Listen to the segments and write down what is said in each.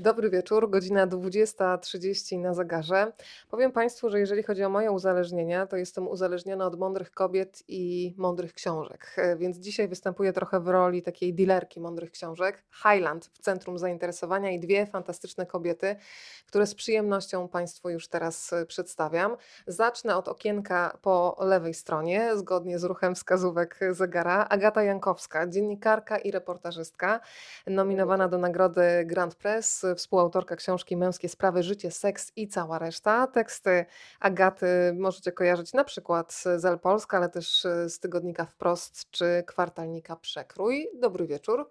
Dobry wieczór, godzina 20.30 na zegarze. Powiem Państwu, że jeżeli chodzi o moje uzależnienia, to jestem uzależniona od mądrych kobiet i mądrych książek. E, Więc dzisiaj występuję trochę w roli takiej dealerki mądrych książek. Highland w centrum zainteresowania i dwie fantastyczne kobiety, które z przyjemnością Państwu już teraz e, przedstawiam. Zacznę od okienka po lewej stronie, zgodnie z ruchem wskazówek zegara. Agata Jankowska, dziennikarka i reportażystka, nominowana do nagrody Grand Press, współautorka książki Męskie sprawy, życie, seks i cała reszta. Teksty Agaty możecie kojarzyć na przykład z El Polska, ale też z tygodnika Wprost czy kwartalnika Przekrój. Dobry wieczór.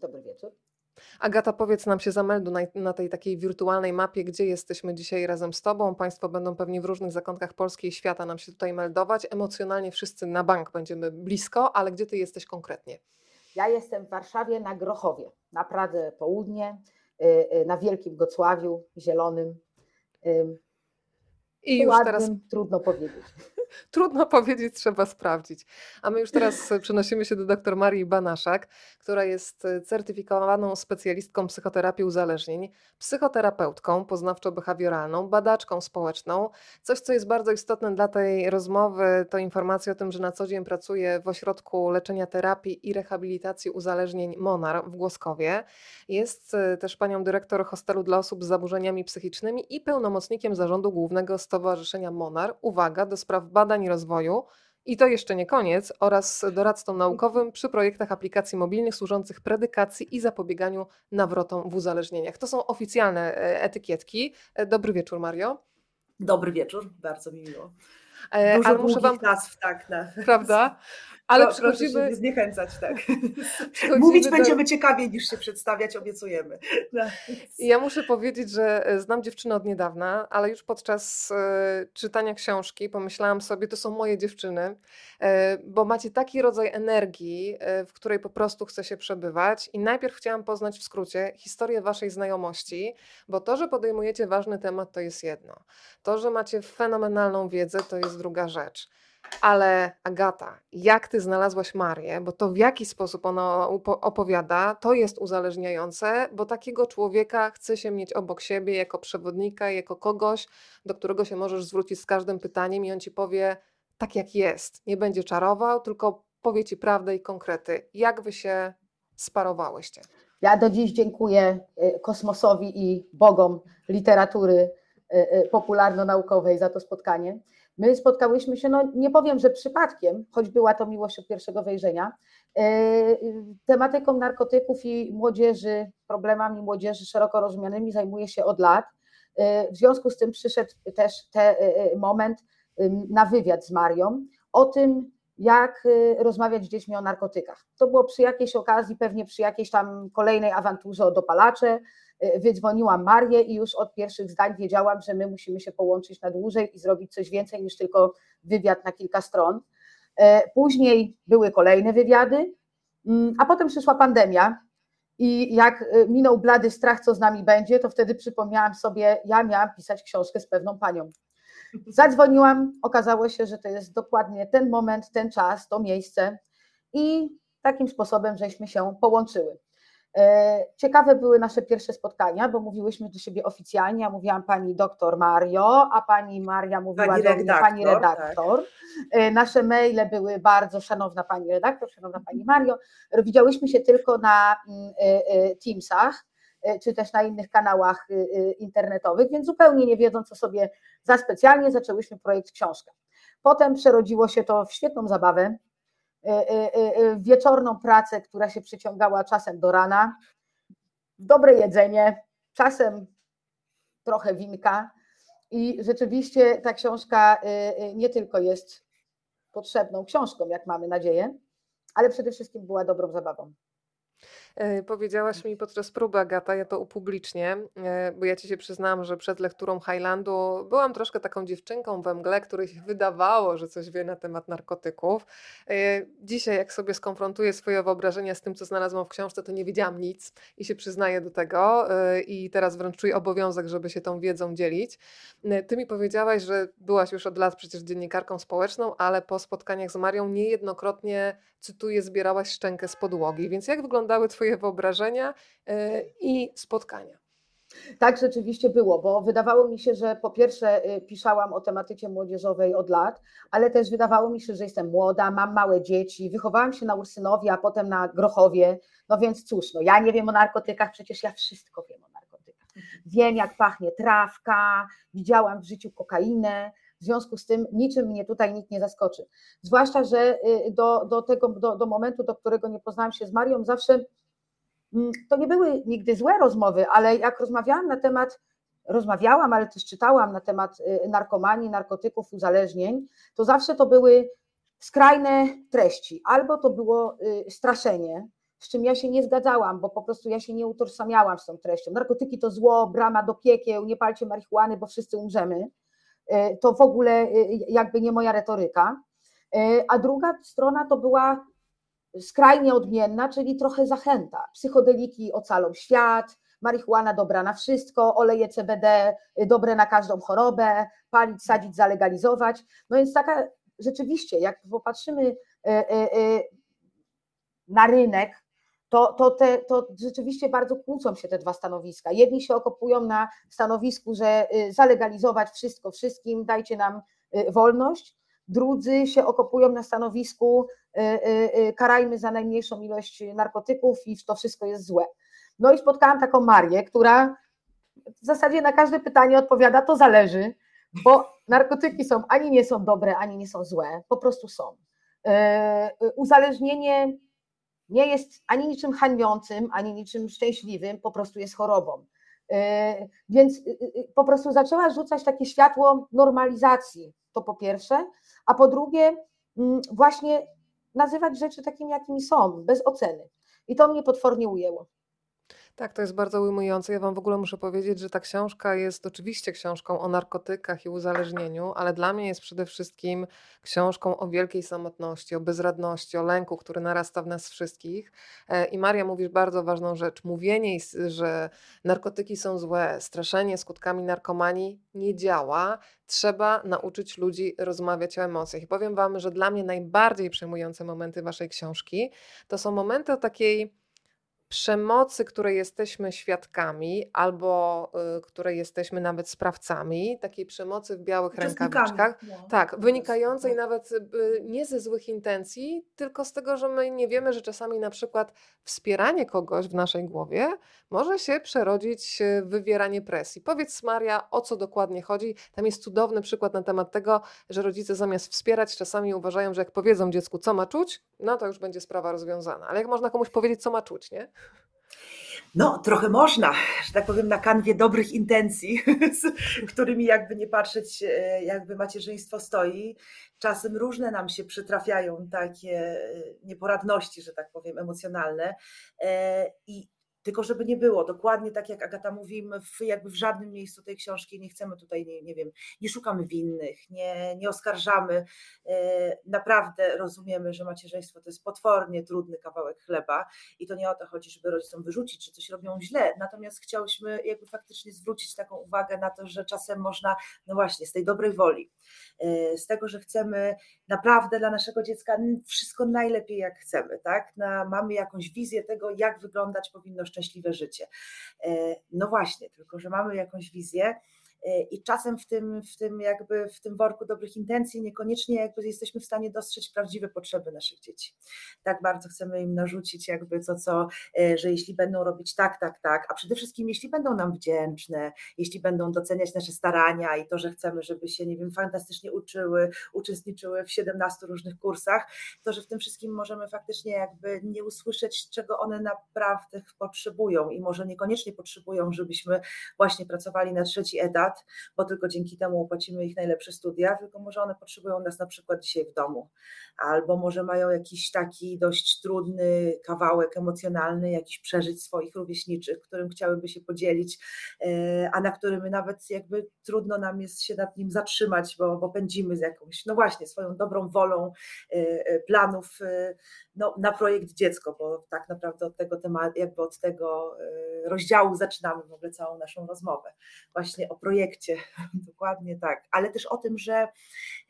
Dobry wieczór. Agata, powiedz nam się zameldu na, na tej takiej wirtualnej mapie, gdzie jesteśmy dzisiaj razem z Tobą. Państwo będą pewnie w różnych zakątkach Polski i świata nam się tutaj meldować. Emocjonalnie wszyscy na bank będziemy blisko, ale gdzie Ty jesteś konkretnie? Ja jestem w Warszawie na Grochowie, na Pradze Południe, na Wielkim Gocławiu, Zielonym. ym, I już ładnym, teraz trudno powiedzieć. Trudno powiedzieć, trzeba sprawdzić. A my już teraz przenosimy się do dr Marii Banaszak, która jest e, certyfikowaną specjalistką psychoterapii uzależnień, psychoterapeutką poznawczo-behawioralną, badaczką społeczną. Coś, co jest bardzo istotne dla tej rozmowy, to informacja o tym, że na co dzień pracuje w Ośrodku Leczenia Terapii i Rehabilitacji Uzależnień Monar w Głoskowie. Jest e, też panią dyrektor hostelu dla osób z zaburzeniami psychicznymi i pełnomocnikiem zarządu głównego Stowarzyszenia Monar. Uwaga, do spraw badań i rozwoju. I to jeszcze nie koniec, oraz doradcą naukowym przy projektach aplikacji mobilnych służących predykacji i zapobieganiu nawrotom w uzależnieniach. To są oficjalne e, etykietki. E, Dobry wieczór, Mario. Dobry wieczór, bardzo mi miło. E, Dużo Ale muszę Wam, nazw, tak. Na... prawda? Ale Pro- Proszę się przychodzimy, nie zniechęcać, tak. przychodzimy Mówić do- będziemy ciekawiej niż się przedstawiać, obiecujemy. No. Ja muszę powiedzieć, że e, znam dziewczynę od niedawna, ale już podczas e, czytania książki pomyślałam sobie, to są moje dziewczyny, e, bo macie taki rodzaj energii, e, w której po prostu chce się przebywać. I najpierw chciałam poznać w skrócie historię waszej znajomości, bo to, że podejmujecie ważny temat, to jest jedno. To, że macie fenomenalną wiedzę, to jest druga rzecz. Ale Agata, jak ty znalazłaś Marię, bo to w jaki sposób ona opowiada, to jest uzależniające, bo takiego człowieka chce się mieć obok siebie jako przewodnika, jako kogoś, do którego się możesz zwrócić z każdym pytaniem i on ci powie tak jak jest. Nie będzie czarował, tylko powie ci prawdę i konkrety. Jak wy się sparowałyście? Ja do dziś dziękuję y, kosmosowi i bogom literatury y, y, popularno-naukowej za to spotkanie. My spotkałyśmy się, no nie powiem, że przypadkiem, choć była to miłość od pierwszego wejrzenia, y, tematyką narkotyków i młodzieży, problemami młodzieży szeroko rozumianymi zajmuję się od lat. Y, W związku z tym przyszedł też ten moment y, na wywiad z Marią o tym, jak y, rozmawiać z dziećmi o narkotykach. To było przy jakiejś okazji, pewnie przy jakiejś tam kolejnej awanturze o dopalacze. Y, Wydzwoniłam Marię i już od pierwszych zdań wiedziałam, że my musimy się połączyć na dłużej i zrobić coś więcej niż tylko wywiad na kilka stron. E, Później były kolejne wywiady, mm, a potem przyszła pandemia. I jak y, minął blady strach, co z nami będzie, to wtedy przypomniałam sobie, ja miałam pisać książkę z pewną panią. Zadzwoniłam, okazało się, że to jest dokładnie ten moment, ten czas, to miejsce i takim sposobem żeśmy się połączyły. E, Ciekawe były nasze pierwsze spotkania, bo mówiłyśmy do siebie oficjalnie. Ja mówiłam pani doktor Mario, a pani Maria mówiła Pani do mnie pani redaktor, tak. redaktor. E, Nasze maile były bardzo szanowna pani redaktor, szanowna pani Mario. Widziałyśmy się tylko na mm, e, Teamsach czy też na innych kanałach e, e, internetowych, więc zupełnie nie wiedząc, co sobie za specjalnie zaczęłyśmy projekt książka. Potem przerodziło się to w świetną zabawę, e, e, e, wieczorną pracę, która się przyciągała czasem do rana, dobre jedzenie, czasem trochę winka. I rzeczywiście ta książka e, e, nie tylko jest potrzebną książką, jak mamy nadzieję, ale przede wszystkim była dobrą zabawą. E, Powiedziałaś mi podczas próby, Agata, ja to upublicznię, e, bo ja ci się przyznam, że przed lekturą Highlandu byłam troszkę taką dziewczynką we mgle, której się wydawało, że coś wie na temat narkotyków. E, Dzisiaj, jak sobie skonfrontuję swoje wyobrażenia z tym, co znalazłam w książce, to nie wiedziałam nic i się przyznaję do tego. I teraz wręcz czuję obowiązek, żeby się tą wiedzą dzielić. Ty mi powiedziałaś, że byłaś już od lat przecież dziennikarką społeczną, ale po spotkaniach z Marią niejednokrotnie, cytuję, zbierałaś szczękę z podłogi. Więc jak wyglądały Twoje wyobrażenia e, i spotkania? Tak rzeczywiście było, bo wydawało mi się, że po pierwsze y, piszałam o tematyce młodzieżowej od lat, ale też wydawało mi się, że jestem młoda, mam małe dzieci, wychowałam się na Ursynowie, a potem na Grochowie, no więc cóż, no ja nie wiem o narkotykach, przecież ja wszystko wiem o narkotykach. Wiem jak pachnie trawka, widziałam w życiu kokainę, w związku z tym niczym mnie tutaj nikt nie zaskoczy. Zwłaszcza, że y, do, do tego, do, do momentu, do którego nie poznałam się z Marią, zawsze to nie były nigdy złe rozmowy, ale jak rozmawiałam na temat, rozmawiałam, ale też czytałam na temat y, narkomanii, narkotyków, uzależnień, to zawsze to były skrajne treści, albo to było y, straszenie, z czym ja się nie zgadzałam, bo po prostu ja się nie utożsamiałam z tą treścią. Narkotyki to zło, brama do piekieł, nie palcie marihuany, bo wszyscy umrzemy. Y, to w ogóle jakby nie moja retoryka. A druga strona to była skrajnie odmienna, czyli trochę zachęta. Psychodeliki ocalą świat, marihuana dobra na wszystko, oleje CBD dobre na każdą chorobę, palić, sadzić, zalegalizować. No więc taka rzeczywiście, jak popatrzymy y, y, na rynek, to, to, te, to rzeczywiście bardzo kłócą się te dwa stanowiska. Jedni się okopują na stanowisku, że zalegalizować wszystko wszystkim, dajcie nam wolność, drudzy się okopują na stanowisku, y, y, y, karajmy za najmniejszą ilość narkotyków i to wszystko jest złe. No i spotkałam taką Marię, która w zasadzie na każde pytanie odpowiada, to zależy, bo narkotyki są ani nie są dobre, ani nie są złe, po prostu są. Uzależnienie nie jest ani niczym hańbiącym, ani niczym szczęśliwym, po prostu jest chorobą. Więc po prostu zaczęła rzucać takie światło normalizacji, to po pierwsze, a po drugie, mm, właśnie nazywać rzeczy takimi, jakimi są, bez oceny. I to mnie potwornie ujęło. Tak, to jest bardzo ujmujące. Ja Wam w ogóle muszę powiedzieć, że ta książka jest oczywiście książką o narkotykach i uzależnieniu, ale dla mnie jest przede wszystkim książką o wielkiej samotności, o bezradności, o lęku, który narasta w nas wszystkich. E, I Maria mówisz bardzo ważną rzecz. Mówienie, że narkotyki są złe, straszenie skutkami narkomanii nie działa. Trzeba nauczyć ludzi rozmawiać o emocjach. I powiem Wam, że dla mnie najbardziej przejmujące momenty Waszej książki to są momenty o takiej przemocy, której jesteśmy świadkami, albo y, której jesteśmy nawet sprawcami, takiej przemocy w białych rękawiczkach, no, tak, wynikającej nawet y, nie ze złych intencji, tylko z tego, że my nie wiemy, że czasami na przykład wspieranie kogoś w naszej głowie może się przerodzić w wywieranie presji. Powiedz Maria, o co dokładnie chodzi? Tam jest cudowny przykład na temat tego, że rodzice zamiast wspierać czasami uważają, że jak powiedzą dziecku, co ma czuć, no to już będzie sprawa rozwiązana. Ale jak można komuś powiedzieć, co ma czuć, nie? No, trochę można, że tak powiem, na kanwie dobrych intencji, z którymi jakby nie patrzeć, e, jakby macierzyństwo stoi. Czasem różne nam się przytrafiają takie e, nieporadności, że tak powiem, emocjonalne. E, I tylko żeby nie było, dokładnie tak jak Agata mówimy, w, jakby w żadnym miejscu tej książki nie chcemy tutaj, nie, nie wiem, nie szukamy winnych, nie, nie oskarżamy. E, naprawdę rozumiemy, że macierzyństwo to jest potwornie trudny kawałek chleba i to nie o to chodzi, żeby rodzicom wyrzucić, że coś robią źle, natomiast chciałyśmy jakby faktycznie zwrócić taką uwagę na to, że czasem można, no właśnie, z tej dobrej woli, z tego, że chcemy naprawdę dla naszego dziecka wszystko najlepiej jak chcemy, tak? Na, mamy jakąś wizję tego, jak wyglądać powinno szczęśliwe życie. E, no właśnie, tylko że mamy jakąś wizję i czasem w tym, w tym jakby w tym worku dobrych intencji niekoniecznie jakby jesteśmy w stanie dostrzec prawdziwe potrzeby naszych dzieci. Tak bardzo chcemy im narzucić jakby to, co, e, że jeśli będą robić tak, tak, tak, a przede wszystkim jeśli będą nam wdzięczne, jeśli będą doceniać nasze starania i to, że chcemy, żeby się, nie wiem, fantastycznie uczyły, uczestniczyły w 17 różnych kursach, to, że w tym wszystkim możemy faktycznie jakby nie usłyszeć, czego one naprawdę potrzebują i może niekoniecznie potrzebują, żebyśmy właśnie pracowali na trzeci etat, lat, bo tylko dzięki temu opłacimy ich najlepsze studia, tylko może one potrzebują nas na przykład dzisiaj w domu, albo może mają jakiś taki dość trudny kawałek emocjonalny, jakiś przeżyć swoich rówieśniczych, którym chciałyby się podzielić, e, a na którym nawet jakby trudno nam jest się nad nim zatrzymać, bo, bo pędzimy z jakąś, no właśnie, swoją dobrą wolą e, e, planów no, na projekt dziecko, bo tak naprawdę od tego tematu, jakby od tego rozdziału zaczynamy w ogóle całą naszą rozmowę. Właśnie o projekcie, dokładnie tak, ale też o tym, że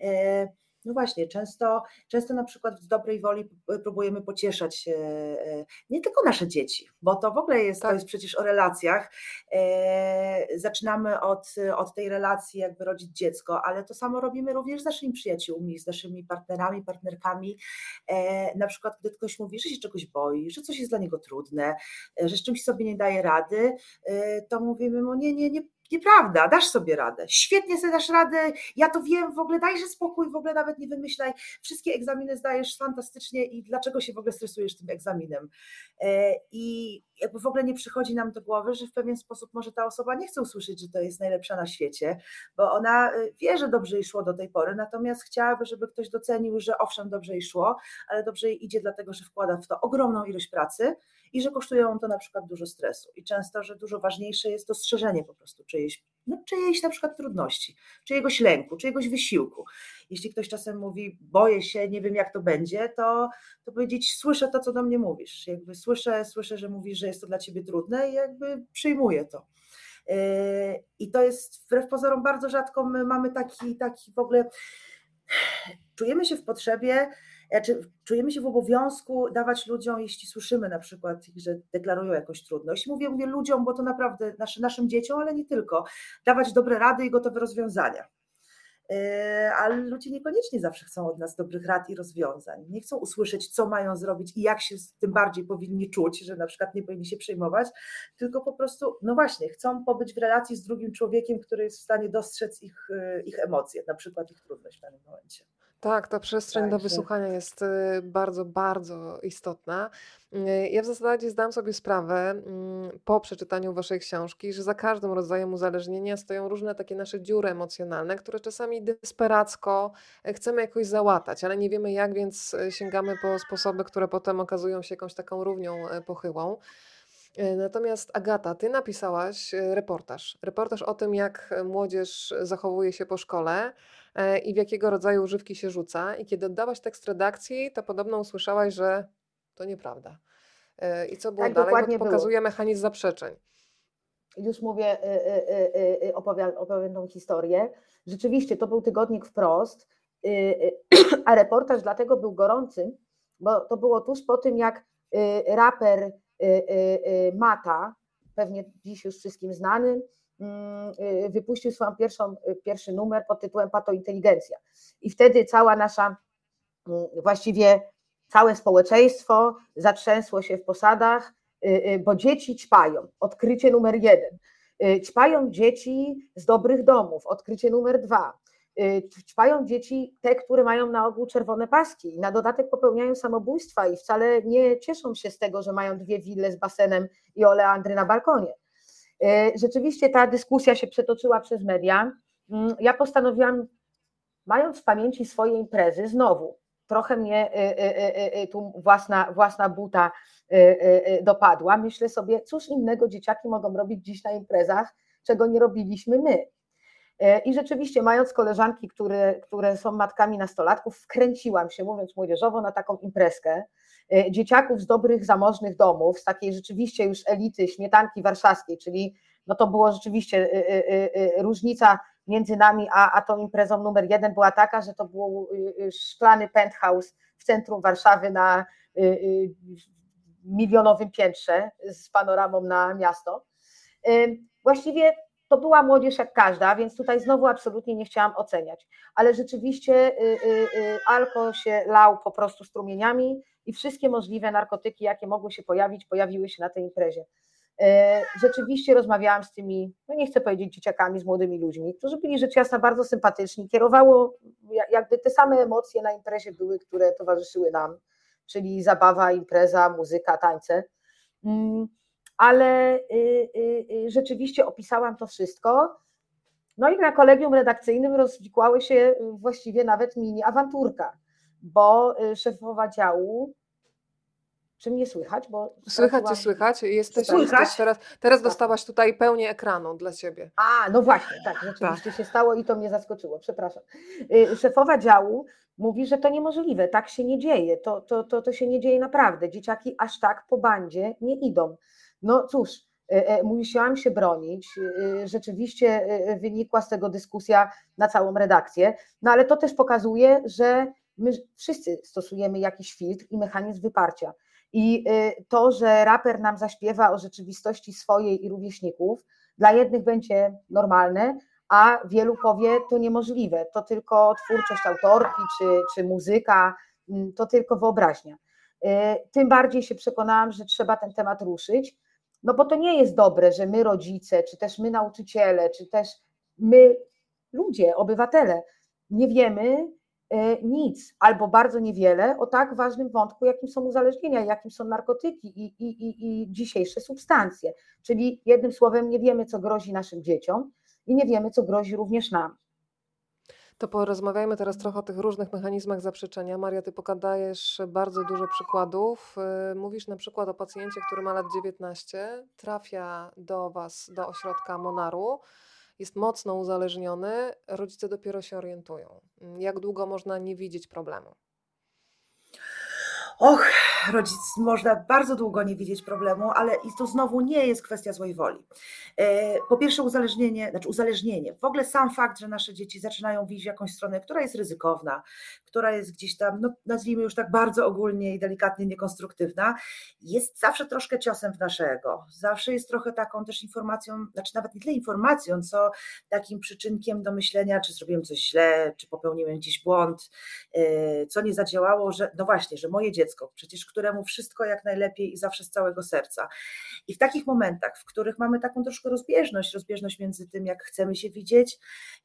e, No właśnie, często, często na przykład w dobrej woli próbujemy pocieszać e, nie tylko nasze dzieci, bo to w ogóle jest, tak. to jest przecież o relacjach. E, zaczynamy od, od tej relacji, jakby rodzić dziecko, ale to samo robimy również z naszymi przyjaciółmi, z naszymi partnerami, partnerkami. Na przykład, gdy ktoś mówi, że się czegoś boi, że coś jest dla niego trudne, że z czymś sobie nie daje rady, to mówimy mu, nie, nie, nie Nieprawda, dasz sobie radę. Świetnie sobie dasz radę. Ja to wiem, w ogóle dajże spokój, w ogóle nawet nie wymyślaj. Wszystkie egzaminy zdajesz fantastycznie i dlaczego się w ogóle stresujesz tym egzaminem? E, I jakby w ogóle nie przychodzi nam do głowy, że w pewien sposób może ta osoba nie chce usłyszeć, że to jest najlepsza na świecie, bo ona e, wie, że dobrze jej szło do tej pory, natomiast chciałaby, żeby ktoś docenił, że owszem, dobrze jej szło, ale dobrze jej idzie dlatego, że wkłada w to ogromną ilość pracy i że kosztuje ją to na przykład dużo stresu. I często, że dużo ważniejsze jest dostrzeżenie po prostu czyjejś, no, czyjejś na przykład trudności, czyjegoś lęku, czyjegoś wysiłku. Jeśli ktoś czasem mówi, boję się, nie wiem jak to będzie, to, to powiedzieć, słyszę to, co do mnie mówisz. Jakby słyszę, słyszę, że mówisz, że jest to dla ciebie trudne i jakby przyjmuję to. Yy, I to jest wbrew pozorom bardzo rzadko my mamy taki, taki w ogóle, czujemy się w potrzebie znaczy, czujemy się w obowiązku dawać ludziom, jeśli słyszymy na przykład, że deklarują jakąś trudność. Mówię, mówię ludziom, bo to naprawdę naszy, naszym dzieciom, ale nie tylko, dawać dobre rady i gotowe rozwiązania. Ale ludzie niekoniecznie zawsze chcą od nas dobrych rad i rozwiązań. Nie chcą usłyszeć, co mają zrobić i jak się tym bardziej powinni czuć, że na przykład nie powinni się przejmować, tylko po prostu, no właśnie, chcą pobyć w relacji z drugim człowiekiem, który jest w stanie dostrzec ich, e, ich emocje, na przykład ich trudność w danym momencie. Tak, ta przestrzeń do wysłuchania jest y, bardzo, bardzo istotna. Y, ja w zasadzie zdałam sobie sprawę mm, po przeczytaniu Waszej książki, że za każdym rodzajem uzależnienia stoją różne takie nasze dziury emocjonalne, które czasami desperacko e, chcemy jakoś załatać, ale nie wiemy jak, więc e, sięgamy po sposoby, które potem okazują się jakąś taką równią e, pochyłą. Natomiast Agata, ty napisałaś reportaż. Reportaż o tym, jak młodzież zachowuje się po szkole. E, i w jakiego rodzaju używki się rzuca. I kiedy oddałaś tekst redakcji, to podobno usłyszałaś, że to nieprawda. E, I co było tak, dalej? Bo pokazuje było. mechanizm zaprzeczeń. Już mówię, y, y, y, opowiem, opowiem tą historię. Rzeczywiście to był tygodnik wprost, a reportaż dlatego był gorący, bo to było tuż po tym, jak raper Mata, pewnie dziś już wszystkim znany, wypuścił swoją pierwszą, y, pierwszy numer pod tytułem Patointeligencja. I wtedy cała nasza, mm, właściwie całe społeczeństwo zatrzęsło się w posadach, y, bo dzieci ćpają. Odkrycie numer jeden. Ćpają dzieci z dobrych domów. Odkrycie numer dwa. Ćpają dzieci te, które mają na ogół czerwone paski i na dodatek popełniają samobójstwa i wcale nie cieszą się z tego, że mają dwie wille z basenem i oleandry na balkonie. E, rzeczywiście ta dyskusja się przetoczyła przez media. Mm, ja postanowiłam, mając w pamięci swoje imprezy, znowu trochę mnie e, e, tu własna, własna buta dopadła. Myślę sobie, cóż innego dzieciaki mogą robić dziś na imprezach, czego nie robiliśmy my. I rzeczywiście, mając koleżanki, które, które są matkami nastolatków, wkręciłam się, mówiąc młodzieżowo, na taką imprezkę. E, dzieciaków z dobrych, zamożnych domów, z takiej rzeczywiście już elity śmietanki warszawskiej, czyli no to było rzeczywiście e, e, różnica między nami a, a tą imprezą numer jeden była taka, że to był szklany penthouse w centrum Warszawy na milionowym piętrze z panoramą na miasto. Właściwie to była młodzież jak każda, więc tutaj znowu absolutnie nie chciałam oceniać, ale rzeczywiście alko się lał po prostu strumieniami, i wszystkie możliwe narkotyki, jakie mogły się pojawić, pojawiły się na tej imprezie. E, rzeczywiście rozmawiałam z tymi, no nie chcę powiedzieć dzieciakami, z młodymi ludźmi, którzy byli rzecz jasna bardzo sympatyczni. Kierowało, jakby te same emocje na imprezie były, które towarzyszyły nam, czyli zabawa, impreza, muzyka, tańce. Ale y, y, y, rzeczywiście opisałam to wszystko. No i na kolegium redakcyjnym rozwikłały się właściwie nawet mini awanturka bo szefowa działu czy mnie słychać? Bo słychać cię, słychać. Jesteś, słychać? teraz, teraz tak. dostałaś tutaj pełnię ekranu dla ciebie. A, no właśnie, tak, rzeczywiście tak. się stało i to mnie zaskoczyło, przepraszam. Szefowa działu mówi, że to niemożliwe, tak się nie dzieje, to, to, to, to się nie dzieje naprawdę. Dzieciaki aż tak po bandzie nie idą. No cóż, musiałam się bronić. Rzeczywiście wynikła z tego dyskusja na całą redakcję, no ale to też pokazuje, że my wszyscy stosujemy jakiś filtr i mechanizm wyparcia. I to, że raper nam zaśpiewa o rzeczywistości swojej i rówieśników, dla jednych będzie normalne, a wielu powie, to niemożliwe, to tylko twórczość autorki czy, czy muzyka, mm, to tylko wyobraźnia. Tym bardziej się przekonałam, że trzeba ten temat ruszyć, no bo to nie jest dobre, że my rodzice, czy też my nauczyciele, czy też my ludzie, obywatele, nie wiemy e, nic albo bardzo niewiele o tak ważnym wątku, jakim są uzależnienia, jakim są narkotyki i, i, i, i dzisiejsze substancje. Czyli jednym słowem nie wiemy, co grozi naszym dzieciom i nie wiemy, co grozi również nam. To porozmawiajmy teraz trochę o tych różnych mechanizmach zaprzeczenia. Maria, ty pokadajesz bardzo dużo przykładów. Y, mówisz na przykład o pacjencie, który ma lat 19, trafia do Was, do ośrodka Monaru, jest mocno uzależniony, rodzice dopiero się orientują. Jak długo można nie widzieć problemu? Och, rodzic można bardzo długo nie widzieć problemu, ale i to znowu nie jest kwestia złej woli. E, po pierwsze uzależnienie, znaczy uzależnienie, w ogóle sam fakt, że nasze dzieci zaczynają widzieć jakąś stronę, która jest ryzykowna, która jest gdzieś tam, no nazwijmy już tak bardzo ogólnie i delikatnie niekonstruktywna, jest zawsze troszkę ciosem w naszego. Zawsze jest trochę taką też informacją, znaczy nawet nie tyle informacją, co takim przyczynkiem do myślenia, czy zrobiłem coś źle, czy popełniłem gdzieś błąd, e, co nie zadziałało, że no właśnie, że moje dziecko, przecież któremu wszystko jak najlepiej i zawsze z całego serca. I w takich momentach, w których mamy taką troszkę rozbieżność, rozbieżność między tym, jak chcemy się widzieć,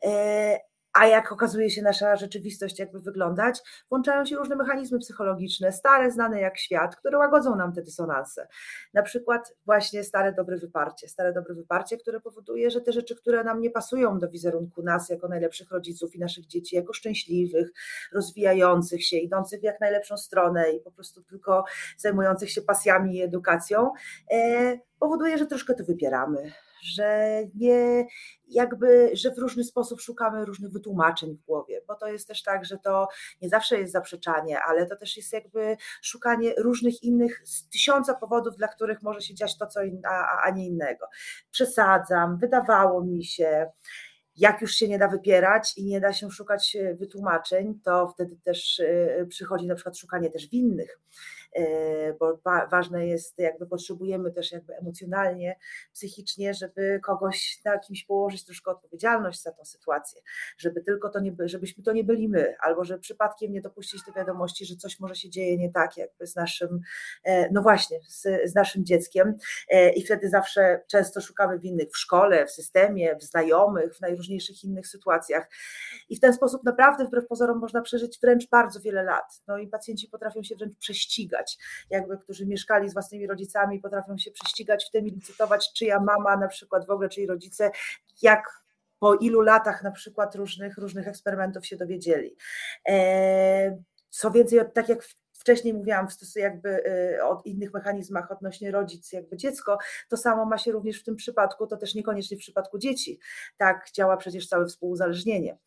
e, a jak okazuje się nasza rzeczywistość jakby wyglądać, włączają się różne mechanizmy psychologiczne, stare, znane jak świat, które łagodzą nam te dysonanse. Na przykład właśnie stare dobre wyparcie, stare dobre wyparcie, które powoduje, że te rzeczy, które nam nie pasują do wizerunku nas jako najlepszych rodziców i naszych dzieci, jako szczęśliwych, rozwijających się, idących w jak najlepszą stronę i po prostu tylko zajmujących się pasjami i edukacją, e, powoduje, że troszkę to wypieramy, że nie jakby, że w różny sposób szukamy różnych wytłumaczeń w głowie, bo to jest też tak, że to nie zawsze jest zaprzeczanie, ale to też jest jakby szukanie różnych innych, tysiąca powodów, dla których może się dziać to, co inna, a nie innego. Przesadzam, wydawało mi się, jak już się nie da wypierać i nie da się szukać e, wytłumaczeń, to wtedy też e, przychodzi na przykład szukanie też winnych. E, bo ważne jest, jakby potrzebujemy też jakby emocjonalnie, psychicznie, żeby kogoś na kimś położyć troszkę odpowiedzialność za tą sytuację, żeby tylko to nie, żebyśmy to nie byli my, albo że przypadkiem nie dopuścić do wiadomości, że coś może się dzieje nie tak jakby z naszym, e, no właśnie, z, z naszym dzieckiem. E, i wtedy zawsze często szukamy winnych w szkole, w systemie, w znajomych, w najróżniejszych innych sytuacjach. I w ten sposób naprawdę wbrew pozorom można przeżyć wręcz bardzo wiele lat, no i pacjenci potrafią się wręcz prześcigać jakby którzy mieszkali z własnymi rodzicami, potrafią się prześcigać w tym i licytować, czyja mama na przykład w ogóle, czyj rodzice, jak po ilu latach na przykład różnych, różnych eksperymentów się dowiedzieli. E, co więcej, tak jak wcześniej mówiłam w jakby y, o innych mechanizmach odnośnie rodzic, jakby dziecko, to samo ma się również w tym przypadku, to też niekoniecznie w przypadku dzieci. Tak działa przecież całe współuzależnienie.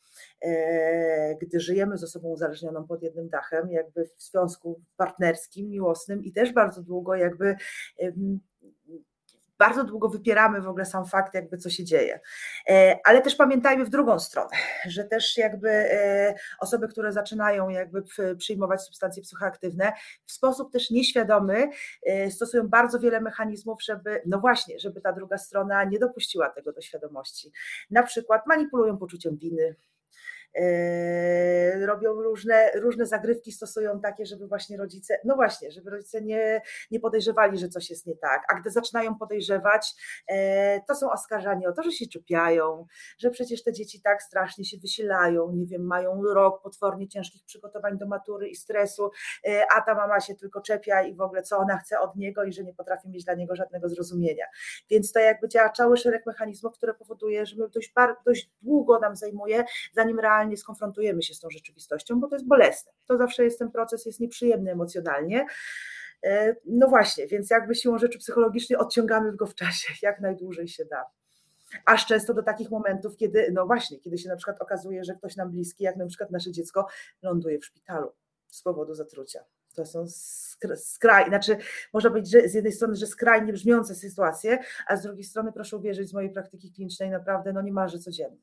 E, gdy żyjemy z osobą uzależnioną pod jednym dachem, jakby w związku partnerskim, miłosnym i też bardzo długo jakby bardzo długo wypieramy w ogóle sam fakt, jakby co się dzieje. E, ale też pamiętajmy w drugą stronę, że też jakby e, osoby, które zaczynają jakby przyjmować substancje psychoaktywne, w sposób też nieświadomy e, stosują bardzo wiele mechanizmów, żeby, no właśnie, żeby ta druga strona nie dopuściła tego do świadomości. Na przykład manipulują poczuciem winy, robią różne, różne zagrywki, stosują takie, żeby właśnie rodzice, no właśnie, żeby rodzice nie, nie podejrzewali, że coś jest nie tak, a gdy zaczynają podejrzewać, yy, to są oskarżani o to, że się czupiają, że przecież te dzieci tak strasznie się wysilają, nie wiem, mają rok potwornie ciężkich przygotowań do matury i stresu, yy, a ta mama się tylko czepia i w ogóle co ona chce od niego i że nie potrafi mieć dla niego żadnego zrozumienia. Więc to jakby działa cały szereg mechanizmów, które powoduje, że dość, dość długo nam zajmuje, zanim realnie emocjonalnie skonfrontujemy się z tą rzeczywistością, bo to jest bolesne. To zawsze jest ten proces, jest nieprzyjemny emocjonalnie. E, no właśnie, więc jakby siłą rzeczy psychologicznie odciągamy go w czasie, jak najdłużej się da. Aż często do takich momentów, kiedy, no właśnie, kiedy się na przykład okazuje, że ktoś nam bliski, jak na przykład nasze dziecko, ląduje w szpitalu z powodu zatrucia. To są skraj, znaczy można powiedzieć, że z jednej strony, że skrajnie brzmiące sytuacje, a z drugiej strony proszę uwierzyć z mojej praktyki klinicznej naprawdę no niemalże codziennie.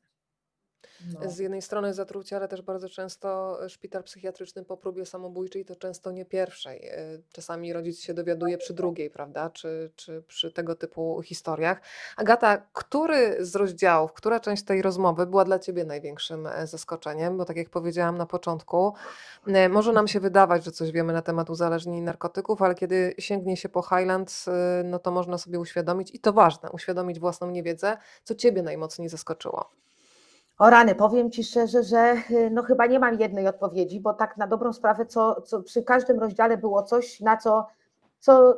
No. Z jednej strony zatrucie, ale też bardzo często szpital psychiatryczny po próbie samobójczej to często nie pierwszej. E, czasami rodzic się dowiaduje przy drugiej, prawda? Czy, czy przy tego typu historiach. Agata, który z rozdziałów, która część tej rozmowy była dla Ciebie największym e, zaskoczeniem? Bo tak jak powiedziałam na początku, e, może nam się wydawać, że coś wiemy na temat uzależnień narkotyków, ale kiedy sięgnie się po Highland, no to można sobie uświadomić, i to ważne, uświadomić własną niewiedzę, co Ciebie najmocniej zaskoczyło. O rany, powiem Ci szczerze, że y, no chyba nie mam jednej odpowiedzi, bo tak na dobrą sprawę, co, co przy każdym rozdziale było coś, na co, co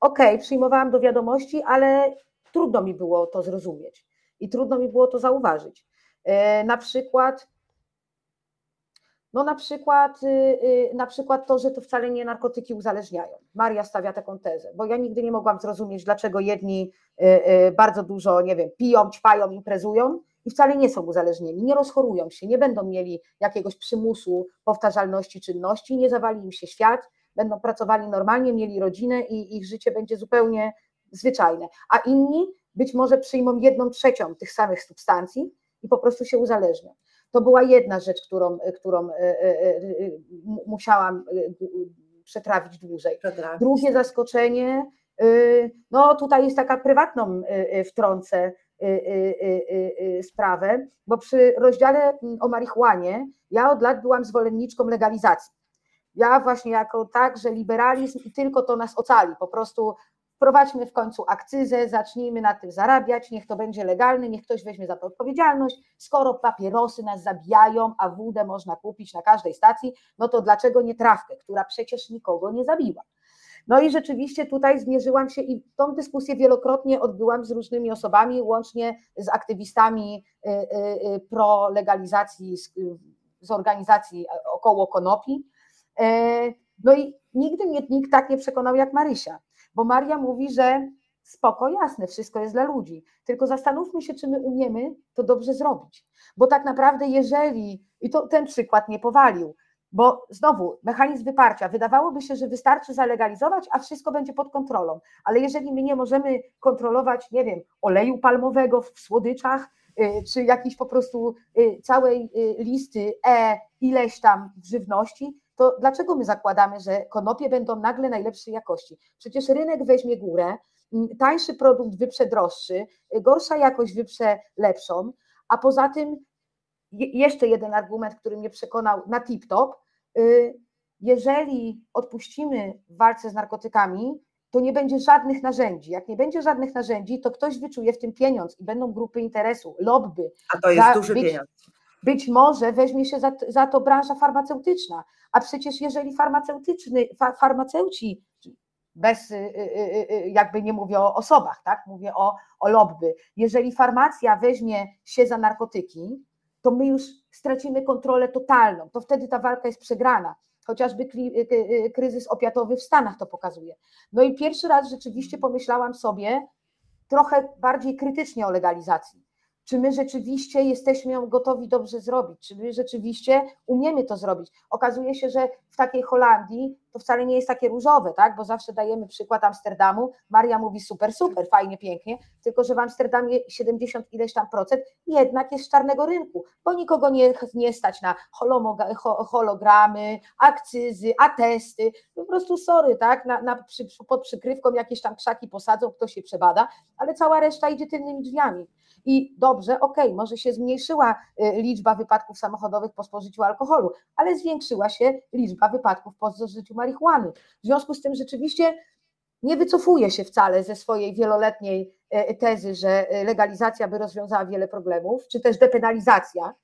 okej, okay, przyjmowałam do wiadomości, ale trudno mi było to zrozumieć i trudno mi było to zauważyć. E, na przykład, no na przykład, y, y, na przykład to, że to wcale nie narkotyki uzależniają. Maria stawia taką tezę, bo ja nigdy nie mogłam zrozumieć, dlaczego jedni bardzo dużo, nie wiem, piją, ćpają, imprezują, i wcale nie są uzależnieni, nie rozchorują się, nie będą mieli jakiegoś przymusu powtarzalności czynności, nie zawali im się świat, będą pracowali normalnie, mieli rodzinę i ich życie będzie zupełnie zwyczajne. A inni być może przyjmą jedną trzecią tych samych substancji i po prostu się uzależnią. To była jedna rzecz, którą, którą e, e, e, musiałam przetrawić dłużej. Drugie zaskoczenie, no tutaj jest taka prywatną wtrącę, Y, y, y, sprawę, bo przy rozdziale mm, o marihuanie ja od lat byłam zwolenniczką legalizacji. Ja właśnie jako tak, że liberalizm i tylko to nas ocali, po prostu wprowadźmy w końcu akcyzę, zacznijmy na tym zarabiać, niech to będzie legalne, niech ktoś weźmie za to odpowiedzialność. Skoro papierosy nas zabijają, a wódę można kupić na każdej stacji, no to dlaczego nie trawkę, która przecież nikogo nie zabiła? No i rzeczywiście tutaj zmierzyłam się i tą dyskusję wielokrotnie odbyłam z różnymi osobami, łącznie z aktywistami y, y, y, pro legalizacji z organizacji około konopi. E, no i nigdy mnie nikt tak nie przekonał jak Marysia, bo Maria mówi, że spoko, jasne, wszystko jest dla ludzi, tylko zastanówmy się, czy my umiemy to dobrze zrobić, bo tak naprawdę jeżeli, i to ten przykład nie powalił, bo znowu, mechanizm wyparcia. Wydawałoby się, że wystarczy zalegalizować, a wszystko będzie pod kontrolą. Ale jeżeli my nie możemy kontrolować, nie wiem, oleju palmowego w słodyczach, y, czy jakiejś po prostu y, całej y, listy E ileś tam żywności, to dlaczego my zakładamy, że konopie będą nagle najlepszej jakości? Przecież rynek weźmie górę, tańszy produkt wyprze droższy, gorsza jakość wyprze lepszą, a poza tym jeszcze jeden argument, który mnie przekonał na tip-top. Y, jeżeli odpuścimy w walce z narkotykami, to nie będzie żadnych narzędzi. Jak nie będzie żadnych narzędzi, to ktoś wyczuje w tym pieniądz i będą grupy interesu, lobby. A to jest za, duży być, pieniądz. Być może weźmie się za, za to branża farmaceutyczna, a przecież jeżeli farmaceutyczny, fa, farmaceuci, bez, y, y, jakby nie mówię o osobach, tak? mówię o, o lobby, jeżeli farmacja weźmie się za narkotyki, to my już stracimy kontrolę totalną, to wtedy ta walka jest przegrana. Chociażby y, y, kryzys opiatowy w Stanach to pokazuje. No i pierwszy raz rzeczywiście pomyślałam sobie trochę bardziej krytycznie o legalizacji czy my rzeczywiście jesteśmy ją gotowi dobrze zrobić, czy my rzeczywiście umiemy to zrobić. Okazuje się, że w takiej Holandii to wcale nie jest takie różowe, tak? bo zawsze dajemy przykład Amsterdamu, Maria mówi super, super, fajnie, pięknie, tylko że w Amsterdamie 70 ileś tam procent jednak jest z czarnego rynku, bo nikogo nie, nie stać na hologramy, akcyzy, atesty, po prostu sorry, tak? Na, na, przy, pod przykrywką jakieś tam krzaki posadzą, kto się przebada, ale cała reszta idzie tylnymi drzwiami i dobrze, okej, okay, może się zmniejszyła y, liczba wypadków samochodowych po spożyciu alkoholu, ale zwiększyła się liczba wypadków po spożyciu marihuany. W związku z tym rzeczywiście nie wycofuje się wcale ze swojej wieloletniej e, tezy, że e, legalizacja by rozwiązała wiele problemów, czy też depenalizacja,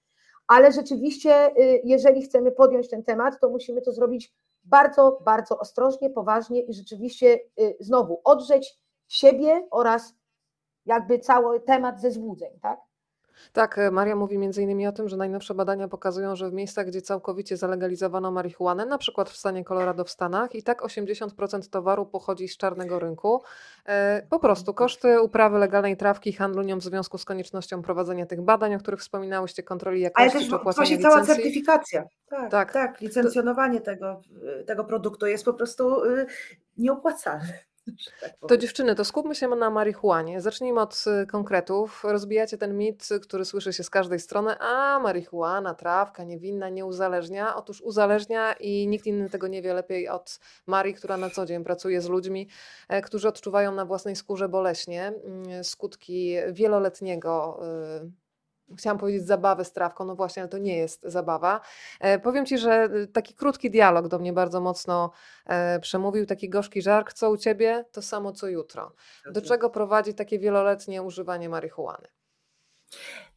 ale rzeczywiście, y, jeżeli chcemy podjąć ten temat, to musimy to zrobić bardzo, bardzo ostrożnie, poważnie i rzeczywiście y, znowu odrzeć siebie oraz jakby cały temat ze złudzeń, tak? Tak, e, Maria mówi między innymi o tym, że najnowsze badania pokazują, że w miejscach, gdzie całkowicie zalegalizowano marihuanę, na przykład w stanie Colorado w Stanach, i tak 80% towaru pochodzi z czarnego rynku. E, po prostu koszty uprawy legalnej trawki i handlu nią w związku z koniecznością prowadzenia tych badań, o których wspominałyście, kontroli Ale jakości też czy opłacenia właśnie cała licencji. certyfikacja. Tak, Tak. tak, licencjonowanie tego, tego produktu jest po prostu y, nieopłacalne. Tak To dziewczyny, to skupmy się na marihuanie. Zacznijmy od y, konkretów. Rozbijacie ten mit, y, który słyszy się z każdej strony. A, marihuana, trawka, niewinna, nie uzależnia. Otóż uzależnia i nikt inny tego nie wie lepiej od Marii, która na co dzień pracuje z ludźmi, e, którzy odczuwają na własnej skórze boleśnie mm, skutki wieloletniego. Chciałam powiedzieć zabawy z trawką, no właśnie, ale to nie jest zabawa. E, powiem Ci, że y, taki krótki dialog do mnie bardzo mocno e, przemówił, taki gorzki żark, co u Ciebie, to samo co jutro. Do czego prowadzi takie wieloletnie używanie marihuany?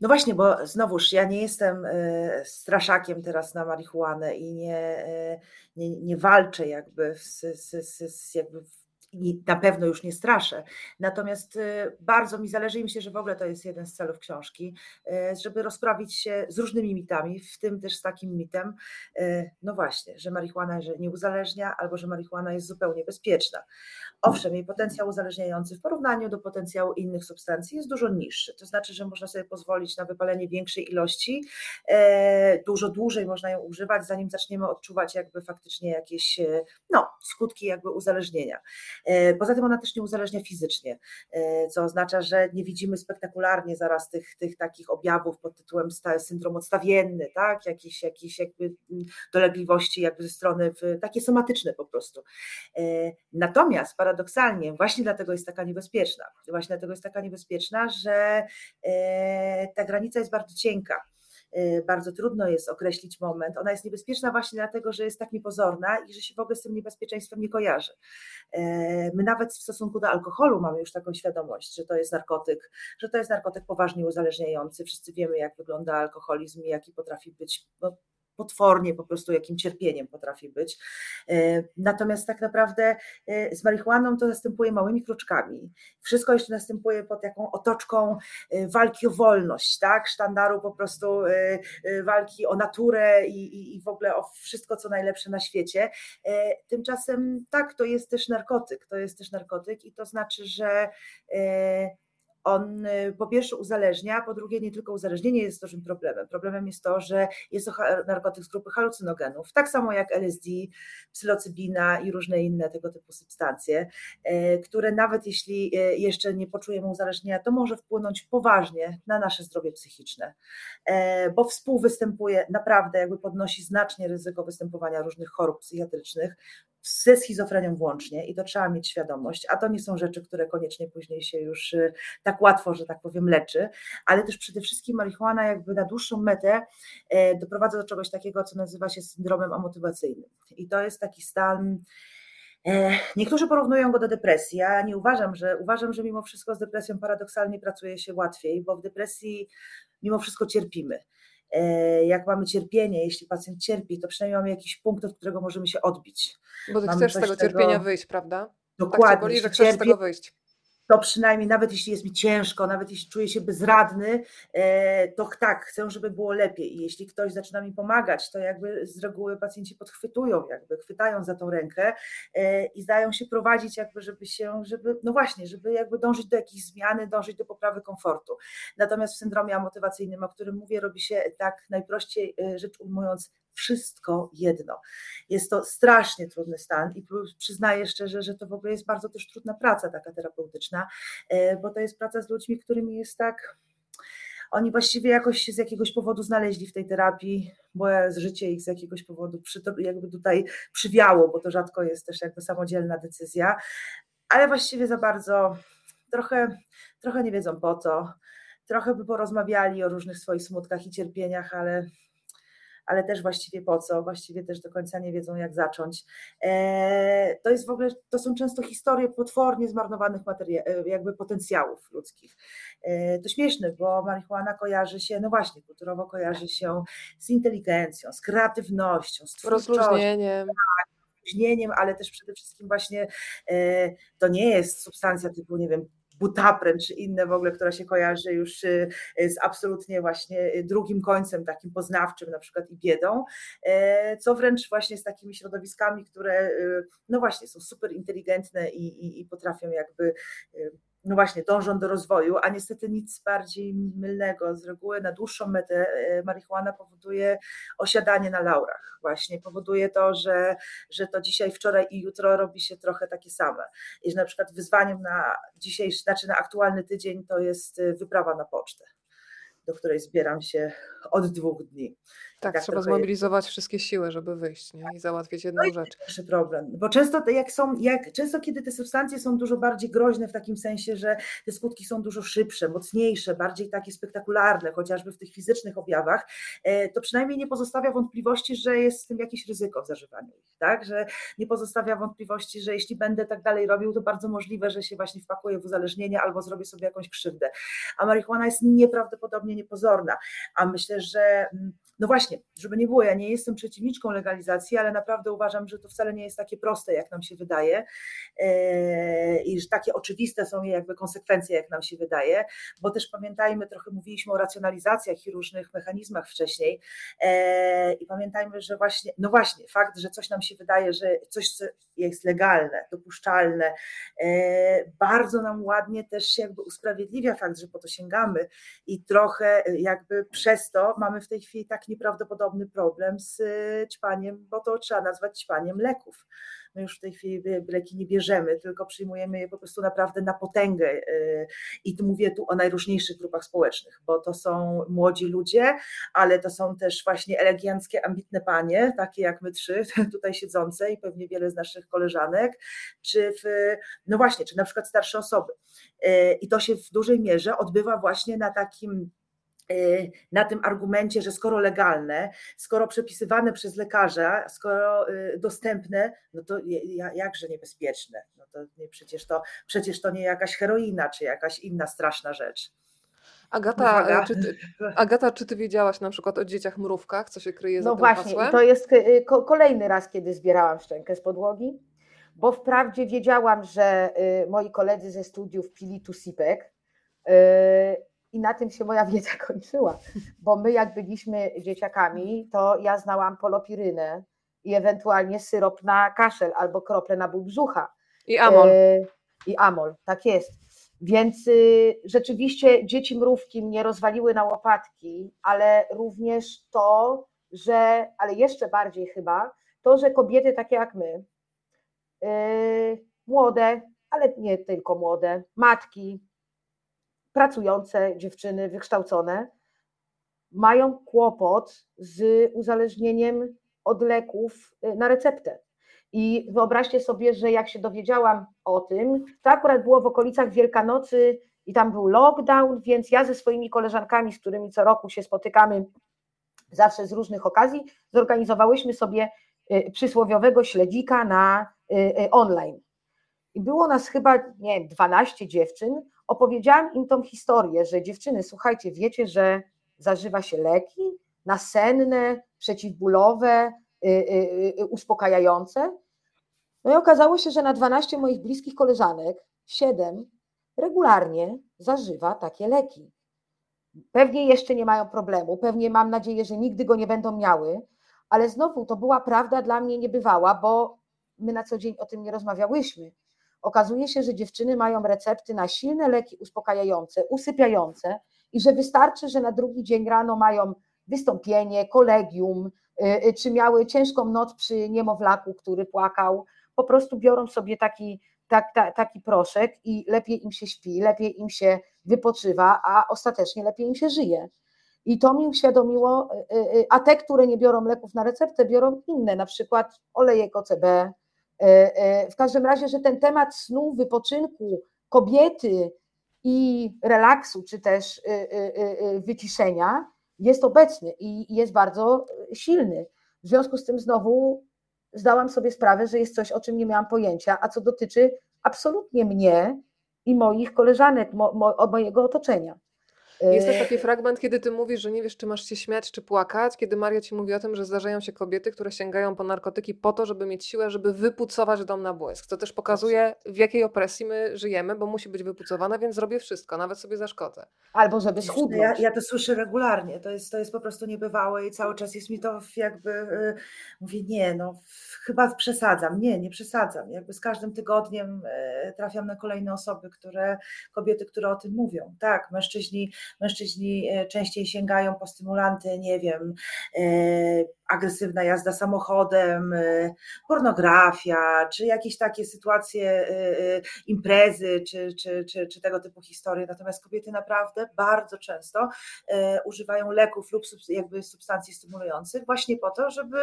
No właśnie, bo znowuż ja nie jestem e, straszakiem teraz na marihuanę i nie, e, nie, nie walczę jakby z, z, z, z jakby w- i na pewno już nie straszę. Natomiast e, bardzo mi zależy i myślę, że w ogóle to jest jeden z celów książki, e, żeby rozprawić się z różnymi mitami, w tym też z takim mitem, e, no właśnie, że marihuana że nie uzależnia albo że marihuana jest zupełnie bezpieczna. Owszem, jej potencjał uzależniający w porównaniu do potencjału innych substancji jest dużo niższy. To znaczy, że można sobie pozwolić na wypalenie większej ilości, e, dużo dłużej można ją używać, zanim zaczniemy odczuwać jakby faktycznie jakieś e, no, skutki jakby uzależnienia. E, Poza tym ona też nie uzależnia fizycznie, e, co oznacza, że nie widzimy spektakularnie zaraz tych, tych takich objawów pod tytułem syndrom odstawienny, tak? jakieś, jakieś jakby mm, dolegliwości jakby ze strony w, takie somatyczne po prostu. E, Natomiast paradoksalnie właśnie dlatego jest taka niebezpieczna, właśnie dlatego jest taka niebezpieczna, że ta granica jest bardzo cienka. E, Bardzo trudno jest określić moment. Ona jest niebezpieczna właśnie dlatego, że jest tak niepozorna i że się w ogóle z tym niebezpieczeństwem nie kojarzy. E, My nawet w stosunku do alkoholu mamy już taką świadomość, że to jest narkotyk, że to jest narkotyk poważnie uzależniający. Wszyscy wiemy, jak wygląda alkoholizm i jaki potrafi być no, potwornie po prostu, jakim cierpieniem potrafi być. E, Natomiast tak naprawdę e, z marihuaną to następuje małymi kroczkami. Wszystko jeszcze następuje pod taką otoczką e, walki o wolność, tak? Sztandaru po prostu walki o naturę i, i, i w ogóle o wszystko, co najlepsze na świecie. Tymczasem tak, to jest też narkotyk, to jest też narkotyk i to znaczy, że on e, po pierwsze uzależnia, po drugie nie tylko uzależnienie jest dużym problemem. Problemem jest to, że jest to narkotyk z grupy halucynogenów, tak samo jak LSD, psylocybina i różne inne tego typu substancje, e, które nawet jeśli e, jeszcze nie poczujemy uzależnienia, to może wpłynąć poważnie na nasze zdrowie psychiczne, e, bo współwystępuje, naprawdę jakby podnosi znacznie ryzyko występowania różnych chorób psychiatrycznych, ze schizofrenią włącznie i to trzeba mieć świadomość, a to nie są rzeczy, które koniecznie później się już y, tak łatwo, że tak powiem, leczy, ale też przede wszystkim marihuana jakby na dłuższą metę e, doprowadza do czegoś takiego, co nazywa się syndromem amotywacyjnym i to jest taki stan, e, Niektórzy porównują go do depresji. Ja nie uważam, że uważam, że mimo wszystko z depresją paradoksalnie pracuje się łatwiej, bo w depresji mimo wszystko cierpimy. E, Jak mamy cierpienie, jeśli pacjent cierpi, to przynajmniej mamy jakiś punkt, od którego możemy się odbić. Bo ty Mamy chcesz z tego tego- cierpienia wyjść, prawda? Tak Dokładnie. boli, że chcesz z tego wyjść. To przynajmniej nawet jeśli jest mi ciężko, nawet jeśli czuję się bezradny, e, to tak, chcę, żeby było lepiej. I jeśli ktoś zaczyna mi pomagać, to jakby z reguły pacjenci podchwytują, jakby chwytają za tą rękę e, i zdają się prowadzić, jakby, żeby się, żeby, no właśnie, żeby jakby dążyć do jakiejś zmiany, dążyć do poprawy komfortu. Natomiast w syndromie amotywacyjnym, o którym mówię, robi się tak najprościej e, rzecz ujmując, wszystko jedno. Jest to strasznie trudny stan i przyznaję szczerze, że to w ogóle jest bardzo też trudna praca taka terapeutyczna, e, bo to jest praca z ludźmi, którymi jest tak. Oni właściwie jakoś się z jakiegoś powodu znaleźli w tej terapii, bo życie ich z jakiegoś powodu przy, jakby tutaj przywiało, bo to rzadko jest też jakby samodzielna decyzja, ale właściwie za bardzo trochę, trochę nie wiedzą po co. Trochę by porozmawiali o różnych swoich smutkach i cierpieniach, ale ale też właściwie po co, właściwie też do końca nie wiedzą, jak zacząć. E, To jest w ogóle, to są często historie potwornie zmarnowanych materia- e, jakby potencjałów ludzkich. E, To śmieszne, bo marihuana kojarzy się, no właśnie, kulturowo kojarzy się z inteligencją, z kreatywnością, z twórczością, rozluźnieniem, ale też przede wszystkim właśnie e, to nie jest substancja typu, nie wiem, butapren czy inne w ogóle, która się kojarzy już y, z absolutnie właśnie drugim końcem takim poznawczym, na przykład i biedą, e, co wręcz właśnie z takimi środowiskami, które no właśnie są super inteligentne i, i, i potrafią jakby no właśnie, dążą do rozwoju, a niestety nic bardziej mylnego. Z reguły na dłuższą metę e, marihuana powoduje osiadanie na laurach. Właśnie powoduje to, że, że to dzisiaj, wczoraj i jutro robi się trochę takie same. I że na przykład wyzwaniem na dzisiejszy, znaczy na aktualny tydzień to jest e, wyprawa na pocztę do której zbieram się od dwóch dni. Tak, tak trzeba zmobilizować jest. wszystkie siły, żeby wyjść nie? i załatwić jedną no rzecz. Pierwszy problem, bo często jak są, jak, często kiedy te substancje są dużo bardziej groźne w takim sensie, że te skutki są dużo szybsze, mocniejsze, bardziej takie spektakularne, chociażby w tych fizycznych objawach, e, to przynajmniej nie pozostawia wątpliwości, że jest z tym jakieś ryzyko w zażywaniu ich, tak? Że nie pozostawia wątpliwości, że jeśli będę tak dalej robił, to bardzo możliwe, że się właśnie wpakuję w uzależnienie albo zrobię sobie jakąś krzywdę. A marihuana jest nieprawdopodobnie niepozorna, a myślę, że mm, no właśnie, żeby nie było, ja nie jestem przeciwniczką legalizacji, ale naprawdę uważam, że to wcale nie jest takie proste, jak nam się wydaje. E, i że takie oczywiste są jakby konsekwencje, jak nam się wydaje, bo też pamiętajmy, trochę mówiliśmy o racjonalizacjach i różnych mechanizmach wcześniej. E, i pamiętajmy, że właśnie, no właśnie, fakt, że coś nam się wydaje, że coś jest legalne, dopuszczalne, e, bardzo nam ładnie też jakby usprawiedliwia fakt, że po to sięgamy i trochę jakby przez to mamy w tej chwili tak nieprawdopodobny problem z y, ćpaniem, bo to trzeba nazwać ćpaniem leków. My już w tej chwili leki nie bierzemy, tylko przyjmujemy je po prostu naprawdę na potęgę. Y, I tu mówię tu o najróżniejszych grupach społecznych, bo to są młodzi ludzie, ale to są też właśnie eleganckie, ambitne panie, takie jak my trzy tutaj siedzące i pewnie wiele z naszych koleżanek, czy w, no właśnie, czy na przykład starsze osoby. Y, I to się w dużej mierze odbywa właśnie na takim Y, na tym argumencie, że skoro legalne, skoro przepisywane przez lekarza, skoro y, dostępne, no to jakże niebezpieczne. No to nie, przecież, to, przecież to nie jakaś heroina czy jakaś inna straszna rzecz. Agata, czy ty, Agata, czy ty wiedziałaś na przykład o dzieciach mrówkach, co się kryje za no tym właśnie, hasłem? to jest y, kolejny raz, kiedy zbierałam szczękę z podłogi, bo wprawdzie wiedziałam, że moi koledzy ze studiów pili tu sipek, i na tym się moja wiedza kończyła, bo my jak byliśmy dzieciakami, to ja znałam polopirynę i ewentualnie syrop na kaszel albo krople na ból brzucha. I amol. E, I amol, tak jest. Więc y, rzeczywiście dzieci mrówki mnie rozwaliły na łopatki, ale również to, że, ale jeszcze bardziej chyba, to, że kobiety takie jak my, y, młode, ale nie tylko młode, matki, pracujące dziewczyny, wykształcone, mają kłopot z uzależnieniem od leków y, na receptę. I wyobraźcie sobie, że jak się dowiedziałam o tym, to akurat było w okolicach Wielkanocy i tam był lockdown, więc ja ze swoimi koleżankami, z którymi co roku się spotykamy, zawsze z różnych okazji, zorganizowałyśmy sobie y, przysłowiowego śledzika na y, online. I było nas chyba, nie wiem, 12 dziewczyn, opowiedziałam im tą historię, że dziewczyny, słuchajcie, wiecie, że zażywa się leki nasenne, przeciwbólowe, y, y, y, uspokajające. No i okazało się, że na 12 moich bliskich koleżanek 7 regularnie zażywa takie leki. Pewnie jeszcze nie mają problemu, pewnie mam nadzieję, że nigdy go nie będą miały, ale znowu to była prawda dla mnie niebywała, bo my na co dzień o tym nie rozmawiałyśmy. Okazuje się, że dziewczyny mają recepty na silne leki uspokajające, usypiające i że wystarczy, że na drugi dzień rano mają wystąpienie, kolegium, y, y, czy miały ciężką noc przy niemowlaku, który płakał, po prostu biorą sobie taki, tak, ta, taki proszek i lepiej im się śpi, lepiej im się wypoczywa, a ostatecznie lepiej im się żyje. I to mi uświadomiło, y, a te, które nie biorą leków na receptę, biorą inne, na przykład olejek OCB, w każdym razie, że ten temat snu, wypoczynku, kobiety i relaksu, czy też e, wyciszenia jest obecny i jest bardzo silny. W związku z tym znowu zdałam sobie sprawę, że jest coś, o czym nie miałam pojęcia, a co dotyczy absolutnie mnie i moich koleżanek, mo, mo, mojego otoczenia. Jest też taki fragment, kiedy ty mówisz, że nie wiesz, czy masz się śmiać, czy płakać, kiedy Maria ci mówi o tym, że zdarzają się kobiety, które sięgają po narkotyki po to, żeby mieć siłę, żeby wypucować dom na błysk. To też pokazuje, w jakiej opresji my żyjemy, bo musi być wypucowana, więc zrobię wszystko, nawet sobie zaszkodzę. Albo żeby schudnąć. Ja, ja to słyszę regularnie, to jest, to jest po prostu niebywałe i cały czas jest mi to jakby, yy, mówię nie, no chyba przesadzam, nie, nie przesadzam. Jakby z każdym tygodniem yy, trafiam na kolejne osoby, które, kobiety, które o tym mówią. Tak, mężczyźni mężczyźni e, częściej sięgają po stymulanty, nie wiem, e, agresywna jazda samochodem, e, pornografia, czy jakieś takie sytuacje, imprezy, czy, czy, czy, czy tego typu historie. Natomiast kobiety naprawdę bardzo często używają leków lub jakby substancji stymulujących właśnie po to, żeby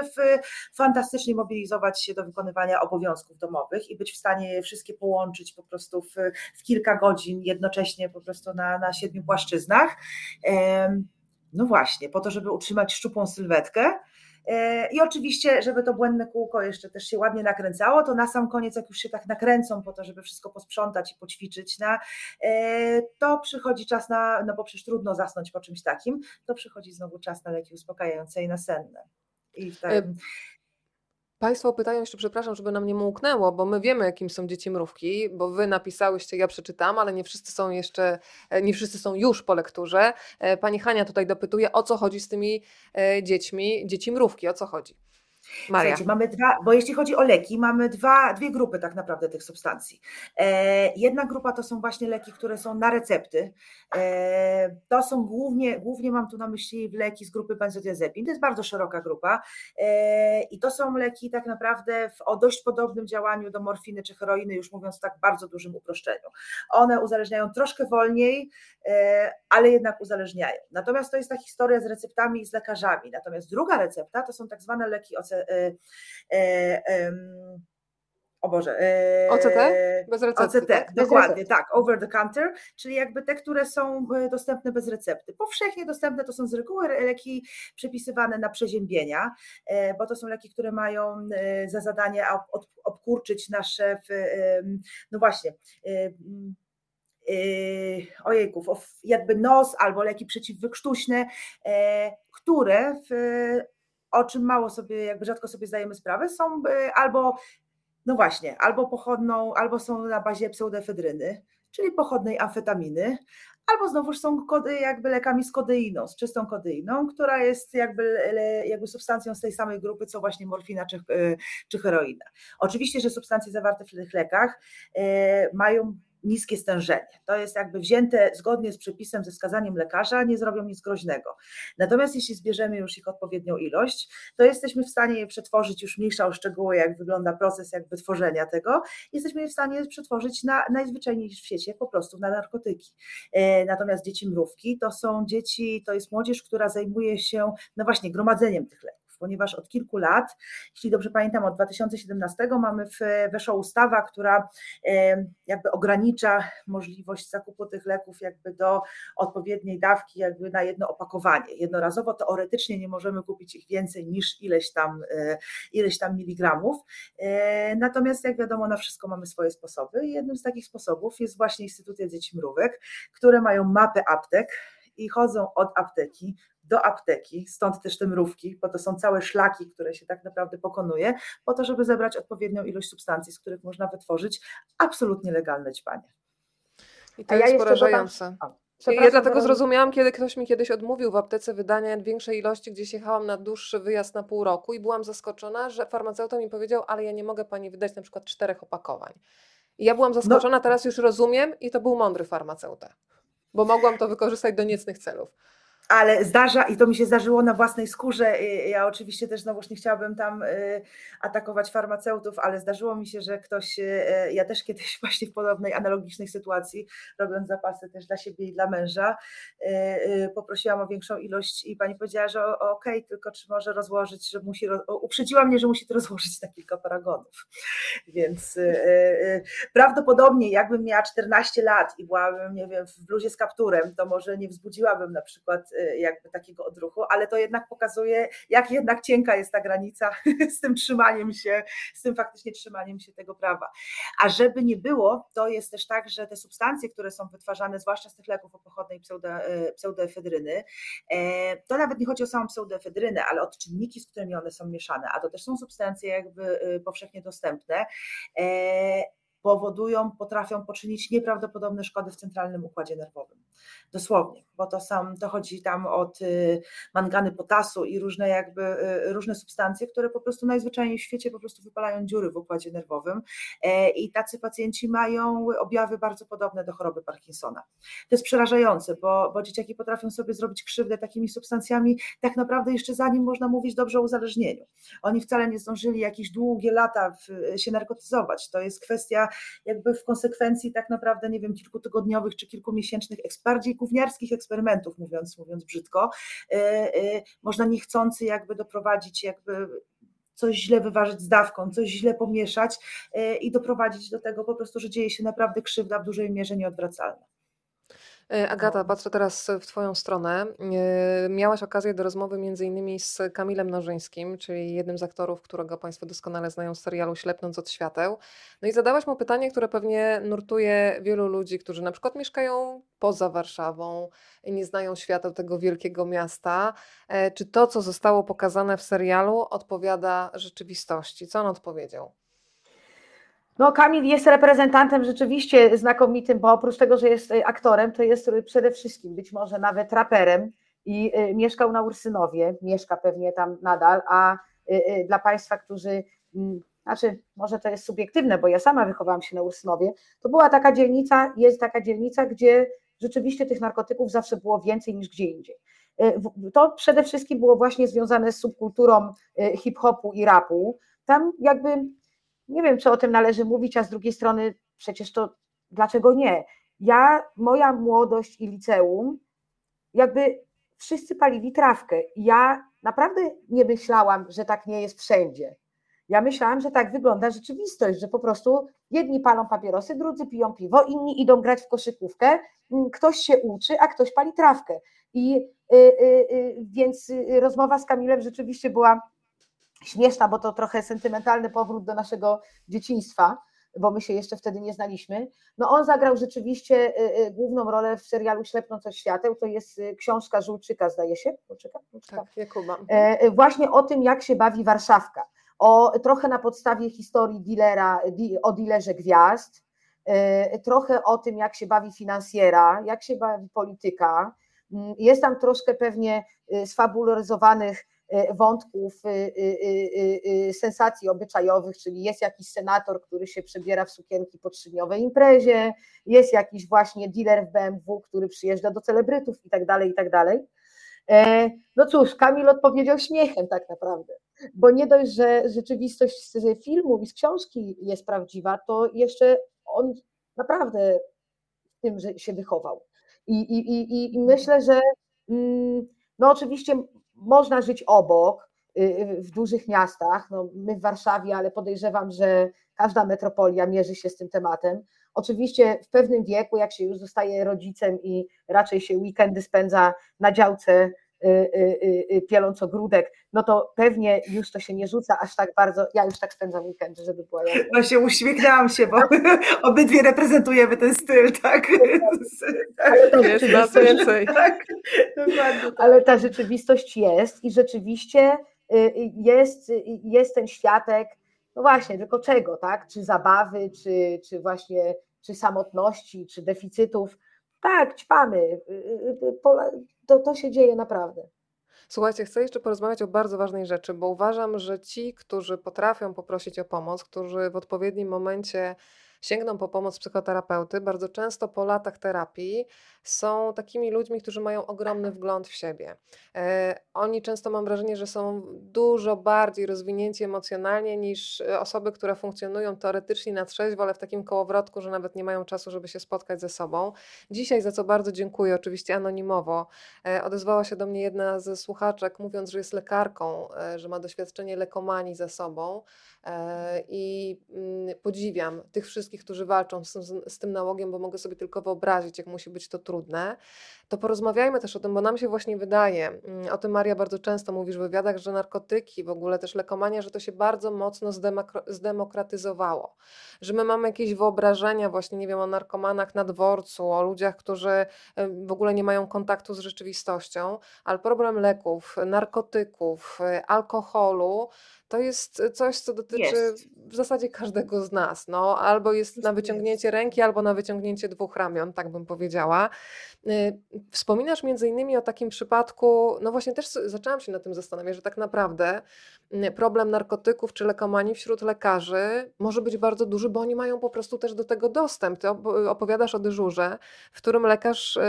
fantastycznie mobilizować się do wykonywania obowiązków domowych i być w stanie je wszystkie połączyć po prostu w, w kilka godzin jednocześnie po prostu na, na siedmiu płaszczyznach. No właśnie, po to, żeby utrzymać szczupłą sylwetkę. E, I oczywiście, żeby to błędne kółko jeszcze też się ładnie nakręcało, to na sam koniec, jak już się tak nakręcą po to, żeby wszystko posprzątać i poćwiczyć, na, e, to przychodzi czas na, no bo przecież trudno zasnąć po czymś takim, to przychodzi znowu czas na leki uspokajające i nasenne. I tak, Państwo pytają jeszcze, przepraszam, żeby nam nie umknęło, bo my wiemy, jakim są dzieci mrówki, bo wy napisałyście, ja przeczytam, ale nie wszyscy są jeszcze, e, nie wszyscy są już po lekturze. E, pani Hania tutaj dopytuje, o co chodzi z tymi e, dziećmi, dzieci mrówki, o co chodzi? Maria. Mamy dwa, bo jeśli chodzi o leki, mamy dwa, dwie grupy tak naprawdę tych substancji. E, jedna grupa to są właśnie leki, które są na recepty. E, to są głównie, głównie mam tu na myśli leki z grupy benzodiazepin. To jest bardzo szeroka grupa e, i to są leki tak naprawdę w, o dość podobnym działaniu do morfiny czy heroiny, już mówiąc w tak bardzo dużym uproszczeniu. One uzależniają troszkę wolniej, e, ale jednak uzależniają. Natomiast to jest ta historia z receptami i z lekarzami. Natomiast druga recepta to są tak zwane leki OC, e, o Boże. OCT? Bez recepty. OCT, tak? dokładnie, tak. Over the counter, czyli jakby te, które są dostępne bez recepty. Powszechnie dostępne to są z reguły leki przepisywane na przeziębienia, bo to są leki, które mają za zadanie obkurczyć nasze, no właśnie, Yy, ojejków, jakby nos albo leki przeciwwykrztuśne, e, które w, o czym mało sobie, jakby rzadko sobie zdajemy sprawę, są e, albo, no właśnie, albo pochodną, albo są na bazie pseudefedryny, czyli pochodnej amfetaminy, albo znowuż są kody, jakby lekami z kodeiną, z czystą kodeiną, która jest jakby, jakby substancją z tej samej grupy, co właśnie morfina czy, e, czy heroina. Oczywiście, że substancje zawarte w tych lekach mają niskie stężenie. To jest jakby wzięte zgodnie z przepisem, ze wskazaniem lekarza, nie zrobią nic groźnego. Natomiast jeśli zbierzemy już ich odpowiednią ilość, to jesteśmy w stanie je przetworzyć, już mniejsza o szczegóły, jak wygląda proces jakby tworzenia tego, jesteśmy je w stanie przetworzyć na najzwyczajniej w świecie po prostu na narkotyki. E, natomiast dzieci mrówki to są dzieci, to jest młodzież, która zajmuje się no właśnie gromadzeniem tych leków ponieważ od kilku lat, jeśli dobrze pamiętam, od 2017 mamy w, weszła ustawa, która jakby ogranicza możliwość zakupu tych leków jakby do odpowiedniej dawki jakby na jedno opakowanie. Jednorazowo teoretycznie nie możemy kupić ich więcej niż ileś tam, e, ileś tam miligramów. E, natomiast jak wiadomo, na wszystko mamy swoje sposoby jednym z takich sposobów jest właśnie instytucja dzieci mrówek, które mają mapę aptek, i chodzą od apteki do apteki, stąd też te mrówki, bo to są całe szlaki, które się tak naprawdę pokonuje, po to, żeby zebrać odpowiednią ilość substancji, z których można wytworzyć absolutnie legalne ćpanie. I to A jest ja porażające. Ja dlatego zrozumiałam, kiedy ktoś mi kiedyś odmówił w aptece wydania większej ilości, gdzieś jechałam na dłuższy wyjazd na pół roku i byłam zaskoczona, że farmaceuta mi powiedział, ale ja nie mogę pani wydać na przykład czterech opakowań. I ja byłam no zaskoczona, no. teraz już rozumiem i to był mądry farmaceuta, bo mogłam to wykorzystać do niecnych celów ale zdarza i to mi się zdarzyło na własnej skórze. Ja oczywiście też znowuż nie chciałabym tam y, atakować farmaceutów, ale zdarzyło mi się, że ktoś, y, ja też kiedyś właśnie w podobnej analogicznej sytuacji, robiąc zapasy też dla siebie i dla męża, y, poprosiłam o większą ilość i pani powiedziała, że okej, okay, tylko czy może rozłożyć, że musi, uprzedziła mnie, że musi to rozłożyć na kilka paragonów. Więc prawdopodobnie jakbym miała 14 lat i byłabym, nie wiem, w bluzie z kapturem, to może nie wzbudziłabym na przykład y, jakby takiego odruchu, ale to jednak pokazuje, jak jednak cienka jest ta granica z tym trzymaniem się, z tym faktycznie trzymaniem się tego prawa. A żeby nie było, to jest też tak, że te substancje, które są wytwarzane, zwłaszcza z tych leków o pochodnej pseudo, pseudoefedryny, to nawet nie chodzi o samą pseudoefedrynę, ale od czynniki, z którymi one są mieszane, a to też są substancje jakby powszechnie dostępne powodują, potrafią poczynić nieprawdopodobne szkody w centralnym układzie nerwowym. Dosłownie, bo to, sam, to chodzi tam od y, mangany potasu i różne jakby y, różne substancje, które po prostu najzwyczajniej w świecie po prostu wypalają dziury w układzie nerwowym e, i tacy pacjenci mają objawy bardzo podobne do choroby Parkinsona. To jest przerażające, bo, bo dzieciaki potrafią sobie zrobić krzywdę takimi substancjami tak naprawdę jeszcze zanim można mówić dobrze o uzależnieniu. Oni wcale nie zdążyli jakieś długie lata w, się narkotyzować. To jest kwestia jakby w konsekwencji tak naprawdę, nie wiem, kilkutygodniowych czy kilkumiesięcznych, bardziej gówniarskich eksperymentów, mówiąc, mówiąc brzydko, e, e, można niechcący jakby doprowadzić jakby coś źle wyważyć z dawką, coś źle pomieszać e, i doprowadzić do tego po prostu, że dzieje się naprawdę krzywda w dużej mierze nieodwracalna. E, Agata, patrzę teraz w Twoją stronę. E, miałaś okazję do rozmowy między innymi z Kamilem Nożyńskim, czyli jednym z aktorów, którego Państwo doskonale znają z serialu Ślepnąc od świateł. No i zadałaś mu pytanie, które pewnie nurtuje wielu ludzi, którzy na przykład mieszkają poza Warszawą i nie znają świata tego wielkiego miasta. E, czy to, co zostało pokazane w serialu, odpowiada rzeczywistości? Co on odpowiedział? No, Kamil jest reprezentantem rzeczywiście znakomitym, bo oprócz tego, że jest y, aktorem, to jest przede wszystkim być może nawet raperem i y, mieszkał na Ursynowie, mieszka pewnie tam nadal, a y, dla Państwa, którzy, mm, znaczy może to jest subiektywne, bo ja sama wychowałam się na Ursynowie, to była taka dzielnica, jest taka dzielnica, gdzie rzeczywiście tych narkotyków zawsze było więcej niż gdzie indziej. To przede wszystkim było właśnie związane z subkulturą hip-hopu i rapu. Tam jakby nie wiem, czy o tym należy mówić, a z drugiej strony przecież to dlaczego nie? Ja, moja młodość i liceum, jakby wszyscy palili trawkę. Ja naprawdę nie myślałam, że tak nie jest wszędzie. Ja myślałam, że tak wygląda rzeczywistość, że po prostu jedni palą papierosy, drudzy piją piwo, inni idą grać w koszykówkę, mm, ktoś się uczy, a ktoś pali trawkę. I y, y, y, więc y, rozmowa z Kamilem rzeczywiście była śmieszna, bo to trochę sentymentalny powrót do naszego dzieciństwa, bo my się jeszcze wtedy nie znaliśmy. No on zagrał rzeczywiście y, y, główną rolę w serialu Ślepnąc od świateł, to jest y, książka Żółczyka, zdaje się. Żółczyka? Tak, Jakuba. E, właśnie o tym, jak się bawi Warszawka. O, trochę na podstawie historii dealera, o dealerze gwiazd, e, trochę o tym, jak się bawi finansjera, jak się bawi polityka. Mm, jest tam troszkę pewnie sfabularyzowanych wątków e, e, sensacji obyczajowych, czyli jest jakiś senator, który się przebiera w sukienki po trzydniowej imprezie, jest jakiś właśnie dealer w BMW, który przyjeżdża do celebrytów i tak dalej, i tak dalej. No cóż, Kamil odpowiedział śmiechem tak naprawdę, bo nie dość, że rzeczywistość z filmu i z książki jest prawdziwa, to jeszcze on naprawdę w tym się wychował. I, i, i, i myślę, że mm, no oczywiście można żyć obok, y, y, w dużych miastach. No, my w Warszawie, ale podejrzewam, że każda metropolia mierzy się z tym tematem. Oczywiście w pewnym wieku, jak się już zostaje rodzicem i raczej się weekendy spędza na działce pieląc ogródek, no to pewnie już to się nie rzuca aż tak bardzo. Ja już tak spędzam weekendy, żeby była jasna. No się uśmiechnęłam się, bo obydwie reprezentujemy ten styl, tak? Ale ta rzeczywistość, więcej. Tak. Tak. Ale ta rzeczywistość jest i rzeczywiście jest, jest ten światek, no właśnie, tylko czego, tak? Czy zabawy, czy, czy właśnie czy samotności, czy deficytów. Tak, ćpamy to, to się dzieje naprawdę. Słuchajcie, chcę jeszcze porozmawiać o bardzo ważnej rzeczy, bo uważam, że ci, którzy potrafią poprosić o pomoc, którzy w odpowiednim momencie sięgną po pomoc psychoterapeuty, bardzo często po latach terapii są takimi ludźmi, którzy mają ogromny wgląd w siebie. E, oni często mam wrażenie, że są dużo bardziej rozwinięci emocjonalnie niż e, osoby, które funkcjonują teoretycznie na trzeźwo, ale w takim kołowrotku, że nawet nie mają czasu, żeby się spotkać ze sobą. Dzisiaj, za co bardzo dziękuję, oczywiście anonimowo, e, odezwała się do mnie jedna ze słuchaczek, mówiąc, że jest lekarką, że ma doświadczenie lekomanii ze sobą i mm, podziwiam tych wszystkich, którzy walczą z, z tym nałogiem, bo mogę sobie tylko wyobrazić, jak musi być to trudne, to to porozmawiajmy też o tym, bo nam się właśnie wydaje, mm, o tym Maria bardzo często mówisz w wywiadach, że narkotyki, w ogóle też lekomania, że to się bardzo mocno zdemokratyzowało, że my mamy jakieś wyobrażenia właśnie, nie wiem, o narkomanach na dworcu, o ludziach, którzy w ogóle nie mają kontaktu z rzeczywistością, ale problem leków, narkotyków, y, alkoholu to jest coś, co dotyczy Jest. w zasadzie każdego z nas. No, albo jest na wyciągnięcie ręki, albo na wyciągnięcie dwóch ramion, tak bym powiedziała. Y, Wspominasz między innymi o takim przypadku, no właśnie też zaczęłam się nad tym zastanawiać, że tak naprawdę y, problem narkotyków czy lekomanii wśród lekarzy może być bardzo duży, bo oni mają po prostu też do tego dostęp. Ty op- opowiadasz o dyżurze, w którym lekarz y,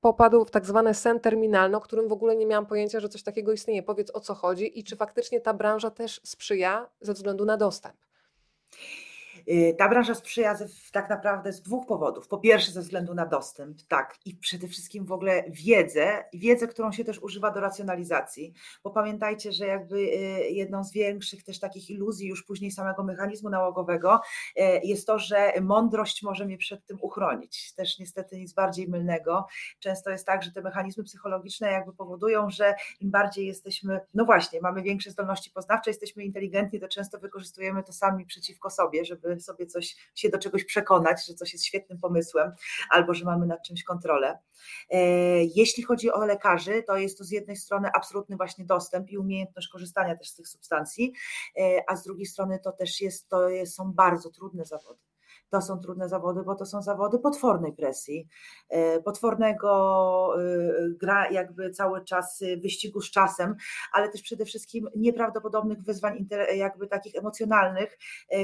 popadł w tak zwane sen terminalne, o którym w ogóle nie miałam pojęcia, że coś takiego istnieje. Powiedz o co chodzi i czy faktycznie ta branża też sprzyja ze względu na dostęp. Y, Ta branża sprzyja ze, tak naprawdę z dwóch powodów. Po pierwsze, ze względu na dostęp, tak, i przede wszystkim w ogóle wiedzę, wiedzę, którą się też używa do racjonalizacji. Bo pamiętajcie, że jakby y, jedną z większych też takich iluzji już później samego mechanizmu nałogowego y, jest to, że mądrość może mnie przed tym uchronić. Też niestety nic bardziej mylnego. Często jest tak, że te mechanizmy psychologiczne jakby powodują, że im bardziej jesteśmy, no właśnie, mamy większe zdolności poznawcze, jesteśmy inteligentni, to często wykorzystujemy to sami przeciwko sobie, żeby sobie coś, się do czegoś przekonać, że coś jest świetnym pomysłem, albo że mamy nad czymś kontrolę. E, Jeśli chodzi o lekarzy, to jest to z jednej strony absolutny właśnie dostęp i umiejętność korzystania też z tych substancji, e, a z drugiej strony to też jest, to są bardzo trudne zawody. To są trudne zawody, bo to są zawody potwornej presji, e, potwornego e, gra jakby cały czas e, wyścigu z czasem, ale też przede wszystkim nieprawdopodobnych wyzwań jakby takich emocjonalnych,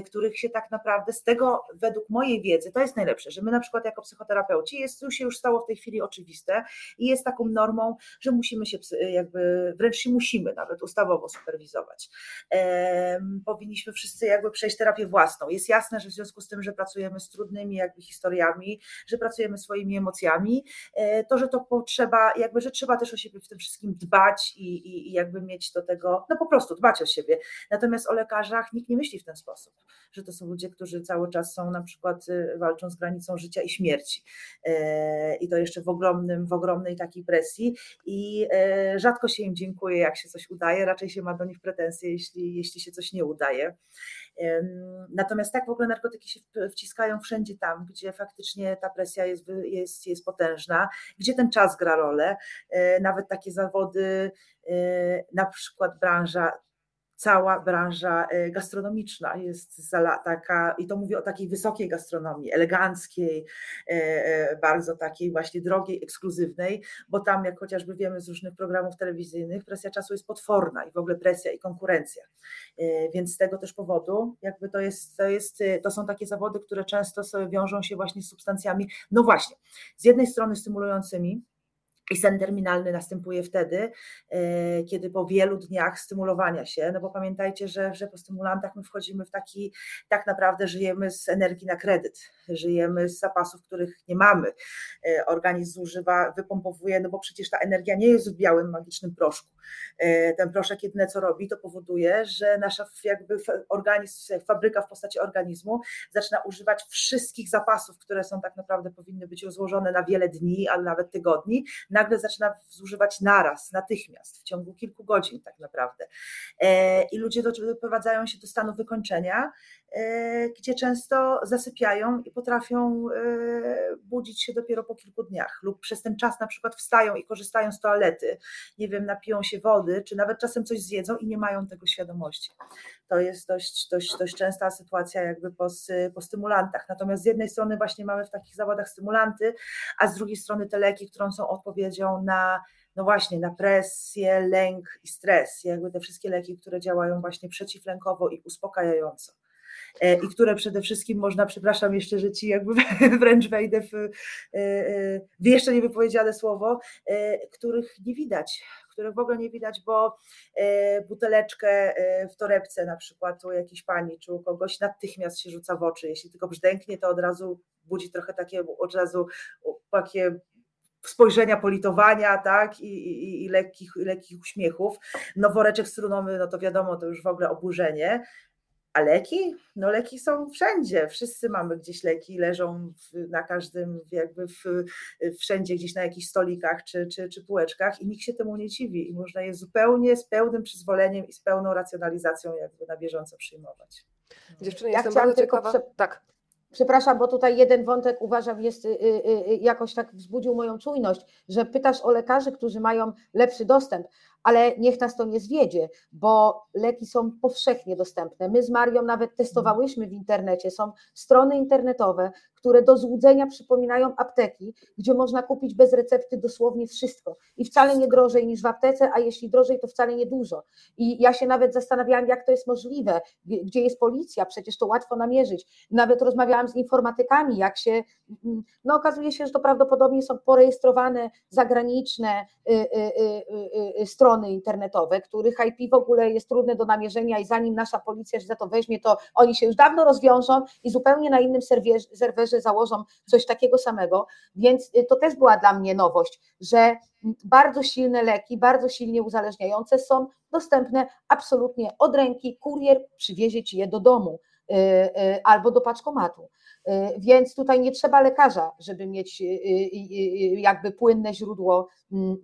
których się tak naprawdę z tego według mojej wiedzy, to jest najlepsze, że my na przykład jako psychoterapeuci, jest, już się już stało w tej chwili oczywiste i jest taką normą, że musimy się jakby, wręcz się musimy nawet ustawowo superwizować. Powinniśmy wszyscy jakby przejść terapię własną. Jest jasne, że w związku z tym, że pracujemy z trudnymi jakby historiami, że pracujemy swoimi emocjami, e, to, że to potrzeba, jakby, że trzeba też o siebie w tym wszystkim dbać i, i, i jakby mieć do tego, no po prostu dbać o siebie. Natomiast o lekarzach nikt nie myśli w ten sposób, że to są ludzie, którzy cały czas są na przykład y, walczą z granicą życia i śmierci. E, I to jeszcze w ogromnym, w ogromnej takiej presji i e, rzadko się im dziękuję, jak się coś udaje, raczej się ma do nich pretensje, jeśli, jeśli się coś nie udaje. Natomiast tak w ogóle narkotyki się wciskają wszędzie tam, gdzie faktycznie ta presja jest, jest, jest potężna, gdzie ten czas gra rolę. E, Nawet takie zawody, e, na przykład branża cała branża e, gastronomiczna jest taka, i to mówię o takiej wysokiej gastronomii, eleganckiej, e, e, bardzo takiej właśnie drogiej, ekskluzywnej, bo tam, jak chociażby wiemy z różnych programów telewizyjnych, presja czasu jest potworna i w ogóle presja i konkurencja. Więc z tego też powodu, jakby to jest, to jest, to są takie zawody, które często wiążą się właśnie z substancjami, no właśnie, z jednej strony stymulującymi, i sen terminalny następuje wtedy, e, kiedy po wielu dniach stymulowania się, no bo pamiętajcie, że, że po stymulantach my wchodzimy w taki, tak naprawdę żyjemy z energii na kredyt, żyjemy z zapasów, których nie mamy. E, Organizm zużywa, wypompowuje, no bo przecież ta energia nie jest w białym, magicznym proszku. E, Ten proszek jedyne co robi, to powoduje, że nasza jakby organizm, fabryka w postaci organizmu zaczyna używać wszystkich zapasów, które są tak naprawdę powinny być rozłożone na wiele dni, ale nawet tygodni, nagle zaczyna zużywać naraz, natychmiast, w ciągu kilku godzin tak naprawdę. E, I ludzie do- doprowadzają się do stanu wykończenia, e, gdzie często zasypiają i potrafią e, budzić się dopiero po kilku dniach lub przez ten czas na przykład wstają i korzystają z toalety, nie wiem, napiją się wody, czy nawet czasem coś zjedzą i nie mają tego świadomości. To jest dość, dość, dość częsta sytuacja jakby po, po stymulantach. Natomiast z jednej strony właśnie mamy w takich zawodach stymulanty, a z drugiej strony te leki, które są odpowiedzią na no właśnie, na presję, lęk i stres, jakby te wszystkie leki, które działają właśnie przeciwlękowo i uspokajająco. E, I które przede wszystkim można, przepraszam jeszcze, że ci jakby wręcz wejdę w, e, e, w jeszcze niewypowiedziane słowo, których nie widać, których w ogóle nie widać, bo e, buteleczkę e, w torebce na przykład u jakiejś pani czy u kogoś natychmiast się rzuca w oczy. Jeśli tylko brzdęknie, to od razu budzi trochę takie od razu takie spojrzenia politowania, tak, i, i, i lekkich, i lekkich uśmiechów. No woreczek strunowy, no to wiadomo, to już w ogóle oburzenie. A leki? No leki są wszędzie. Wszyscy mamy gdzieś leki, leżą w, na każdym, jakby w, wszędzie gdzieś na jakichś stolikach czy, czy, czy półeczkach i nikt się temu nie dziwi. I można je zupełnie z pełnym przyzwoleniem i z pełną racjonalizacją jakby na bieżąco przyjmować. Dziewczyny, ja jestem bardzo ciekawa. Prze... Tak. Przepraszam, bo tutaj jeden wątek uważam jest y, y, y, jakoś tak wzbudził moją czujność, że pytasz o lekarzy, którzy mają lepszy dostęp ale niech nas to nie zwiedzie, bo leki są powszechnie dostępne. My z Marią nawet testowałyśmy w internecie, są strony internetowe, które do złudzenia przypominają apteki, gdzie można kupić bez recepty dosłownie wszystko i wcale nie drożej niż w aptece, a jeśli drożej, to wcale nie dużo. I ja się nawet zastanawiałam, jak to jest możliwe, gdzie jest policja, przecież to łatwo namierzyć. Nawet rozmawiałam z informatykami, jak się, no okazuje się, że to prawdopodobnie są porejestrowane zagraniczne y, y, y, strony internetowe, których IP w ogóle jest trudne do namierzenia i zanim nasza policja się za to weźmie, to oni się już dawno rozwiążą i zupełnie na innym serwerze że założą coś takiego samego, więc y, to też była dla mnie nowość, że bardzo silne leki, bardzo silnie uzależniające są dostępne absolutnie od ręki, kurier przywiezie ci je do domu y, y, albo do paczkomatu. Więc tutaj nie trzeba lekarza, żeby mieć jakby płynne źródło mm,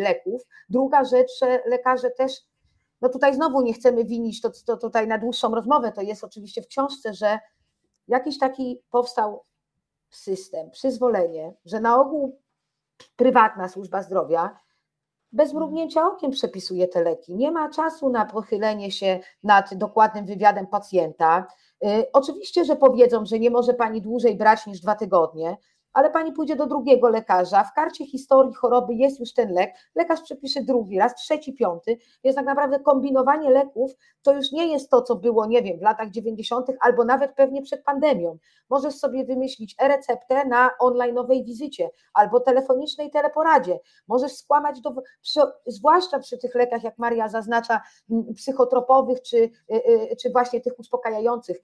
leków. Druga rzecz, że lekarze też no tutaj znowu nie chcemy winić, to, to tutaj na dłuższą rozmowę, to jest oczywiście w książce, że jakiś taki powstał system, przyzwolenie, że na ogół prywatna służba zdrowia bez mhm. mrugnięcia okiem przepisuje te leki. Nie ma czasu na pochylenie się nad dokładnym wywiadem pacjenta. Y, oczywiście, że powiedzą, że nie może pani dłużej brać niż dwa tygodnie, ale pani pójdzie do drugiego lekarza, w karcie historii choroby jest już ten lek, lekarz przepisze drugi raz, trzeci, piąty, więc tak naprawdę kombinowanie leków to już nie jest to, co było, nie wiem, w latach 90. albo nawet pewnie przed pandemią. Możesz sobie wymyślić e-receptę na online'owej wizycie albo telefonicznej teleporadzie. Możesz skłamać, do, przy, zwłaszcza przy tych lekach, jak Maria zaznacza, psychotropowych czy, y, y, czy właśnie tych uspokajających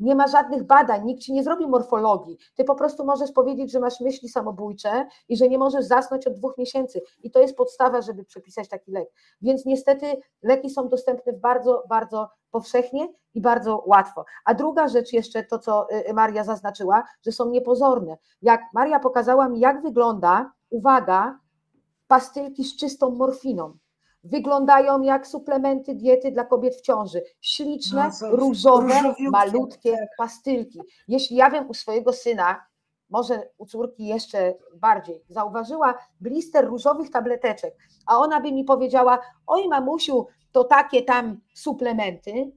nie ma żadnych badań, nikt ci nie zrobi morfologii. Ty po prostu możesz powiedzieć, że masz myśli samobójcze i że nie możesz zasnąć od dwóch miesięcy. I to jest podstawa, żeby przepisać taki lek. Więc niestety leki są dostępne bardzo, bardzo powszechnie i bardzo łatwo. A druga rzecz jeszcze to, co y, y, Maria zaznaczyła, że są niepozorne. Jak Maria pokazała mi, jak wygląda, uwaga, pastylki z czystą morfiną wyglądają jak suplementy diety dla kobiet w ciąży. Śliczne, no, różowe, malutkie tak. pastylki. Jeśli ja wiem u swojego syna, może u córki jeszcze bardziej, zauważyła blister różowych tableteczek, a ona by mi powiedziała: Oj, mamusiu, to takie tam suplementy,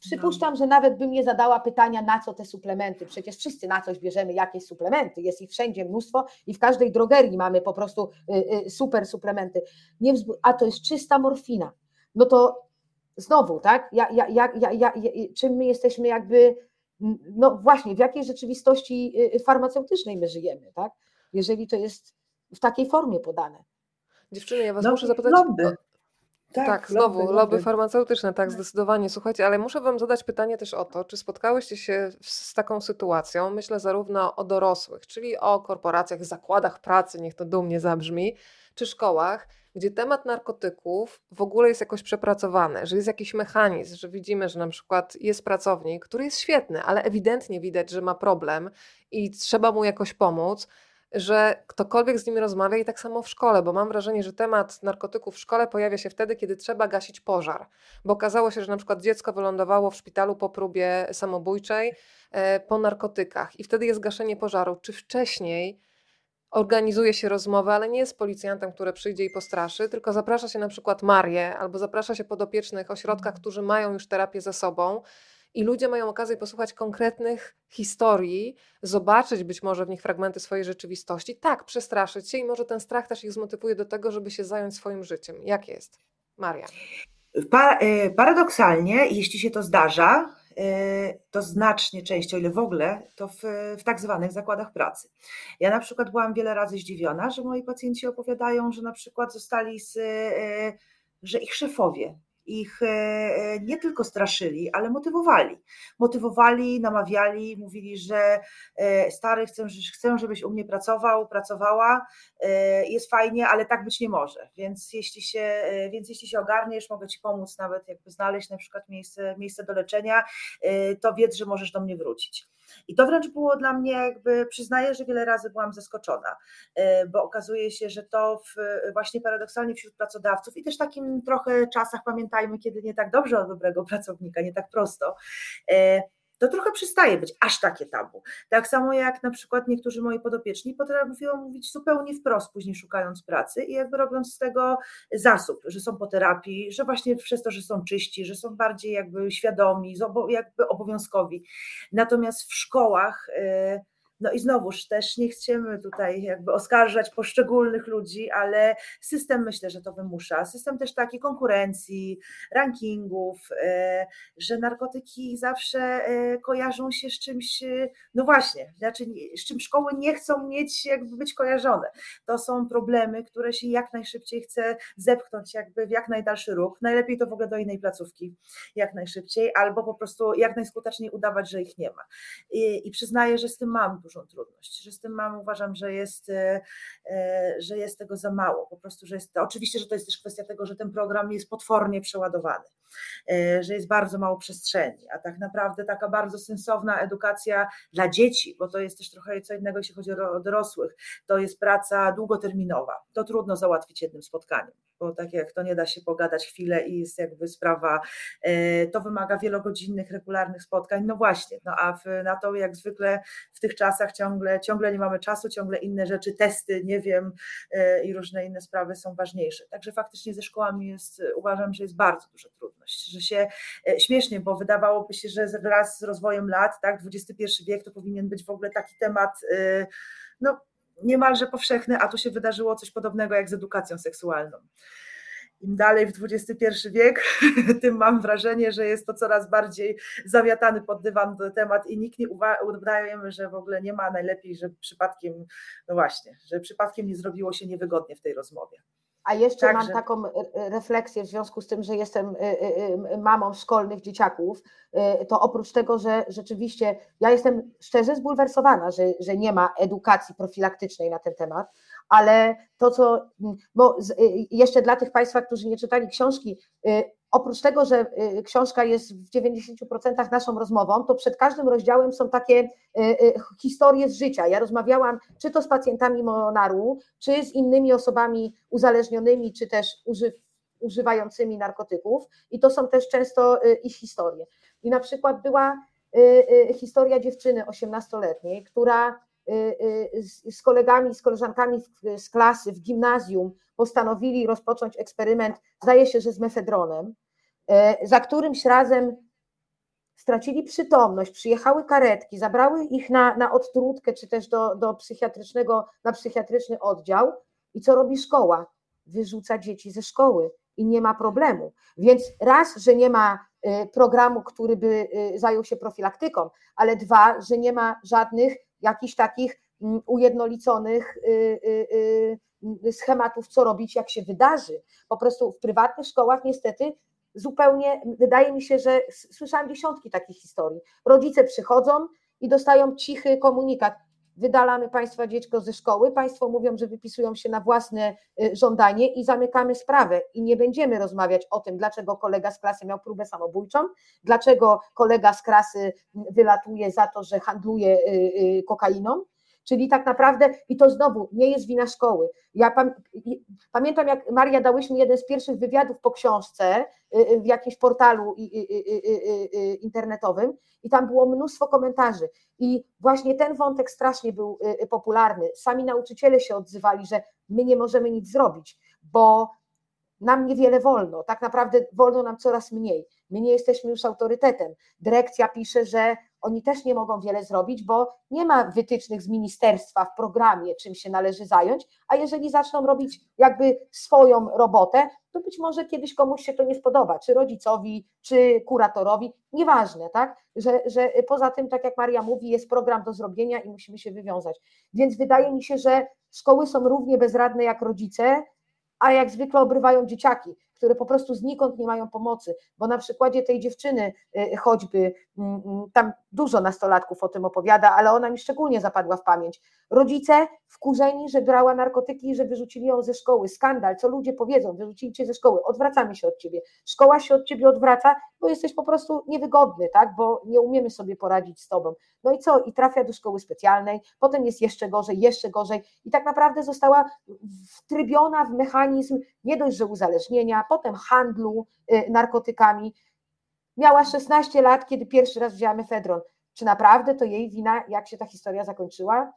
Przypuszczam, że nawet bym nie zadała pytania, na co te suplementy. Przecież wszyscy na coś bierzemy jakieś suplementy. Jest ich wszędzie mnóstwo i w każdej drogerii mamy po prostu y, y, super suplementy. Nie a to jest czysta morfina. No to znowu, tak? Ja, ja, ja, ja, ja, czym my jesteśmy jakby, no właśnie, w jakiej rzeczywistości y, farmaceutycznej my żyjemy, tak? Jeżeli to jest w takiej formie podane. Dziewczyny, ja Was no, muszę zapytać. Lobby. Tak, tak znowu, lobby, lobby farmaceutyczne, tak, zdecydowanie. Słuchajcie, ale muszę Wam zadać pytanie też o to, czy spotkałyście się z taką sytuacją, myślę zarówno o dorosłych, czyli o korporacjach, zakładach pracy, niech to dumnie zabrzmi, czy szkołach, gdzie temat narkotyków w ogóle jest jakoś przepracowany, że jest jakiś mechanizm, że widzimy, że na przykład jest pracownik, który jest świetny, ale ewidentnie widać, że ma problem i trzeba mu jakoś pomóc, że ktokolwiek z nimi rozmawia i tak samo w szkole, bo mam wrażenie, że temat narkotyków w szkole pojawia się wtedy, kiedy trzeba gasić pożar, bo okazało się, że na przykład dziecko wylądowało w szpitalu po próbie samobójczej, e, po narkotykach i wtedy jest gaszenie pożaru. Czy wcześniej organizuje się rozmowę, ale nie jest policjantem, który przyjdzie i postraszy, tylko zaprasza się na przykład Marię albo zaprasza się podopiecznych ośrodkach, mhm. którzy mają już terapię za sobą i ludzie mają okazję posłuchać konkretnych historii, zobaczyć być może w nich fragmenty swojej rzeczywistości, tak, przestraszyć się i może ten strach też ich zmotywuje do tego, żeby się zająć swoim życiem. Jak jest? Maria. E, paradoksalnie, jeśli się to zdarza, e, to znacznie częściej, o ile w ogóle, to w, w tak zwanych zakładach pracy. Ja na przykład byłam wiele razy zdziwiona, że moi pacjenci opowiadają, że na przykład zostali z, e, że ich szefowie ich e, nie tylko straszyli, ale motywowali. Motywowali, namawiali, mówili, że stary, chcę, chcę żebyś u mnie pracował, pracowała, jest fajnie, ale tak być nie może. Więc jeśli się, więc jeśli się ogarniesz, mogę ci pomóc nawet jakby znaleźć na przykład miejsce, miejsce do leczenia, to wiedz, że możesz do mnie wrócić. I to wręcz było dla mnie, jakby przyznaję, że wiele razy byłam zaskoczona, e, bo okazuje się, że to w, właśnie paradoksalnie wśród pracodawców i też takim trochę czasach, pamiętajmy, kiedy nie tak dobrze o dobrego pracownika, nie tak prosto e, to trochę przestaje być aż takie tabu. Tak samo jak na przykład niektórzy moi podopieczni potrafią mówić zupełnie wprost, później szukając pracy i jakby robiąc z tego zasób, że są po terapii, że właśnie przez to, że są czyści, że są bardziej jakby świadomi, jakby obowiązkowi. Natomiast w szkołach, yy, no i znowuż też nie chcemy tutaj jakby oskarżać poszczególnych ludzi, ale system myślę, że to wymusza. System też takiej konkurencji, rankingów, e, że narkotyki zawsze e, kojarzą się z czymś, e, no właśnie, znaczy z czym szkoły nie chcą mieć, jakby być kojarzone. To są problemy, które się jak najszybciej chce zepchnąć jakby w jak najdalszy ruch. Najlepiej to w ogóle do innej placówki jak najszybciej, albo po prostu jak najskuteczniej udawać, że ich nie ma. I, i przyznaję, że z tym mam dużą trudność, że z tym mam, uważam, że jest, e, e, że jest tego za mało, po prostu, że jest, oczywiście, że to jest też kwestia tego, że ten program jest potwornie przeładowany, e, że jest bardzo mało przestrzeni, a tak naprawdę taka bardzo sensowna edukacja dla dzieci, bo to jest też trochę co innego, jeśli chodzi o dorosłych, to jest praca długoterminowa, to trudno załatwić jednym spotkaniem bo tak jak to nie da się pogadać chwilę i jest jakby sprawa, to wymaga wielogodzinnych, regularnych spotkań. No właśnie, no a w, na to jak zwykle w tych czasach ciągle, ciągle nie mamy czasu, ciągle inne rzeczy, testy, nie wiem, e, i różne inne sprawy są ważniejsze. Także faktycznie ze szkołami jest, uważam, że jest bardzo duża trudność, że się e, śmiesznie, bo wydawałoby się, że wraz z rozwojem lat, tak, XXI wiek to powinien być w ogóle taki temat, no niemalże powszechny, a tu się wydarzyło coś podobnego jak z edukacją seksualną. Im dalej w XXI wiek, tym mam wrażenie, że jest to coraz bardziej zawiatany pod dywan temat i nikt nie udajemy, że w ogóle nie ma najlepiej, że przypadkiem, no właśnie, że przypadkiem nie zrobiło się niewygodnie w tej rozmowie. A jeszcze Także... mam taką e, e, refleksję w związku z tym, że jestem e, mamą szkolnych dzieciaków, to oprócz tego, że rzeczywiście ja jestem szczerze zbulwersowana, że, że nie ma edukacji profilaktycznej na ten temat, ale to, co bo jeszcze dla tych Państwa, którzy nie czytali książki, oprócz tego, że y, książka jest w 90% naszą rozmową, to przed każdym rozdziałem są takie y, y, historie z życia. Ja rozmawiałam czy to z pacjentami Monaru, czy z innymi osobami uzależnionymi, czy też używającymi narkotyków i to są też często ich historie. I na przykład była historia dziewczyny 18-letniej, która z kolegami, z koleżankami z klasy w gimnazjum postanowili rozpocząć eksperyment, zdaje się, że z mefedronem, e, za którymś razem stracili przytomność, przyjechały karetki, zabrały ich na, na odtrutkę, czy też do, do psychiatrycznego, na psychiatryczny oddział. I co robi szkoła? Wyrzuca dzieci ze szkoły i nie ma problemu. Więc raz, że nie ma e, programu, który by e, zajął się profilaktyką, ale dwa, że nie ma żadnych jakichś takich mm, ujednoliconych schematów, co robić, jak się wydarzy. Po prostu w prywatnych szkołach niestety zupełnie, wydaje mi się, że słyszałam dziesiątki takich historii. Rodzice przychodzą i dostają cichy komunikat. Wydalamy Państwa dziecko ze szkoły, Państwo mówią, że wypisują się na własne y, żądanie i zamykamy sprawę. I nie będziemy rozmawiać o tym, dlaczego kolega z klasy miał próbę samobójczą, dlaczego kolega z klasy wylatuje za to, że handluje y, y, kokainą, Czyli tak naprawdę, i to znowu nie jest wina szkoły. Ja pamiętam, jak Maria dałyśmy jeden z pierwszych wywiadów po książce y, y, w jakimś portalu internetowym, i tam było mnóstwo komentarzy. I właśnie ten wątek strasznie był y, popularny. Sami nauczyciele się odzywali, że my nie możemy nic zrobić, bo nam niewiele wolno, tak naprawdę wolno nam coraz mniej. My nie jesteśmy już autorytetem. Dyrekcja pisze, że oni też nie mogą wiele zrobić, bo nie ma wytycznych z ministerstwa w programie, czym się należy zająć, a jeżeli zaczną robić jakby swoją robotę, to być może kiedyś komuś się to nie spodoba, czy rodzicowi, czy kuratorowi, nieważne, tak? Że, że poza tym, tak jak Maria mówi, jest program do zrobienia i musimy się wywiązać. Więc wydaje mi się, że szkoły są równie bezradne jak rodzice, a jak zwykle obrywają dzieciaki które po prostu znikąd nie mają pomocy, bo na przykładzie tej dziewczyny y, choćby, mm, mm, tam dużo nastolatków o tym opowiada, ale ona mi szczególnie zapadła w pamięć. Rodzice wkurzeni, że brała narkotyki i że wyrzucili ją ze szkoły. Skandal, co ludzie powiedzą, wyrzucili cię ze szkoły, odwracamy się od ciebie. Szkoła się od ciebie odwraca, bo jesteś po prostu niewygodny, tak? bo nie umiemy sobie poradzić z tobą. No i co? I trafia do szkoły specjalnej, potem jest jeszcze gorzej, jeszcze gorzej i tak naprawdę została wtrybiona w mechanizm nie dość, że uzależnienia, potem handlu y, narkotykami. Miała 16 lat, kiedy pierwszy raz wzięła mefedron. Czy naprawdę to jej wina, jak się ta historia zakończyła?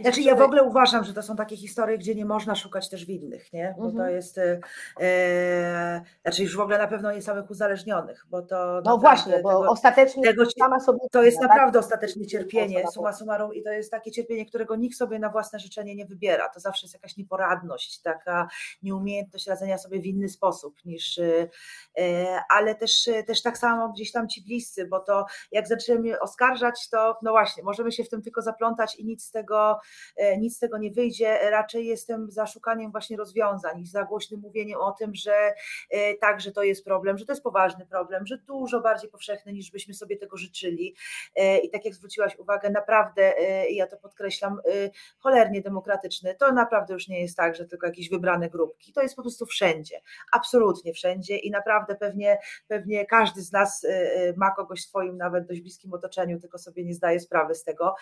Znaczy ja w ogóle uważam, że to są takie historie, gdzie nie można szukać też winnych, nie? Bo to Mhm. jest, e, e, znaczy już w ogóle na pewno nie samych uzależnionych, bo to No właśnie, bo tego, ostatecznie tego sama sobie to jest tak? naprawdę ostatecznie cierpienie, suma summarum i to jest takie cierpienie, którego nikt sobie na własne życzenie nie wybiera, to zawsze jest jakaś nieporadność, taka nieumiejętność radzenia sobie w inny sposób niż, e, e, ale też, też tak samo gdzieś tam ci bliscy, bo to jak zaczniemy oskarżać, to no właśnie, możemy się w tym tylko zaplątać i nic z tego, e, nic z tego nie wyjdzie. Raczej jestem za szukaniem właśnie rozwiązań i za głośnym mówieniem o tym, że e, tak, że to jest problem, że to jest poważny problem, że dużo bardziej powszechny niż byśmy sobie tego życzyli. E, I tak jak zwróciłaś uwagę, naprawdę, ja to podkreślam, cholernie demokratyczny. To naprawdę już nie jest tak, że tylko jakieś wybrane grupki. To jest po prostu wszędzie, absolutnie wszędzie i naprawdę pewnie, pewnie każdy z nas ma kogoś w swoim nawet dość bliskim otoczeniu, tylko sobie nie zdaje sprawy z tego.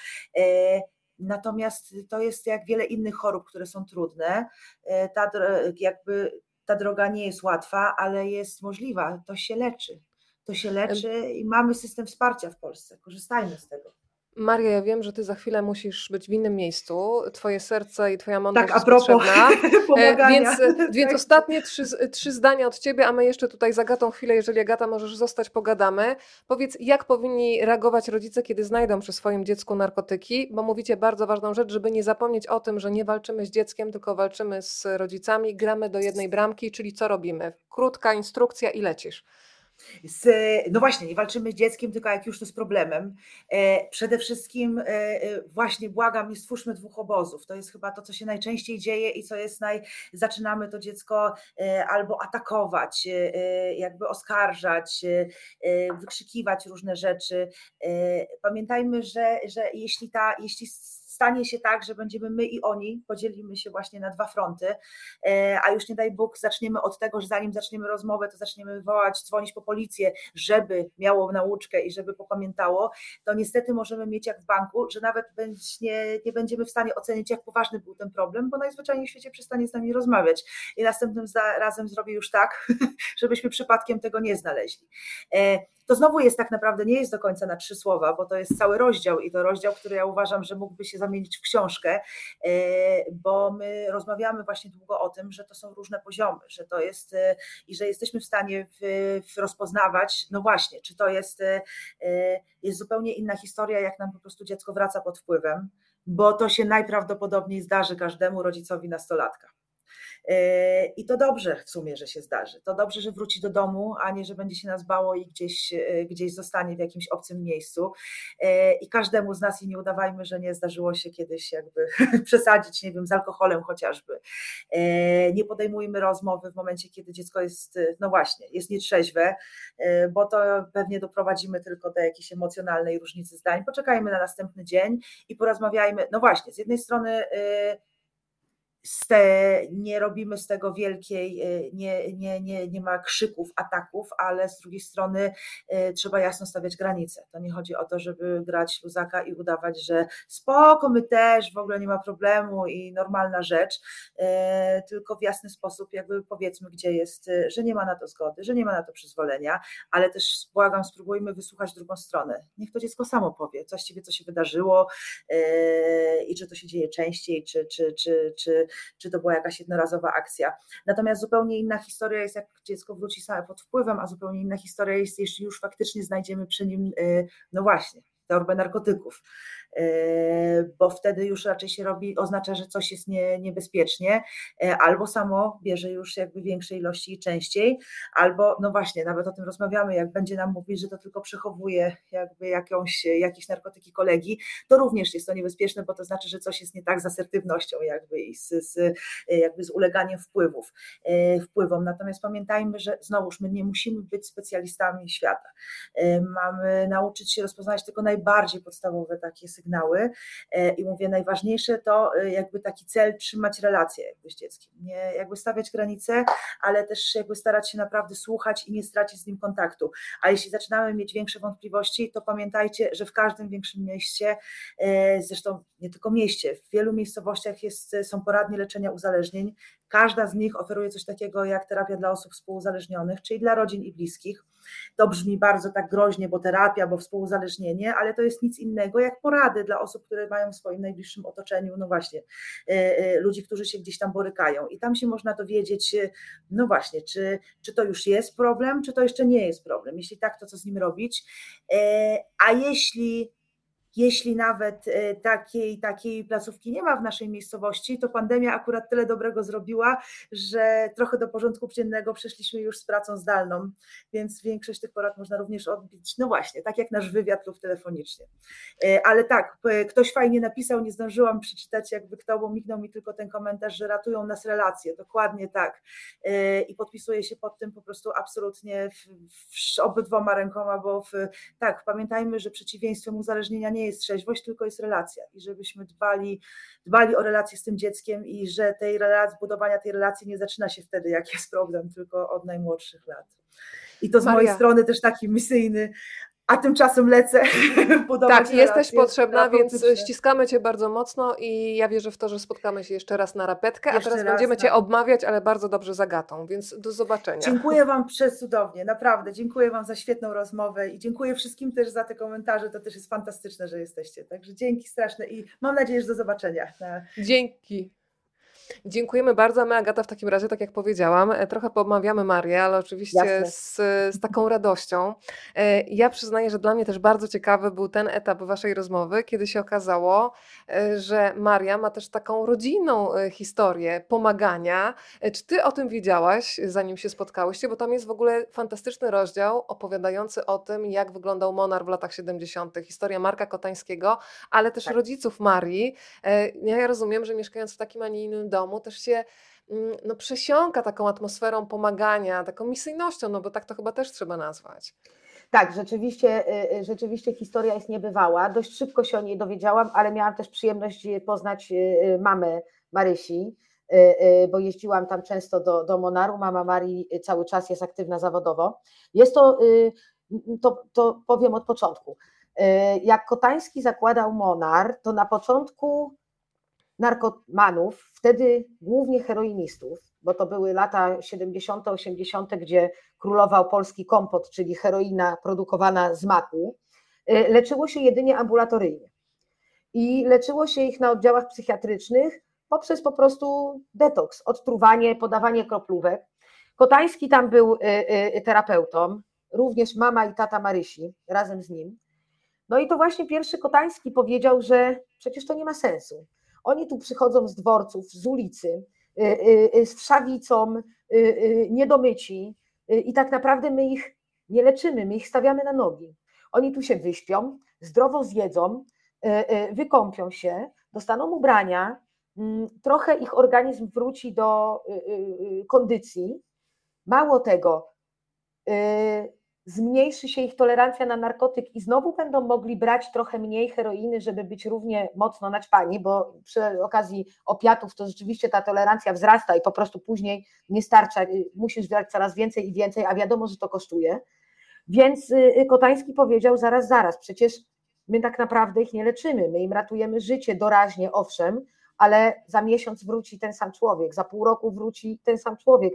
Natomiast to jest jak wiele innych chorób, które są trudne. E, Ta, jakby, ta droga nie jest łatwa, ale jest możliwa. To się leczy. To się leczy i mamy system wsparcia w Polsce. Korzystajmy z tego. Maria, ja wiem, że ty za chwilę musisz być w innym miejscu. Twoje serce i twoja mądrość Tak, a jest propos potrzebna. E, pomagania. Więc, e, więc Tak. ostatnie trzy, trzy zdania od Ciebie, a my jeszcze tutaj z Agatą chwilę, jeżeli Agata możesz zostać, pogadamy. Powiedz, jak powinni reagować rodzice, kiedy znajdą przy swoim dziecku narkotyki, bo mówicie bardzo ważną rzecz, żeby nie zapomnieć o tym, że nie walczymy z dzieckiem, tylko walczymy z rodzicami, gramy do jednej bramki, czyli co robimy? Krótka instrukcja i lecisz. Z, no właśnie, nie walczymy z dzieckiem, tylko jak już to z problemem. E, przede wszystkim e, e, właśnie błagam, nie stwórzmy dwóch obozów. To jest chyba to, co się najczęściej dzieje i co jest naj... Zaczynamy to dziecko albo atakować, jakby oskarżać, wykrzykiwać różne rzeczy. Pamiętajmy, że, że jeśli, ta, jeśli stanie się tak, że będziemy my i oni, podzielimy się właśnie na dwa fronty, e, a już nie daj Bóg, zaczniemy od tego, że zanim zaczniemy rozmowę, to zaczniemy wołać, dzwonić po policję, żeby miało nauczkę i żeby popamiętało, to niestety możemy mieć jak w banku, że nawet nie, nie będziemy w stanie ocenić, jak poważny był ten problem, bo najzwyczajniej w świecie przestanie z nami rozmawiać i następnym razem zrobi już tak, żebyśmy przypadkiem tego nie znaleźli. To znowu jest tak naprawdę, nie jest do końca na trzy słowa, bo to jest cały rozdział i to rozdział, który ja uważam, że mógłby się zamienić w książkę, e, bo my rozmawiamy właśnie długo o tym, że to są różne poziomy, że to jest e, i że jesteśmy w stanie w, w rozpoznawać, no właśnie, czy to jest, e, jest zupełnie inna historia, jak nam po prostu dziecko wraca pod wpływem, bo to się najprawdopodobniej zdarzy każdemu rodzicowi nastolatka. I to dobrze w sumie, że się zdarzy. To dobrze, że wróci do domu, a nie, że będzie się nas bało i gdzieś, e, gdzieś zostanie w jakimś obcym miejscu. E, I każdemu z nas i nie udawajmy, że nie zdarzyło się kiedyś jakby przesadzić, nie wiem, z alkoholem chociażby. E, Nie podejmujmy rozmowy w momencie, kiedy dziecko jest, no właśnie, jest nietrzeźwe, bo to pewnie doprowadzimy tylko do jakiejś emocjonalnej różnicy zdań. Poczekajmy na następny dzień i porozmawiajmy. No właśnie, z jednej strony te, nie robimy z tego wielkiej, y, nie, nie, nie, nie ma krzyków, ataków, ale z drugiej strony y, trzeba jasno stawiać granice. To nie chodzi o to, żeby grać luzaka i udawać, że spoko, my też, w ogóle nie ma problemu i normalna rzecz, y, tylko w jasny sposób jakby powiedzmy, gdzie jest, że nie ma na to zgody, że nie ma na to przyzwolenia, ale też błagam, spróbujmy wysłuchać drugą stronę. Niech to dziecko samo powie, co właściwie co się wydarzyło i czy to się dzieje częściej, czy, czy, czy, czy, czy to była jakaś jednorazowa akcja. Natomiast zupełnie inna historia jest, jak dziecko wróci same pod wpływem, a zupełnie inna historia jest, jeśli już faktycznie znajdziemy przy nim, y, no właśnie, torbę narkotyków. Bo wtedy już raczej się robi, oznacza, że coś jest nie, niebezpiecznie, albo samo bierze już jakby większej ilości i częściej, albo no właśnie, nawet o tym rozmawiamy, jak będzie nam mówić, że to tylko przechowuje jakby jakąś, jakieś narkotyki kolegi, to również jest to niebezpieczne, bo to znaczy, że coś jest nie tak z asertywnością jakby i z, z jakby z uleganiem wpływów, wpływom. Natomiast pamiętajmy, że znowuż my nie musimy być specjalistami świata. Mamy nauczyć się rozpoznać tylko najbardziej podstawowe takie sygnały i mówię, najważniejsze to jakby taki cel trzymać relacje jakby z dzieckiem, nie jakby stawiać granice, ale też jakby starać się naprawdę słuchać i nie stracić z nim kontaktu. A jeśli zaczynamy mieć większe wątpliwości, to pamiętajcie, że w każdym większym mieście, zresztą nie tylko mieście, w wielu miejscowościach jest, są poradnie leczenia uzależnień. Każda z nich oferuje coś takiego jak terapia dla osób współuzależnionych, czyli dla rodzin i bliskich. To brzmi bardzo tak groźnie, bo terapia, bo współuzależnienie, ale to jest nic innego jak porady dla osób, które mają w swoim najbliższym otoczeniu, no właśnie, e, e, ludzi, którzy się gdzieś tam borykają. I tam się można dowiedzieć, e, no właśnie, czy, czy to już jest problem, czy to jeszcze nie jest problem. Jeśli tak, to co z nim robić. A jeśli jeśli nawet e, takiej, takiej placówki nie ma w naszej miejscowości, to pandemia akurat tyle dobrego zrobiła, że trochę do porządku dziennego przeszliśmy już z pracą zdalną, więc większość tych porad można również odbić, no właśnie, tak jak nasz wywiad lub telefonicznie. E, ale tak, ktoś fajnie napisał, nie zdążyłam przeczytać jakby kto, bo mignął mi tylko ten komentarz, że ratują nas relacje, dokładnie tak. E, I podpisuję się pod tym po prostu absolutnie w, w obydwoma rękoma, bo w, tak, pamiętajmy, że przeciwieństwem uzależnienia nie jest trzeźwość, tylko jest relacja i żebyśmy dbali, dbali o relację z tym dzieckiem i że tej relacji, budowania tej relacji nie zaczyna się wtedy, jak jest problem, tylko od najmłodszych lat. I to z Maria. mojej strony też taki misyjny a tymczasem lecę Tak, jesteś potrzebna, więc ściskamy Cię bardzo mocno i ja wierzę w to, że spotkamy się jeszcze raz na rapetkę, jeszcze a teraz będziemy Cię obmawiać, ale bardzo dobrze zagatą, więc do zobaczenia. Dziękuję Wam przecudownie, naprawdę, dziękuję Wam za świetną rozmowę i dziękuję wszystkim też za te komentarze, to też jest fantastyczne, że jesteście, także dzięki straszne i mam nadzieję, że do zobaczenia. Dzięki. Dziękujemy bardzo. My, Agata, w takim razie, tak jak powiedziałam, e, trochę pomawiamy Marię, ale oczywiście z, z, taką radością. E, ja przyznaję, że dla mnie też bardzo ciekawy był ten etap waszej rozmowy, kiedy się okazało, e, że Maria ma też taką rodzinną historię pomagania. Czy ty o tym wiedziałaś, zanim się spotkałyście? Bo tam jest w ogóle fantastyczny rozdział opowiadający o tym, jak wyglądał Monar w latach 70., historia Marka Kotańskiego, ale też tak. rodziców Marii. Ja rozumiem, że mieszkając w takim, a nie innym domu, domu też się mm, no, przesiąka taką atmosferą pomagania, taką misyjnością, no bo tak to chyba też trzeba nazwać. Tak, rzeczywiście, y, y, rzeczywiście historia jest niebywała. Dość szybko się o niej dowiedziałam, ale miałam też przyjemność y, poznać mamę Marysi, bo jeździłam tam często do, do Monaru. Mama Marii cały czas jest aktywna zawodowo. Jest to, to, to powiem od początku. Jak Kotański zakładał Monar, to na początku narkomanów, wtedy głównie heroinistów, bo to były lata 70., 80., gdzie królował polski kompot, czyli heroina produkowana z maku, y, leczyło się jedynie ambulatoryjnie. I leczyło się ich na oddziałach psychiatrycznych poprzez po prostu detoks, odtruwanie, podawanie kroplówek. Kotański tam był y, y, terapeutą, również mama i tata Marysi razem z nim. No i to właśnie pierwszy Kotański powiedział, że przecież to nie ma sensu. Oni tu przychodzą z dworców, z ulicy, y, y, y, z wszawicą, niedomyci i tak naprawdę my ich nie leczymy, my ich stawiamy na nogi. Oni tu się wyśpią, zdrowo zjedzą, wykąpią się, dostaną ubrania, mm, trochę ich organizm wróci do kondycji. Mało tego, zmniejszy się ich tolerancja na narkotyk i znowu będą mogli brać trochę mniej heroiny, żeby być równie mocno naćpani, bo przy okazji opiatów to rzeczywiście ta tolerancja wzrasta i po prostu później nie starcza, y, musisz brać coraz więcej i więcej, a wiadomo, że to kosztuje. Więc y, y, Kotański powiedział zaraz, zaraz, przecież my tak naprawdę ich nie leczymy, my im ratujemy życie doraźnie, owszem, ale za miesiąc wróci ten sam człowiek, za pół roku wróci ten sam człowiek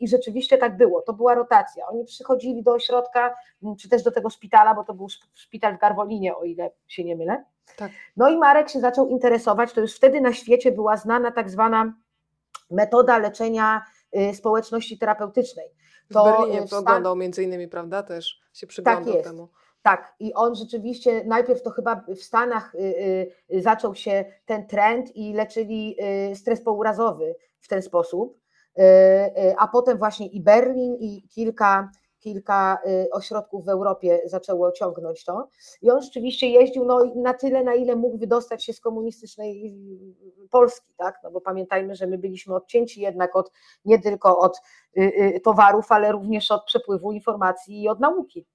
I rzeczywiście tak było, to była rotacja. Oni przychodzili do ośrodka, mm, czy też do tego szpitala, bo to był szpital w Garwolinie, o ile się nie mylę. Tak. No i Marek się zaczął interesować, to już wtedy na świecie była znana tak zwana metoda leczenia społeczności terapeutycznej. To w Berlinie w oglądał między innymi, prawda, też się przyglądał tak temu. Tak, i on rzeczywiście, najpierw to chyba w Stanach zaczął się ten trend i leczyli stres pourazowy w ten sposób, a potem właśnie i Berlin i kilka kilka y, ośrodków w Europie zaczęło ciągnąć to. I on rzeczywiście jeździł no, na tyle, na ile mógł wydostać się z komunistycznej y, Polski, tak? No bo pamiętajmy, że my byliśmy odcięci jednak od nie tylko od y, towarów, ale również od przepływu informacji i od nauki.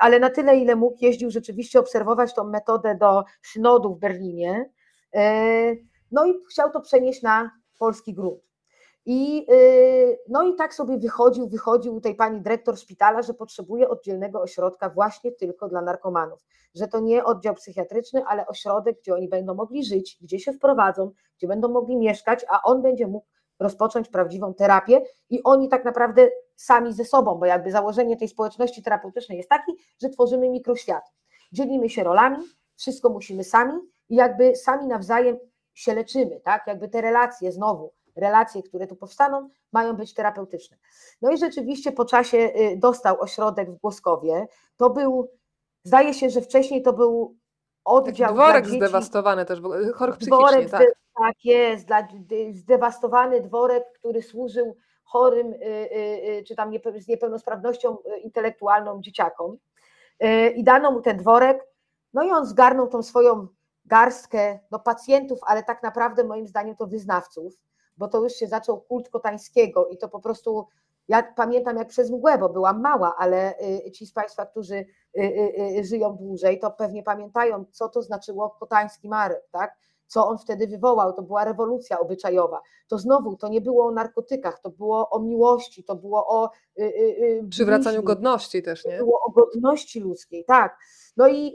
Ale na tyle, ile mógł, jeździł rzeczywiście obserwować tą metodę do synodu w Berlinie. No i chciał to przenieść na polski grunt. I, y, no i tak sobie wychodził, wychodził tej pani dyrektor szpitala, że potrzebuje oddzielnego ośrodka właśnie tylko dla narkomanów, że to nie oddział psychiatryczny, ale ośrodek, gdzie oni będą mogli żyć, gdzie się wprowadzą, gdzie będą mogli mieszkać, a on będzie mógł rozpocząć prawdziwą terapię i oni tak naprawdę sami ze sobą, bo jakby założenie tej społeczności terapeutycznej jest taki, że tworzymy mikroświat. Dzielimy się rolami, wszystko musimy sami i jakby sami nawzajem się leczymy, tak? Jakby te relacje znowu relacje, które tu powstaną, mają być terapeutyczne. No i rzeczywiście po czasie y, dostał ośrodek w Głoskowie. To był, zdaje się, że wcześniej to był oddział. Taki dworek dzieci, zdewastowany też, chorych psychicznie, dworek, tak. Tak jest, dla, zdewastowany dworek, który służył chorym y, y, czy tam z niepełnosprawnością intelektualną dzieciakom. I dano mu ten dworek, no i on zgarnął tą swoją garstkę no, pacjentów, ale tak naprawdę moim zdaniem to wyznawców bo to już się zaczął kult Kotańskiego i to po prostu, ja pamiętam jak przez mgłę, bo byłam mała, ale y, ci z Państwa, którzy y, y, żyją dłużej, to pewnie pamiętają, co to znaczyło Kotański Marek, tak? co on wtedy wywołał, to była rewolucja obyczajowa. To znowu, to nie było o narkotykach, to było o miłości, to było o... Przywracaniu godności też, nie? To było o godności ludzkiej, tak. No i,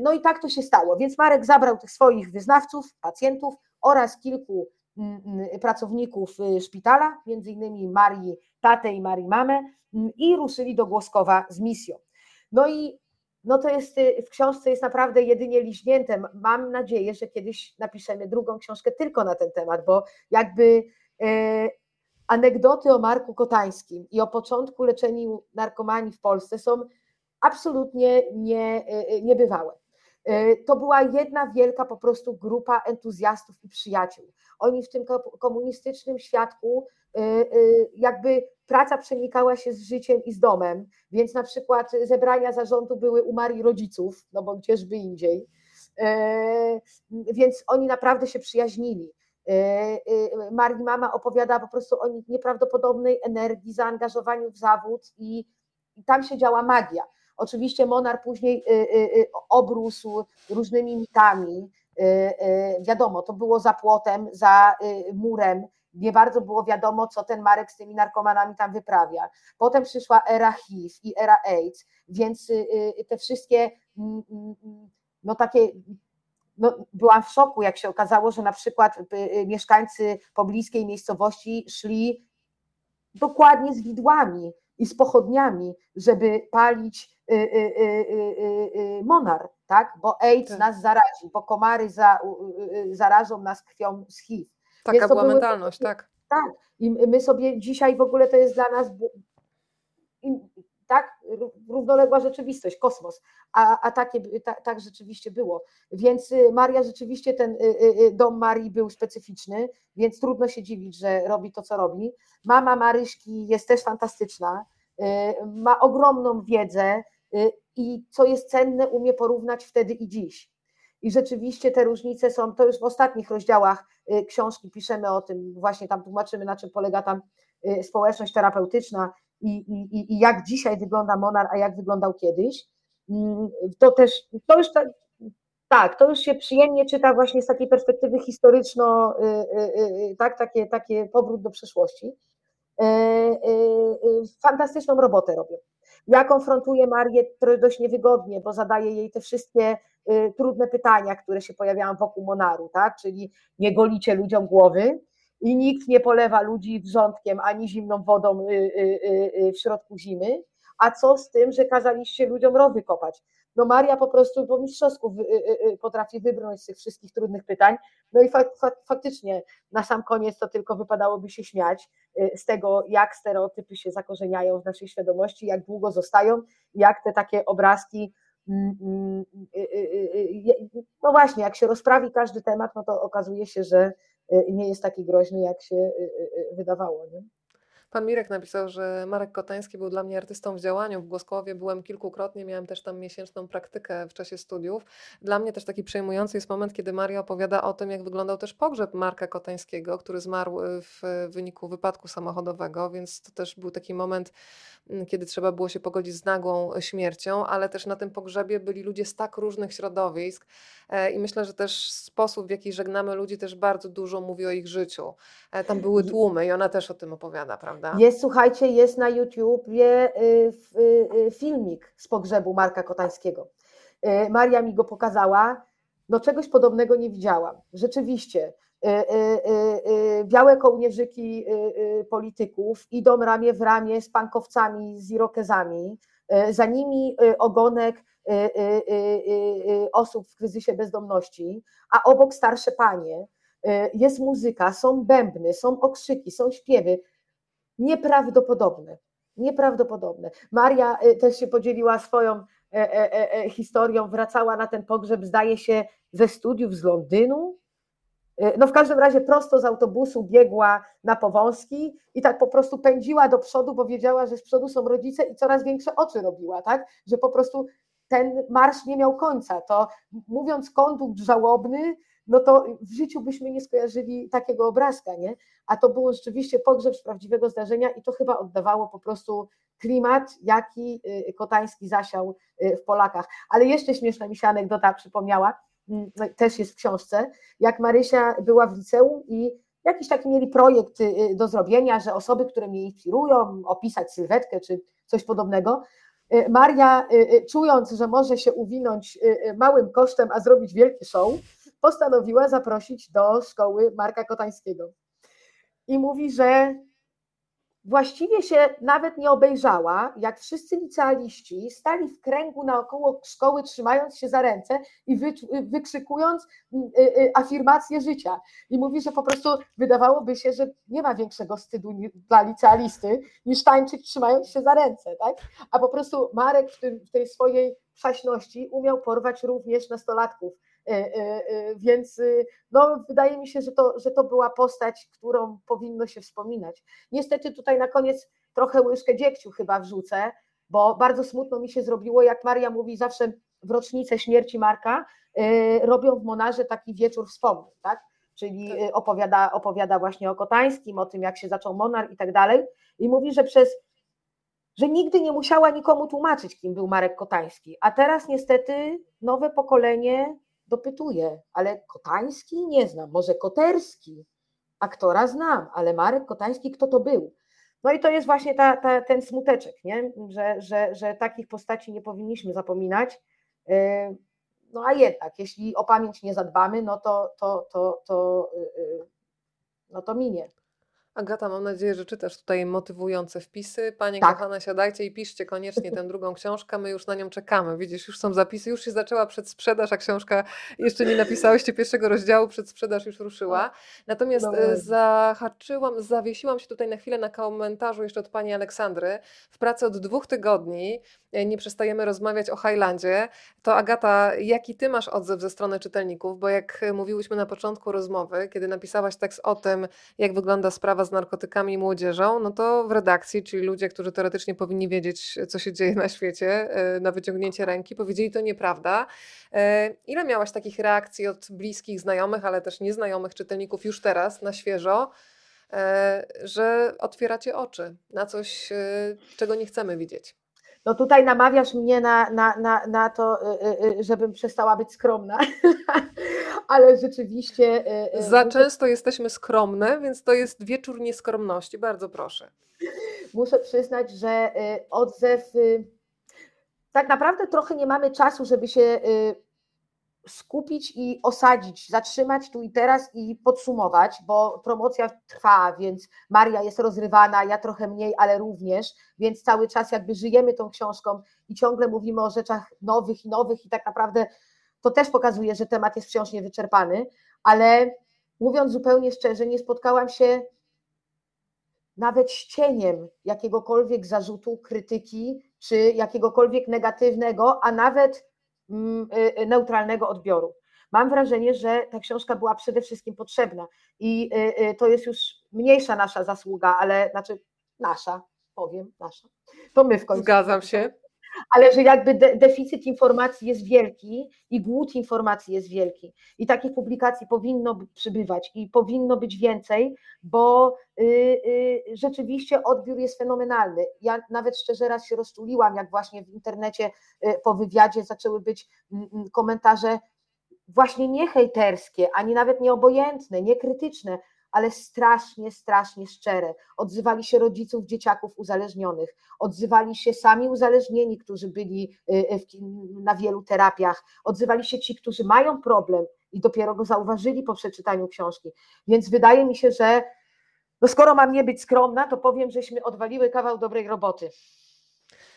no i tak to się stało. Więc Marek zabrał tych swoich wyznawców, pacjentów oraz kilku pracowników y, szpitala, między innymi Marii tatę i Marii mamę i ruszyli do Głoskowa z misją. No i no to jest y, w książce jest naprawdę jedynie liźnięte. Mam nadzieję, że kiedyś napiszemy drugą książkę tylko na ten temat, bo jakby e, anegdoty o Marku Kotańskim i o początku leczenia narkomanii w Polsce są absolutnie nie, e, niebywałe. E, to była jedna wielka po prostu grupa entuzjastów i przyjaciół. Oni w tym komunistycznym świadku e, e, jakby praca przenikała się z życiem i z domem, więc na przykład zebrania zarządu były u Marii rodziców, no bo gdzieżby indziej, więc oni naprawdę się przyjaźnili. Marii mama opowiada po prostu o nieprawdopodobnej energii, zaangażowaniu w zawód i, i tam się działa magia. Oczywiście Monar później y, y, y, obrósł różnymi mitami. Wiadomo, to było za płotem, za murem. Nie bardzo było wiadomo, co ten Marek z tymi narkomanami tam wyprawia. Potem przyszła era HIV i era AIDS, więc te wszystkie mm, mm, mm, no takie no, byłam w szoku, jak się okazało, że na przykład mieszkańcy pobliskiej miejscowości szli dokładnie z widłami i z pochodniami, żeby palić Y, y, y, monar, tak? Bo AIDS tak. nas zarazi, bo komary za, zarażą nas krwią z HIV. Taka była były, mentalność, tak. Tak. I my sobie dzisiaj w ogóle to jest dla nas równoległa rzeczywistość, kosmos, a, a takie, tak, tak rzeczywiście było. Więc Maria rzeczywiście, ten dom Marii był specyficzny, więc trudno się dziwić, że robi to, co robi. Mama Maryśki jest też fantastyczna, ma ogromną wiedzę, Y, i co jest cenne, umie porównać wtedy i dziś. I rzeczywiście te różnice są, to już w ostatnich rozdziałach y, książki piszemy o tym, właśnie tam tłumaczymy, na czym polega tam y, społeczność terapeutyczna i, i, i jak dzisiaj wygląda Monar, a jak wyglądał kiedyś. Mm, to też, to już tak, to już się przyjemnie czyta właśnie z takiej perspektywy historyczno, tak, takie, takie powrót do przeszłości. Fantastyczną robotę robią. Ja konfrontuję Marię dość niewygodnie, bo zadaję jej te wszystkie y, trudne pytania, które się pojawiają wokół Monaru, tak? Czyli nie golicie ludziom głowy i nikt nie polewa ludzi wrzątkiem ani zimną wodą y, y, w środku zimy. A co z tym, że kazaliście ludziom rowy kopać? No Maria po prostu po mistrzowsku potrafi wybrnąć z tych wszystkich trudnych pytań. No i faktycznie na sam koniec to tylko wypadałoby się śmiać z tego, jak stereotypy się zakorzeniają w naszej świadomości, jak długo zostają, jak te takie obrazki mm, mm, y, y, y, no właśnie, jak się rozprawi każdy temat, no to okazuje się, że nie jest taki groźny, jak się wydawało. Nie? Pan Mirek napisał, że Marek Kotański był dla mnie artystą w działaniu. W Głoskowie byłem kilkukrotnie, miałem też tam miesięczną praktykę w czasie studiów. Dla mnie też taki przejmujący jest moment, kiedy Maria opowiada o tym, jak wyglądał też pogrzeb Marka Kotańskiego, który zmarł y, w wyniku wypadku samochodowego, więc to też był taki moment, mm, kiedy trzeba było się pogodzić z nagłą śmiercią, ale też na tym pogrzebie byli ludzie z tak różnych środowisk e, i myślę, że też sposób, w jaki żegnamy ludzi, też bardzo dużo mówi o ich życiu. E, tam były tłumy i ona też o tym opowiada, prawda? Prawda? Jest, słuchajcie, jest na YouTubie y, y, y, filmik z pogrzebu Marka Kotańskiego. Maria mi go pokazała. No czegoś podobnego nie widziałam. Rzeczywiście, białe kołnierzyki polityków idą ramię w ramię z pankowcami, z irokezami. Za nimi ogonek osób w kryzysie bezdomności, a obok starsze panie. Jest muzyka, są bębny, są okrzyki, są śpiewy nieprawdopodobne. Nieprawdopodobne. Maria y, też się podzieliła swoją e, e, e, historią, wracała na ten pogrzeb, zdaje się, ze studiów z Londynu. No w każdym razie prosto z autobusu biegła na Powązki i tak po prostu pędziła do przodu, bo wiedziała, że z przodu są rodzice i coraz większe oczy robiła, tak? Że po prostu ten marsz nie miał końca. To mówiąc kondukt żałobny, no to w życiu byśmy nie skojarzyli takiego obrazka, nie? A to było rzeczywiście pogrzeb z prawdziwego zdarzenia i to chyba oddawało po prostu klimat, jaki y, Kotański zasiał y, w Polakach. Ale jeszcze śmieszna mi się anegdota przypomniała, mm, też jest w książce, jak Marysia była w liceum i jakiś taki mieli projekt y, do zrobienia, że osoby, które mnie inspirują, opisać sylwetkę czy coś podobnego, Maria, czując, że może się uwinąć małym kosztem, a zrobić wielki show, postanowiła zaprosić do szkoły Marka Kotańskiego. I mówi, że właściwie się nawet nie obejrzała, jak wszyscy licealiści stali w kręgu naokoło szkoły, trzymając się za ręce i wy, wykrzykując y, y, afirmację życia. I mówi, że po prostu wydawałoby się, że nie ma większego wstydu dla licealisty niż tańczyć trzymając się za ręce. Tak? A po prostu Marek w, tym, w tej swojej przaśności umiał porwać również nastolatków więc no, wydaje mi się, że to, że to była postać, którą powinno się wspominać. Niestety tutaj na koniec trochę łyżkę dziegciu chyba wrzucę, bo bardzo smutno mi się zrobiło, jak Maria mówi zawsze w rocznicę śmierci Marka, robią w Monarze taki wieczór wspomnień, tak? czyli tak. opowiada, opowiada właśnie o Kotańskim, o tym jak się zaczął Monar i tak dalej i mówi, że przez że nigdy nie musiała nikomu tłumaczyć, kim był Marek Kotański, a teraz niestety nowe pokolenie dopytuję, ale Kotański nie znam, może Koterski, aktora znam, ale Marek Kotański, kto to był? No i to jest właśnie ta, ta, ten smuteczek, nie? Że, że, że takich postaci nie powinniśmy zapominać. Yy, no a jednak, jeśli o pamięć nie zadbamy, no to, to, to, to, yy, no to minie. Agata, mam nadzieję, że czytasz tutaj motywujące wpisy. Panie Tak. kochane, siadajcie i piszcie koniecznie tę drugą książkę. My już na nią czekamy. Widzisz, już są zapisy, już się zaczęła przedsprzedaż, a książka jeszcze nie napisałyście pierwszego rozdziału, przedsprzedaż już ruszyła. Natomiast No e, zahaczyłam, zawiesiłam się tutaj na chwilę na komentarzu jeszcze od pani Aleksandry. W pracy od dwóch tygodni e, nie przestajemy rozmawiać o Highlandzie. To Agata, jaki ty masz odzew ze strony czytelników? Bo jak mówiłyśmy na początku rozmowy, kiedy napisałaś tekst o tym, jak wygląda sprawa z narkotykami i młodzieżą, no to w redakcji, czyli ludzie, którzy teoretycznie powinni wiedzieć, co się dzieje na świecie, e, na wyciągnięcie ręki, powiedzieli to nieprawda. E, ile miałaś takich reakcji od bliskich, znajomych, ale też nieznajomych czytelników już teraz, na świeżo, e, że otwieracie oczy na coś, czego nie chcemy widzieć? No tutaj namawiasz mnie na, na, na, na to, żebym przestała być skromna, ale rzeczywiście. Za muszę... często jesteśmy skromne, więc to jest wieczór nieskromności. Bardzo proszę. Muszę przyznać, że odzew. Tak naprawdę trochę nie mamy czasu, żeby się skupić i osadzić, zatrzymać tu i teraz i podsumować, bo promocja trwa, więc Maria jest rozrywana, ja trochę mniej, ale również, więc cały czas jakby żyjemy tą książką i ciągle mówimy o rzeczach nowych i nowych i tak naprawdę to też pokazuje, że temat jest wciąż niewyczerpany, ale mówiąc zupełnie szczerze, nie spotkałam się nawet z cieniem jakiegokolwiek zarzutu, krytyki czy jakiegokolwiek negatywnego, a nawet neutralnego odbioru. Mam wrażenie, że ta książka była przede wszystkim potrzebna i y, to jest już mniejsza nasza zasługa, ale znaczy nasza, powiem, nasza. To my w końcu. Zgadzam się ale że jakby de, deficyt informacji jest wielki i głód informacji jest wielki. I takich publikacji powinno przybywać i powinno być więcej, bo y, y, rzeczywiście odbiór jest fenomenalny. Ja nawet szczerze raz się rozczuliłam, jak właśnie w internecie y, po wywiadzie zaczęły być mm, mm, komentarze właśnie nie hejterskie, ani nawet nie obojętne, nie krytyczne, ale strasznie, strasznie szczere. Odzywali się rodziców dzieciaków uzależnionych, odzywali się sami uzależnieni, którzy byli y, y, na wielu terapiach, odzywali się ci, którzy mają problem i dopiero go zauważyli po przeczytaniu książki. Więc wydaje mi się, że no skoro mam nie być skromna, to powiem, żeśmy odwaliły kawał dobrej roboty.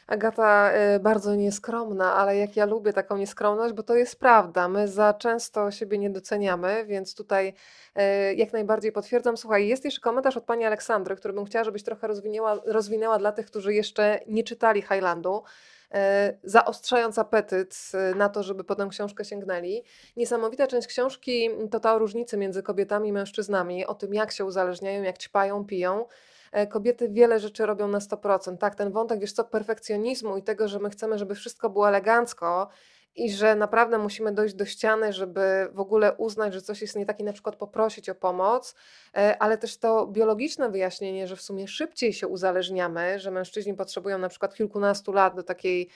Agata y, bardzo nieskromna, ale jak ja lubię taką nieskromność, bo to jest prawda. My za często siebie nie doceniamy, więc tutaj y, jak najbardziej potwierdzam. Słuchaj, jest jeszcze komentarz od pani Aleksandry, który bym chciała, żebyś trochę rozwinęła, rozwinęła dla tych, którzy jeszcze nie czytali Highlandu y, zaostrzając apetyt na to, żeby potem książkę sięgnęli. Niesamowita część książki to ta o różnicy między kobietami i mężczyznami, o tym jak się uzależniają, jak ćpają, piją. E, kobiety wiele rzeczy robią na 100%. Tak, ten wątek, wiesz co, perfekcjonizmu i tego, że my chcemy, żeby wszystko było elegancko i że naprawdę musimy dojść do ściany, żeby w ogóle uznać, że coś jest nie tak i na przykład poprosić o pomoc, e, ale też to biologiczne wyjaśnienie, że w sumie szybciej się uzależniamy, że mężczyźni potrzebują na przykład kilkunastu lat do takiej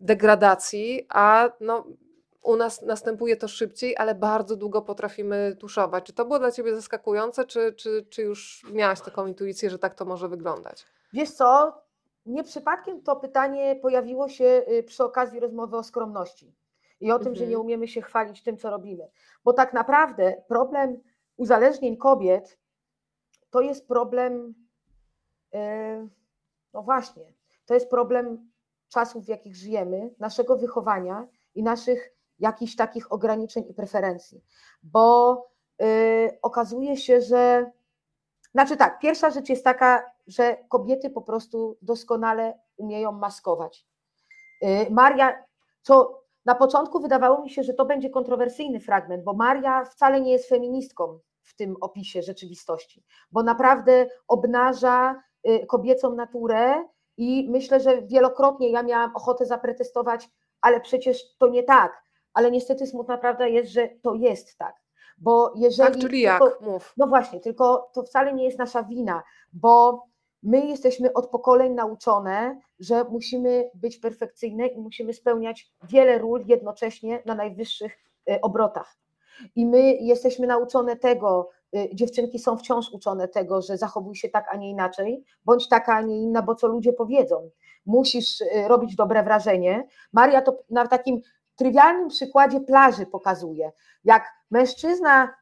degradacji, a no, u nas następuje to szybciej, ale bardzo długo potrafimy tuszować. Czy to było dla Ciebie zaskakujące, czy, czy, czy już miałaś taką intuicję, że tak to może wyglądać? Wiesz co, nie przypadkiem to pytanie pojawiło się y, przy okazji rozmowy o skromności i o tym, mhm. że nie mhm. umiemy się chwalić tym, co robimy. Bo tak naprawdę problem uzależnień kobiet to jest problem, e, no właśnie, to jest problem czasów, w jakich żyjemy, naszego wychowania i naszych jakichś takich ograniczeń i preferencji, bo y, okazuje się, że. Znaczy tak, pierwsza rzecz jest taka, że kobiety po prostu doskonale umieją maskować. Y, Maria, co na początku wydawało mi się, że to będzie kontrowersyjny fragment, bo Maria wcale nie jest feministką w tym opisie rzeczywistości, bo naprawdę obnaża y, kobiecą naturę i myślę, że wielokrotnie ja miałam ochotę zapretestować, ale przecież to nie tak ale niestety smutna prawda jest, że to jest tak. Bo jeżeli. Tak, czyli jak? Mów. No właśnie, tylko to wcale nie jest nasza wina, bo my jesteśmy od pokoleń nauczone, że musimy być perfekcyjne i musimy spełniać wiele ról jednocześnie na najwyższych e, obrotach. I my jesteśmy nauczone tego, e, dziewczynki są wciąż uczone tego, że zachowuj się tak, a nie inaczej, bądź taka, a nie inna, bo co ludzie powiedzą. Musisz e, robić dobre wrażenie. Maria to na takim trywialnym przykładzie plaży pokazuje, jak mężczyzna,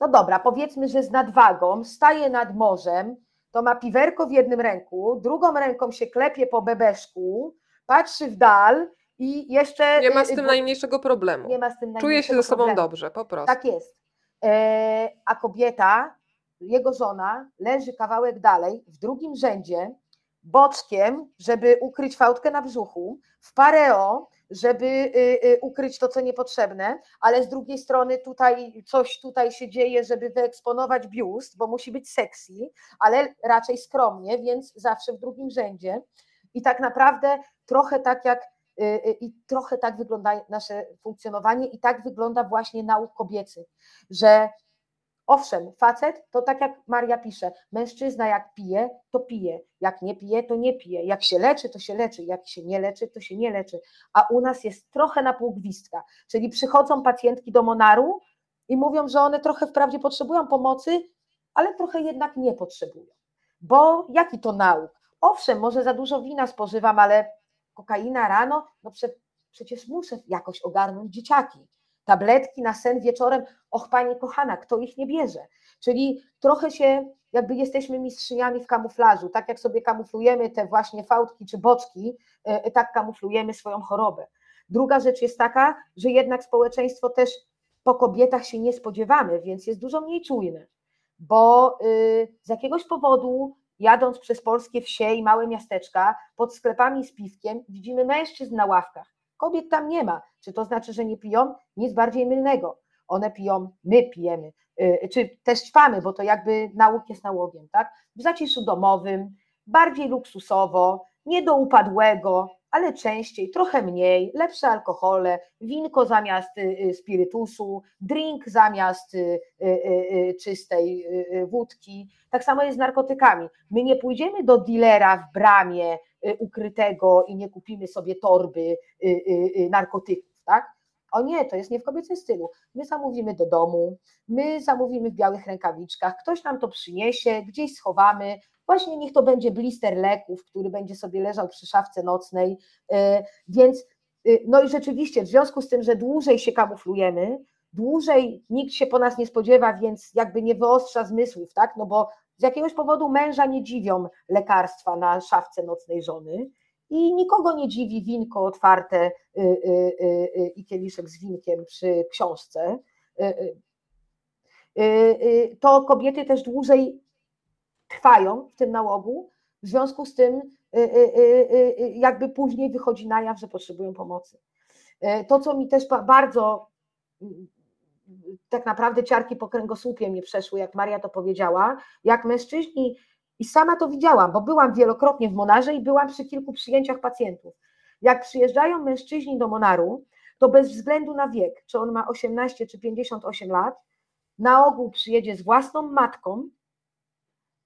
no dobra, powiedzmy, że z nadwagą, staje nad morzem, to ma piwerko w jednym ręku, drugą ręką się klepie po bebeszku, patrzy w dal i jeszcze. Nie ma z y, tym najmniejszego problemu. Nie ma z tym Czuje się ze sobą problemu. dobrze, po prostu. Tak jest. E, a kobieta, jego żona, leży kawałek dalej, w drugim rzędzie, boczkiem, żeby ukryć fałdkę na brzuchu, w pareo, żeby y, y, ukryć to, co niepotrzebne, ale z drugiej strony tutaj coś tutaj się dzieje, żeby wyeksponować biust, bo musi być sexy, ale raczej skromnie, więc zawsze w drugim rzędzie. I tak naprawdę trochę tak jak y, i trochę tak wygląda nasze funkcjonowanie i tak wygląda właśnie nauk kobiecy, że Owszem, facet to tak jak Maria pisze, mężczyzna jak pije, to pije, jak nie pije, to nie pije, jak się leczy, to się leczy, jak się nie leczy, to się nie leczy. A u nas jest trochę na pół gwizdka, czyli przychodzą pacjentki do Monaru i mówią, że one trochę wprawdzie potrzebują pomocy, ale trochę jednak nie potrzebują. Bo jaki to nauk? Owszem, może za dużo wina spożywam, ale kokaina rano, no prze, przecież muszę jakoś ogarnąć dzieciaki tabletki na sen wieczorem, och pani kochana, kto ich nie bierze? Czyli trochę się jakby jesteśmy mistrzyniami w kamuflażu, tak jak sobie kamuflujemy te właśnie fałdki czy boczki, e, tak kamuflujemy swoją chorobę. Druga rzecz jest taka, że jednak społeczeństwo też po kobietach się nie spodziewamy, więc jest dużo mniej czujne, bo y, z jakiegoś powodu jadąc przez polskie wsie i małe miasteczka, pod sklepami z piwkiem, widzimy mężczyzn na ławkach Kobiet tam nie ma. Czy to znaczy, że nie piją? Nic bardziej mylnego. One piją, my pijemy, y, czy też ćpamy, bo to jakby nałóg jest nałogiem, tak? W zaciszu domowym, bardziej luksusowo, nie do upadłego, ale częściej, trochę mniej, lepsze alkohole, winko zamiast y, y, spirytusu, drink zamiast czystej wódki. Tak samo jest z narkotykami. My nie pójdziemy do dealera w bramie ukrytego i nie kupimy sobie torby narkotyków, tak? O nie, to jest nie w kobiecym stylu. My zamówimy do domu, my zamówimy w białych rękawiczkach, ktoś nam to przyniesie, gdzieś schowamy. Właśnie niech to będzie blister leków, który będzie sobie leżał przy szafce nocnej. Więc, no i rzeczywiście, w związku z tym, że dłużej się kamuflujemy, dłużej nikt się po nas nie spodziewa, więc jakby nie wyostrza zmysłów, tak? No bo z jakiegoś powodu męża nie dziwią lekarstwa na szafce nocnej żony i nikogo nie dziwi winko otwarte y, y, y, i kieliszek z winkiem przy książce. To kobiety też dłużej trwają w tym nałogu, w związku z tym jakby później wychodzi na jaw, że potrzebują pomocy. To, co mi też bardzo tak naprawdę ciarki po kręgosłupie mnie przeszły, jak Maria to powiedziała, jak mężczyźni i sama to widziałam, bo byłam wielokrotnie w Monarze i byłam przy kilku przyjęciach pacjentów. Jak przyjeżdżają mężczyźni do Monaru, to bez względu na wiek, czy on ma 18 czy 58 lat, na ogół przyjedzie z własną matką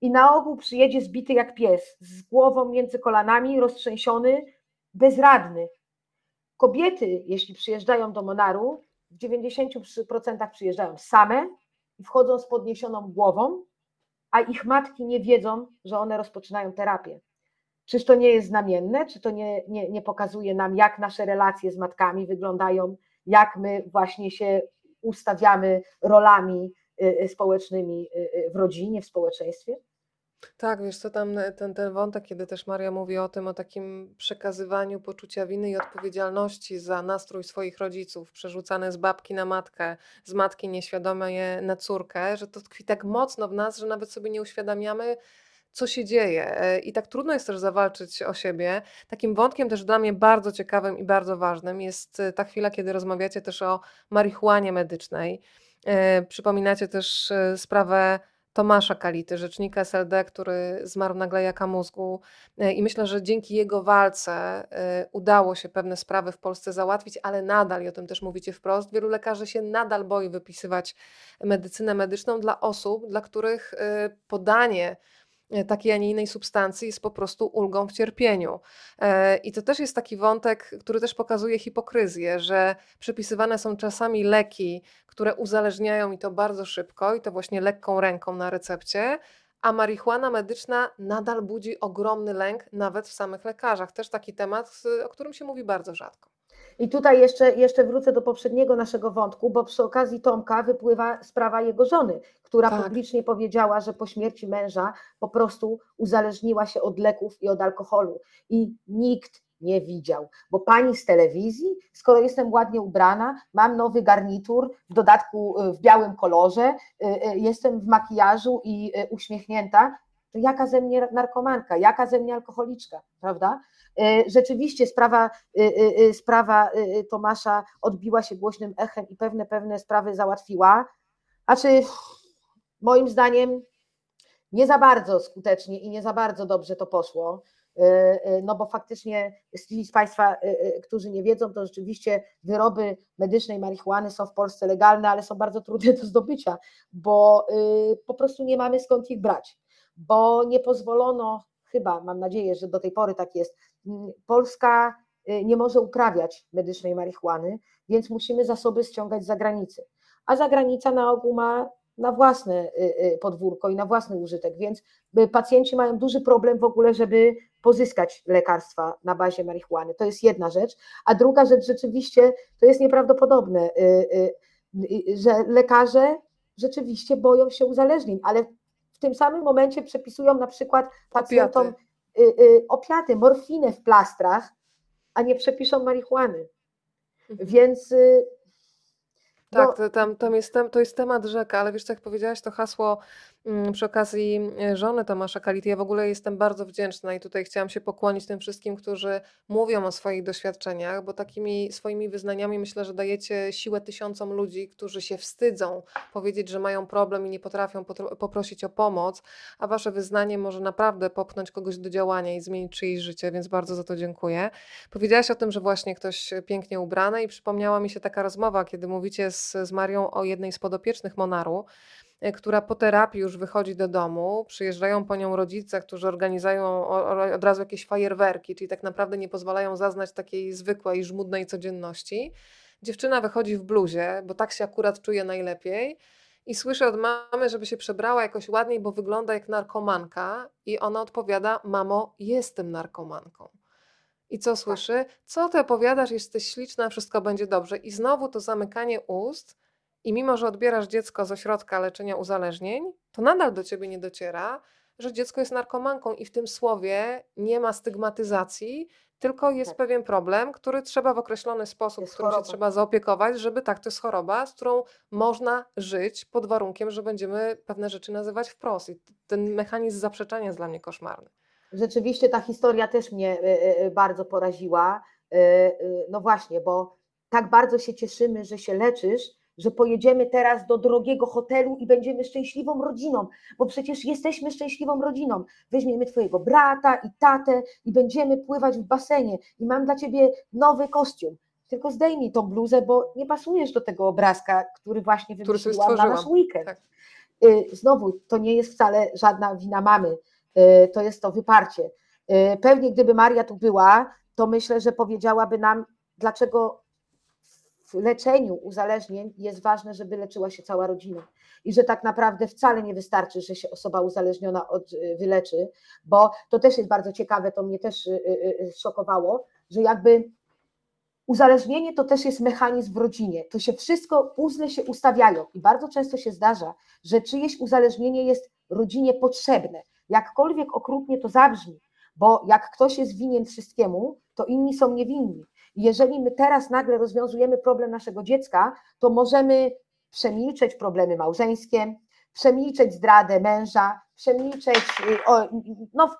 i na ogół przyjedzie zbity jak pies, z głową między kolanami, roztrzęsiony, bezradny. Kobiety, jeśli przyjeżdżają do Monaru, w 90% przyjeżdżają same i wchodzą z podniesioną głową, a ich matki nie wiedzą, że one rozpoczynają terapię. Czyż to nie jest znamienne? Czy to nie, nie, nie pokazuje nam, jak nasze relacje z matkami wyglądają, jak my właśnie się ustawiamy rolami y, y, społecznymi y, w rodzinie, w społeczeństwie? Tak, wiesz co, tam e, ten, ten wątek, kiedy też Maria mówi o tym, o takim przekazywaniu poczucia winy i odpowiedzialności za nastrój swoich rodziców, przerzucane z babki na matkę, z matki nieświadomie na córkę, że to tkwi tak mocno w nas, że nawet sobie nie uświadamiamy, co się dzieje. E, I tak trudno jest też zawalczyć o siebie. Takim wątkiem też dla mnie bardzo ciekawym i bardzo ważnym jest e, ta chwila, kiedy rozmawiacie też o marihuanie medycznej. Przypominacie też sprawę Tomasza Kality, rzecznika SLD, który zmarł na glejaka mózgu. E, I myślę, że dzięki jego walce e, udało się pewne sprawy w Polsce załatwić, ale nadal, i o tym też mówicie wprost, wielu lekarzy się nadal boi wypisywać medycynę medyczną dla osób, dla których e, podanie takiej, a nie innej substancji jest po prostu ulgą w cierpieniu. E, I to też jest taki wątek, który też pokazuje hipokryzję, że przepisywane są czasami leki, które uzależniają i to bardzo szybko, i to właśnie lekką ręką na recepcie, a marihuana medyczna nadal budzi ogromny lęk nawet w samych lekarzach. Też taki temat, o którym się mówi bardzo rzadko. I tutaj jeszcze, jeszcze wrócę do poprzedniego naszego wątku, bo przy okazji Tomka wypływa sprawa jego żony, która tak. publicznie powiedziała, że po śmierci męża po prostu uzależniła się od leków i od alkoholu. I nikt nie widział, bo pani z telewizji, skoro jestem ładnie ubrana, mam nowy garnitur, w dodatku y, w białym kolorze, y, y, jestem w makijażu i uśmiechnięta, to jaka ze mnie narkomanka, jaka ze mnie alkoholiczka, prawda? E, rzeczywiście sprawa, e, e, sprawa Tomasza odbiła się głośnym echem i pewne, pewne sprawy załatwiła, a czy moim zdaniem nie za bardzo skutecznie i nie za bardzo dobrze to poszło, no bo faktycznie z Państwa, którzy nie wiedzą, to rzeczywiście wyroby medycznej marihuany są w Polsce legalne, ale są bardzo trudne do zdobycia, bo po prostu nie mamy skąd ich brać, bo nie pozwolono, chyba mam nadzieję, że do tej pory tak jest, Polska y, nie może uprawiać medycznej marihuany, więc musimy zasoby ściągać z zagranicy. A zagranica na ogół ma na własne y, y, podwórko i na własny użytek, więc pacjenci mają duży problem w ogóle, żeby pozyskać lekarstwa na bazie marihuany. To jest jedna rzecz. A druga rzecz rzeczywiście to jest nieprawdopodobne, że lekarze rzeczywiście boją się uzależnień, ale w tym samym momencie przepisują na przykład pacjentom Opiaty. Y, y, opiaty, morfinę w plastrach, a nie przepiszą marihuany. Mhm. Więc tak, no. to, tam, tam jest, to jest temat rzeka, ale wiesz, co jak powiedziałaś to hasło przy okazji e, żony Tomasza Kality, ja w ogóle jestem bardzo wdzięczna i tutaj chciałam się pokłonić tym wszystkim, którzy mówią o swoich doświadczeniach, bo takimi swoimi wyznaniami myślę, że dajecie siłę tysiącom ludzi, którzy się wstydzą powiedzieć, że mają problem i nie potrafią poprosić o pomoc, a wasze wyznanie może naprawdę popchnąć kogoś do działania i zmienić czyjeś życie, więc bardzo za to dziękuję. Powiedziałaś o tym, że właśnie ktoś pięknie ubrany i przypomniała mi się taka rozmowa, kiedy mówicie z, z Marią o jednej z podopiecznych Monaru, która po terapii już wychodzi do domu, przyjeżdżają po nią rodzice, którzy organizują od razu jakieś fajerwerki, czyli tak naprawdę nie pozwalają zaznać takiej zwykłej, żmudnej codzienności. Dziewczyna wychodzi w bluzie, bo tak się akurat czuje najlepiej. I słyszę od mamy, żeby się przebrała jakoś ładniej, bo wygląda jak narkomanka. I ona odpowiada: Mamo, jestem narkomanką. I co słyszy? Co ty opowiadasz? Jesteś śliczna, wszystko będzie dobrze. I znowu to zamykanie ust i mimo, że odbierasz dziecko z ośrodka leczenia uzależnień, to nadal do ciebie nie dociera, że dziecko jest narkomanką i w tym słowie nie ma stygmatyzacji, tylko jest tak. pewien problem, który trzeba w określony sposób, jest którym choroba. się trzeba zaopiekować, żeby tak, to jest choroba, z którą można żyć pod warunkiem, że będziemy pewne rzeczy nazywać wprost. I ten mechanizm zaprzeczania jest dla mnie koszmarny. Rzeczywiście ta historia też mnie y, y, bardzo poraziła. No właśnie, bo tak bardzo się cieszymy, że się leczysz, że pojedziemy teraz do drogiego hotelu i będziemy szczęśliwą rodziną, bo przecież jesteśmy szczęśliwą rodziną. Weźmiemy Twojego brata i tatę i będziemy pływać w basenie i mam dla Ciebie nowy kostium. Tylko zdejmij tą bluzę, bo nie pasujesz do tego obrazka, który właśnie wymyśliłam na nasz weekend. Tak. Y, znowu, to nie jest wcale żadna wina mamy, y, to jest to wyparcie. Y, pewnie gdyby Maria tu była, to myślę, że powiedziałaby nam, dlaczego w leczeniu uzależnień jest ważne, żeby leczyła się cała rodzina i że tak naprawdę wcale nie wystarczy, że się osoba uzależniona od, y, wyleczy, bo to też jest bardzo ciekawe, to mnie też y, y, szokowało, że jakby uzależnienie to też jest mechanizm w rodzinie. To się wszystko, puzzle się ustawiają i bardzo często się zdarza, że czyjeś uzależnienie jest rodzinie potrzebne. Jakkolwiek okrutnie to zabrzmi, bo jak ktoś jest winien wszystkiemu, to inni są niewinni jeżeli my teraz nagle rozwiązujemy problem naszego dziecka, to możemy przemilczeć problemy małżeńskie, przemilczeć zdradę męża, przemilczeć y, no,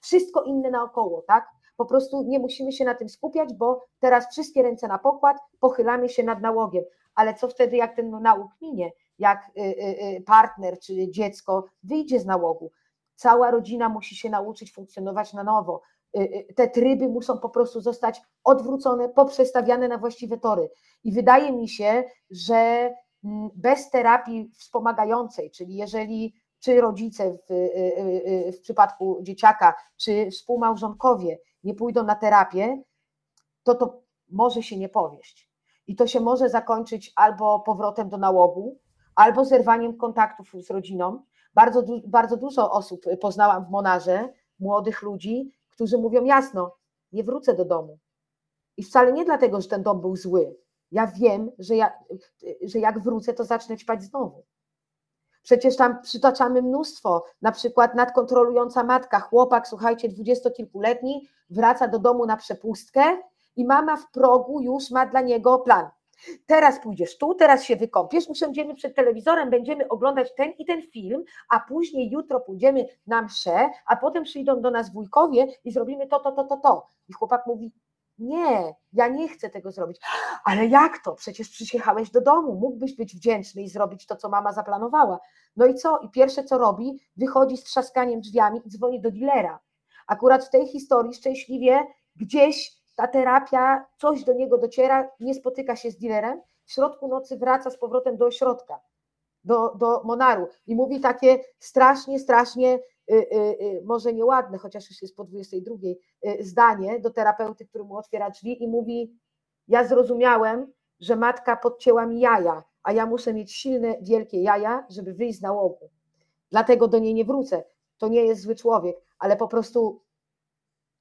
wszystko inne naokoło, tak? Po prostu nie musimy się na tym skupiać, bo teraz wszystkie ręce na pokład, pochylamy się nad nałogiem. Ale co wtedy, jak ten nałóg minie, jak y, y, partner czy dziecko wyjdzie z nałogu? Cała rodzina musi się nauczyć funkcjonować na nowo. Y, y, te tryby muszą po prostu zostać odwrócone, poprzestawiane na właściwe tory. I wydaje mi się, że mm, bez terapii wspomagającej, czyli jeżeli czy rodzice w, y, w przypadku dzieciaka, czy współmałżonkowie nie pójdą na terapię, to to może się nie powieść. I to się może zakończyć albo powrotem do nałogu, albo zerwaniem kontaktów z rodziną. Bardzo, bardzo dużo osób poznałam w Monarze, młodych ludzi, którzy mówią jasno, nie wrócę do domu. I wcale nie dlatego, że ten dom był zły. Ja wiem, że, ja, że jak wrócę, to zacznę ćpać znowu. Przecież tam przytaczamy mnóstwo, na przykład nadkontrolująca matka, chłopak, słuchajcie, dwudziestokilkuletni, wraca do domu na przepustkę i mama w progu już ma dla niego plan. Teraz pójdziesz tu, teraz się wykąpiesz, usiądziemy przed telewizorem, będziemy oglądać ten i ten film, a później jutro pójdziemy na mszę, a potem przyjdą do nas wujkowie i zrobimy to, to, to, to, to. I chłopak mówi, nie, ja nie chcę tego zrobić. Ale jak to? Przecież przyjechałeś do domu, mógłbyś być wdzięczny i zrobić to, co mama zaplanowała. No i co? I pierwsze, co robi, wychodzi z trzaskaniem drzwiami i dzwoni do dilera. Akurat w tej historii szczęśliwie gdzieś ta terapia, coś do niego dociera, nie spotyka się z dealerem, w środku nocy wraca z powrotem do ośrodka, do, do Monaru i mówi takie strasznie, strasznie, y, y, y, może nieładne, chociaż już jest po 22, y, zdanie do terapeuty, który mu otwiera drzwi i mówi, ja zrozumiałem, że matka podcięła mi jaja, a ja muszę mieć silne, wielkie jaja, żeby wyjść z nałogu. Dlatego do niej nie wrócę. To nie jest zły człowiek, ale po prostu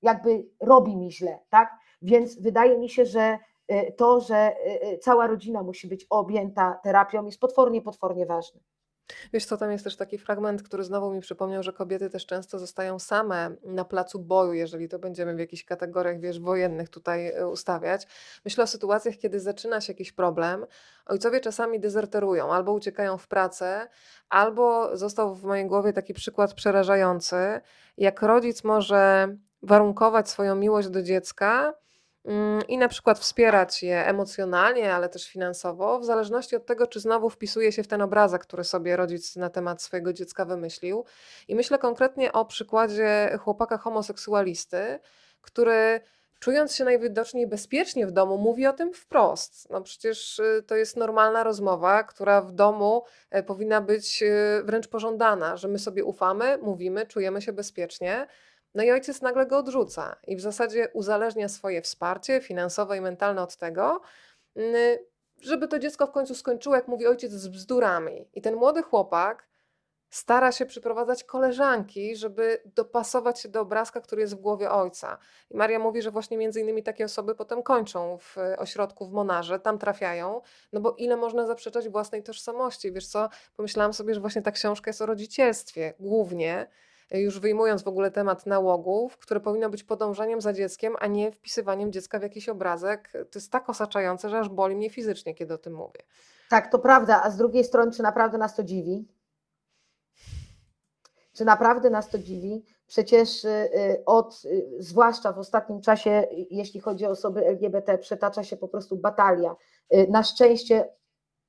jakby robi mi źle, tak? Więc wydaje mi się, że y, to, że y, y, cała rodzina musi być objęta terapią, jest potwornie, potwornie ważne. Wiesz co, tam jest też taki fragment, który znowu mi przypomniał, że kobiety też często zostają same na placu boju, jeżeli to będziemy w jakichś kategoriach, wiesz, wojennych tutaj ustawiać. Myślę o sytuacjach, kiedy zaczyna się jakiś problem. Ojcowie czasami dezerterują, albo uciekają w pracę, albo został w mojej głowie taki przykład przerażający, jak rodzic może warunkować swoją miłość do dziecka i na przykład wspierać je emocjonalnie, ale też finansowo, w zależności od tego, czy znowu wpisuje się w ten obrazek, który sobie rodzic na temat swojego dziecka wymyślił. I myślę konkretnie o przykładzie chłopaka homoseksualisty, który czując się najwidoczniej bezpiecznie w domu, mówi o tym wprost. No przecież y, to jest normalna rozmowa, która w domu e, powinna być y, wręcz pożądana, że my sobie ufamy, mówimy, czujemy się bezpiecznie. No i ojciec nagle go odrzuca i w zasadzie uzależnia swoje wsparcie finansowe i mentalne od tego, żeby to dziecko w końcu skończyło, jak mówi ojciec, z bzdurami. I ten młody chłopak stara się przyprowadzać koleżanki, żeby dopasować się do obrazka, który jest w głowie ojca. I Maria mówi, że właśnie między innymi takie osoby potem kończą w ośrodku w Monarze, tam trafiają, no bo ile można zaprzeczać własnej tożsamości? Wiesz co, pomyślałam sobie, że właśnie ta książka jest o rodzicielstwie głównie, już wyjmując w ogóle temat nałogów, które powinno być podążaniem za dzieckiem, a nie wpisywaniem dziecka w jakiś obrazek. To jest tak osaczające, że aż boli mnie fizycznie, kiedy o tym mówię. Tak, to prawda, a z drugiej strony, czy naprawdę nas to dziwi? Czy naprawdę nas to dziwi? Przecież y, y, od, y, zwłaszcza w ostatnim czasie, jeśli chodzi o osoby LGBT, przetacza się po prostu batalia. Na szczęście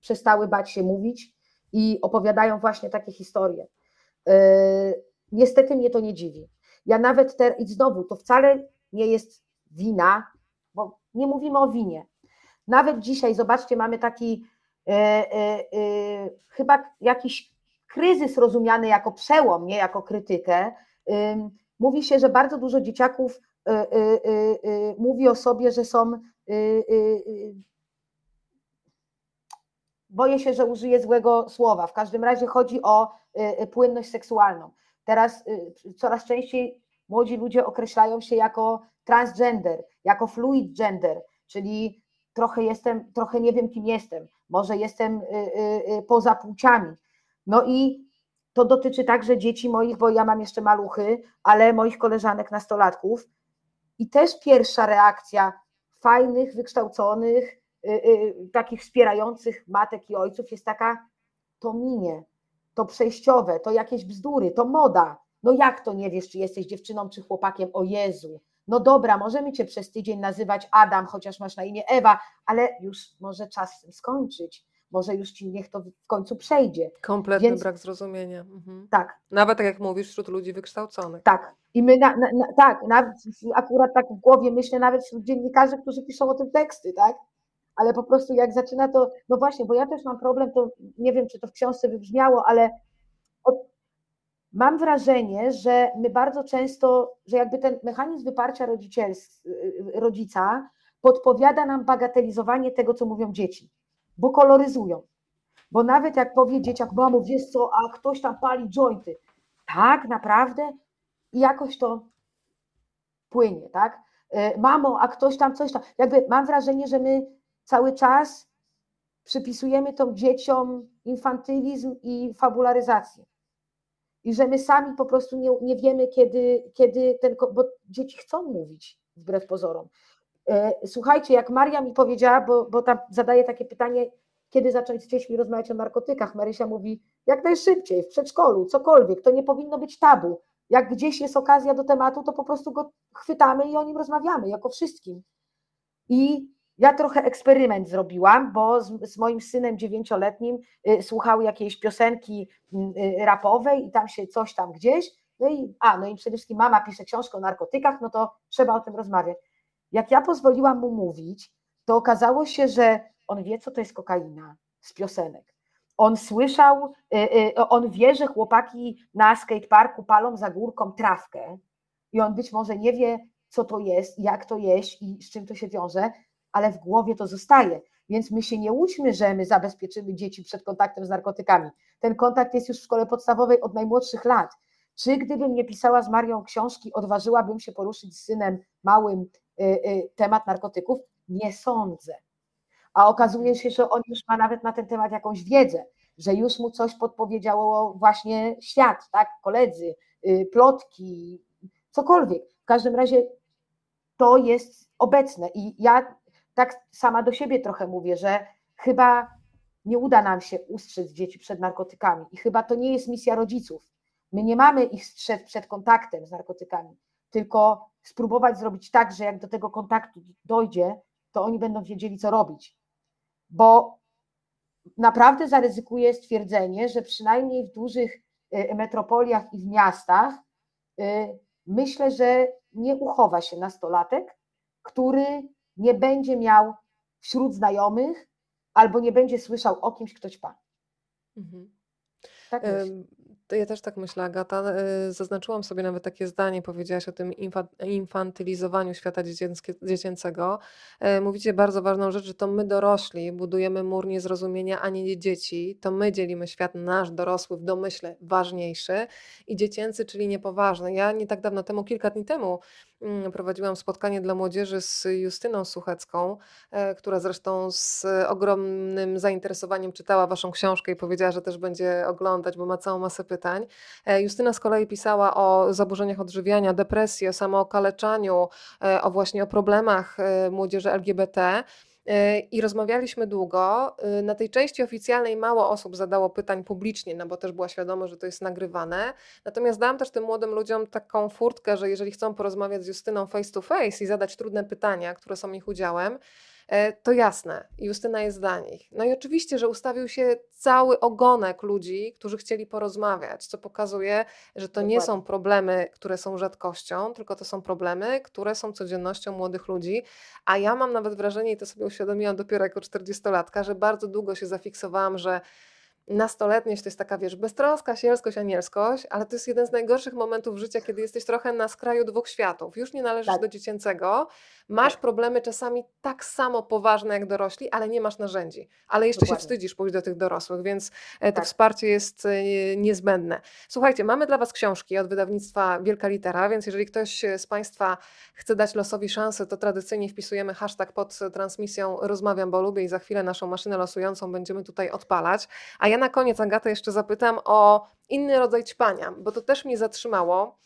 przestały bać się mówić i opowiadają właśnie takie historie. Niestety mnie to nie dziwi. Ja nawet teraz, i znowu, to wcale nie jest wina, bo nie mówimy o winie. Nawet dzisiaj, zobaczcie, mamy taki e, e, e, chyba jakiś kryzys rozumiany jako przełom, nie jako krytykę. Mówi się, że bardzo dużo dzieciaków e, e, e, mówi o sobie, że są. Boję się, że użyję złego słowa. W każdym razie chodzi o płynność seksualną. Teraz y, coraz częściej młodzi ludzie określają się jako transgender, jako fluid gender, czyli trochę jestem, trochę nie wiem kim jestem, może jestem y, y, poza płciami. No i to dotyczy także dzieci moich, bo ja mam jeszcze maluchy, ale moich koleżanek nastolatków. I też pierwsza reakcja fajnych, wykształconych, takich wspierających matek i ojców jest taka, to minie, to przejściowe, to jakieś bzdury, to moda. No jak to nie wiesz, czy jesteś dziewczyną, czy chłopakiem? O Jezu. No dobra, możemy cię przez tydzień nazywać Adam, chociaż masz na imię Ewa, ale już może czas skończyć. Może już ci niech to w końcu przejdzie. Kompletny Więc, brak zrozumienia. Mhm. Tak. Nawet tak jak mówisz, wśród ludzi wykształconych. Tak. I my, na, na, na, tak, nawet akurat tak w głowie myślę, nawet wśród dziennikarzy, którzy piszą o tym teksty, tak? Ale po prostu jak zaczyna to, no właśnie, bo ja też mam problem, to nie wiem, czy to w książce wybrzmiało, ale od, mam wrażenie, że my bardzo często, że jakby ten mechanizm wyparcia rodzica podpowiada nam bagatelizowanie tego, co mówią dzieci, bo koloryzują. Bo nawet jak powie dzieciak, mamo, wiesz co, a ktoś tam pali jointy, tak, naprawdę, i jakoś to płynie, tak? E, mamo, a ktoś tam coś tam. Jakby mam wrażenie, że my cały czas przypisujemy to dzieciom infantylizm i fabularyzację. I że my sami po prostu nie, nie wiemy, kiedy, kiedy ten. Bo dzieci chcą mówić, wbrew pozorom. E, słuchajcie, jak Maria mi powiedziała, bo, bo tam zadaje takie pytanie, kiedy zacząć z dziećmi rozmawiać o narkotykach, Marysia mówi, jak najszybciej, w przedszkolu, cokolwiek, to nie powinno być tabu. Jak gdzieś jest okazja do tematu, to po prostu go chwytamy i o nim rozmawiamy, jako wszystkim. I ja trochę eksperyment zrobiłam, bo z, z, moim synem dziewięcioletnim y, słuchał jakiejś piosenki y, rapowej i tam się coś tam gdzieś. No i, a, no i przede wszystkim mama pisze książkę o narkotykach, no to trzeba o tym rozmawiać. Jak ja pozwoliłam mu mówić, to okazało się, że on wie, co to jest kokaina z piosenek. On słyszał, y, on wie, że chłopaki na skateparku palą za górką trawkę i on być może nie wie, co to jest, jak to jeść i z czym to się wiąże, ale w głowie to zostaje. Więc my się nie łudźmy, że my zabezpieczymy dzieci przed kontaktem z narkotykami. Ten kontakt jest już w szkole podstawowej od najmłodszych lat. Czy gdybym nie pisała z Marią książki, odważyłabym się poruszyć z synem małym y, y, temat narkotyków? Nie sądzę. A okazuje się, że on już ma nawet na ten temat jakąś wiedzę. że już mu coś podpowiedziało właśnie świat, tak, koledzy, y, plotki, cokolwiek. W każdym razie to jest obecne i ja tak sama do siebie trochę mówię, że chyba nie uda nam się ustrzec dzieci przed narkotykami i chyba to nie jest misja rodziców. My nie mamy ich strzec przed kontaktem z narkotykami, tylko spróbować zrobić tak, że jak do tego kontaktu dojdzie, to oni będą wiedzieli, co robić. Bo naprawdę zaryzykuję stwierdzenie, że przynajmniej w dużych y, metropoliach i w miastach y, myślę, że nie uchowa się nastolatek, który nie będzie miał wśród znajomych albo nie będzie słyszał o kimś, kto ćpa. Mhm. Tak ja też tak myślę, Agata. Y, Zaznaczyłam sobie nawet takie zdanie, powiedziałaś o tym infa- infantylizowaniu świata dziecięcego. E, Mówicie bardzo ważną rzecz, że to my dorośli budujemy mur niezrozumienia, a nie dzieci. To my dzielimy świat nasz dorosły w domyśle ważniejszy i dziecięcy, czyli niepoważny. Ja nie tak dawno temu, kilka dni temu prowadziłam spotkanie dla młodzieży z Justyną Suchecką, e, która zresztą z ogromnym zainteresowaniem czytała Waszą książkę i powiedziała, że też będzie oglądać, bo ma całą masę pytań. E, Justyna z kolei pisała o zaburzeniach odżywiania, depresji, o samookaleczaniu, e, o właśnie o problemach młodzieży LGBT. E, I rozmawialiśmy długo. E, Na tej części oficjalnej mało osób zadało pytań publicznie, no bo też była świadoma, że to jest nagrywane. Natomiast dałam też tym młodym ludziom taką furtkę, że jeżeli chcą porozmawiać z Justyną face to face i zadać trudne pytania, które są ich udziałem, to jasne, Justyna jest dla nich. No i oczywiście, że ustawił się cały ogonek ludzi, którzy chcieli porozmawiać, co pokazuje, że to nie są problemy, które są rzadkością, tylko to są problemy, które są codziennością młodych ludzi. A ja mam nawet wrażenie, i to sobie uświadomiłam dopiero jako 40-latka, że bardzo długo się zafiksowałam, że nastoletniość to jest taka, wiesz, beztroska, sielskość, anielskość, ale to jest jeden z najgorszych momentów życia, kiedy jesteś trochę na skraju dwóch światów. Już nie należysz Tak. do dziecięcego, masz Tak. problemy czasami tak samo poważne jak dorośli, ale nie masz narzędzi. Ale jeszcze się Dokładnie. wstydzisz pójść do tych dorosłych, więc e, to Tak. wsparcie jest e, niezbędne. Słuchajcie, mamy dla Was książki od wydawnictwa Wielka Litera, więc jeżeli ktoś z Państwa chce dać losowi szansę, to tradycyjnie wpisujemy hashtag pod transmisją Rozmawiam, bo lubię i za chwilę naszą maszynę losującą będziemy tutaj odpalać. A ja na koniec, Agatę, jeszcze zapytam o inny rodzaj ćpania, bo to też mnie zatrzymało.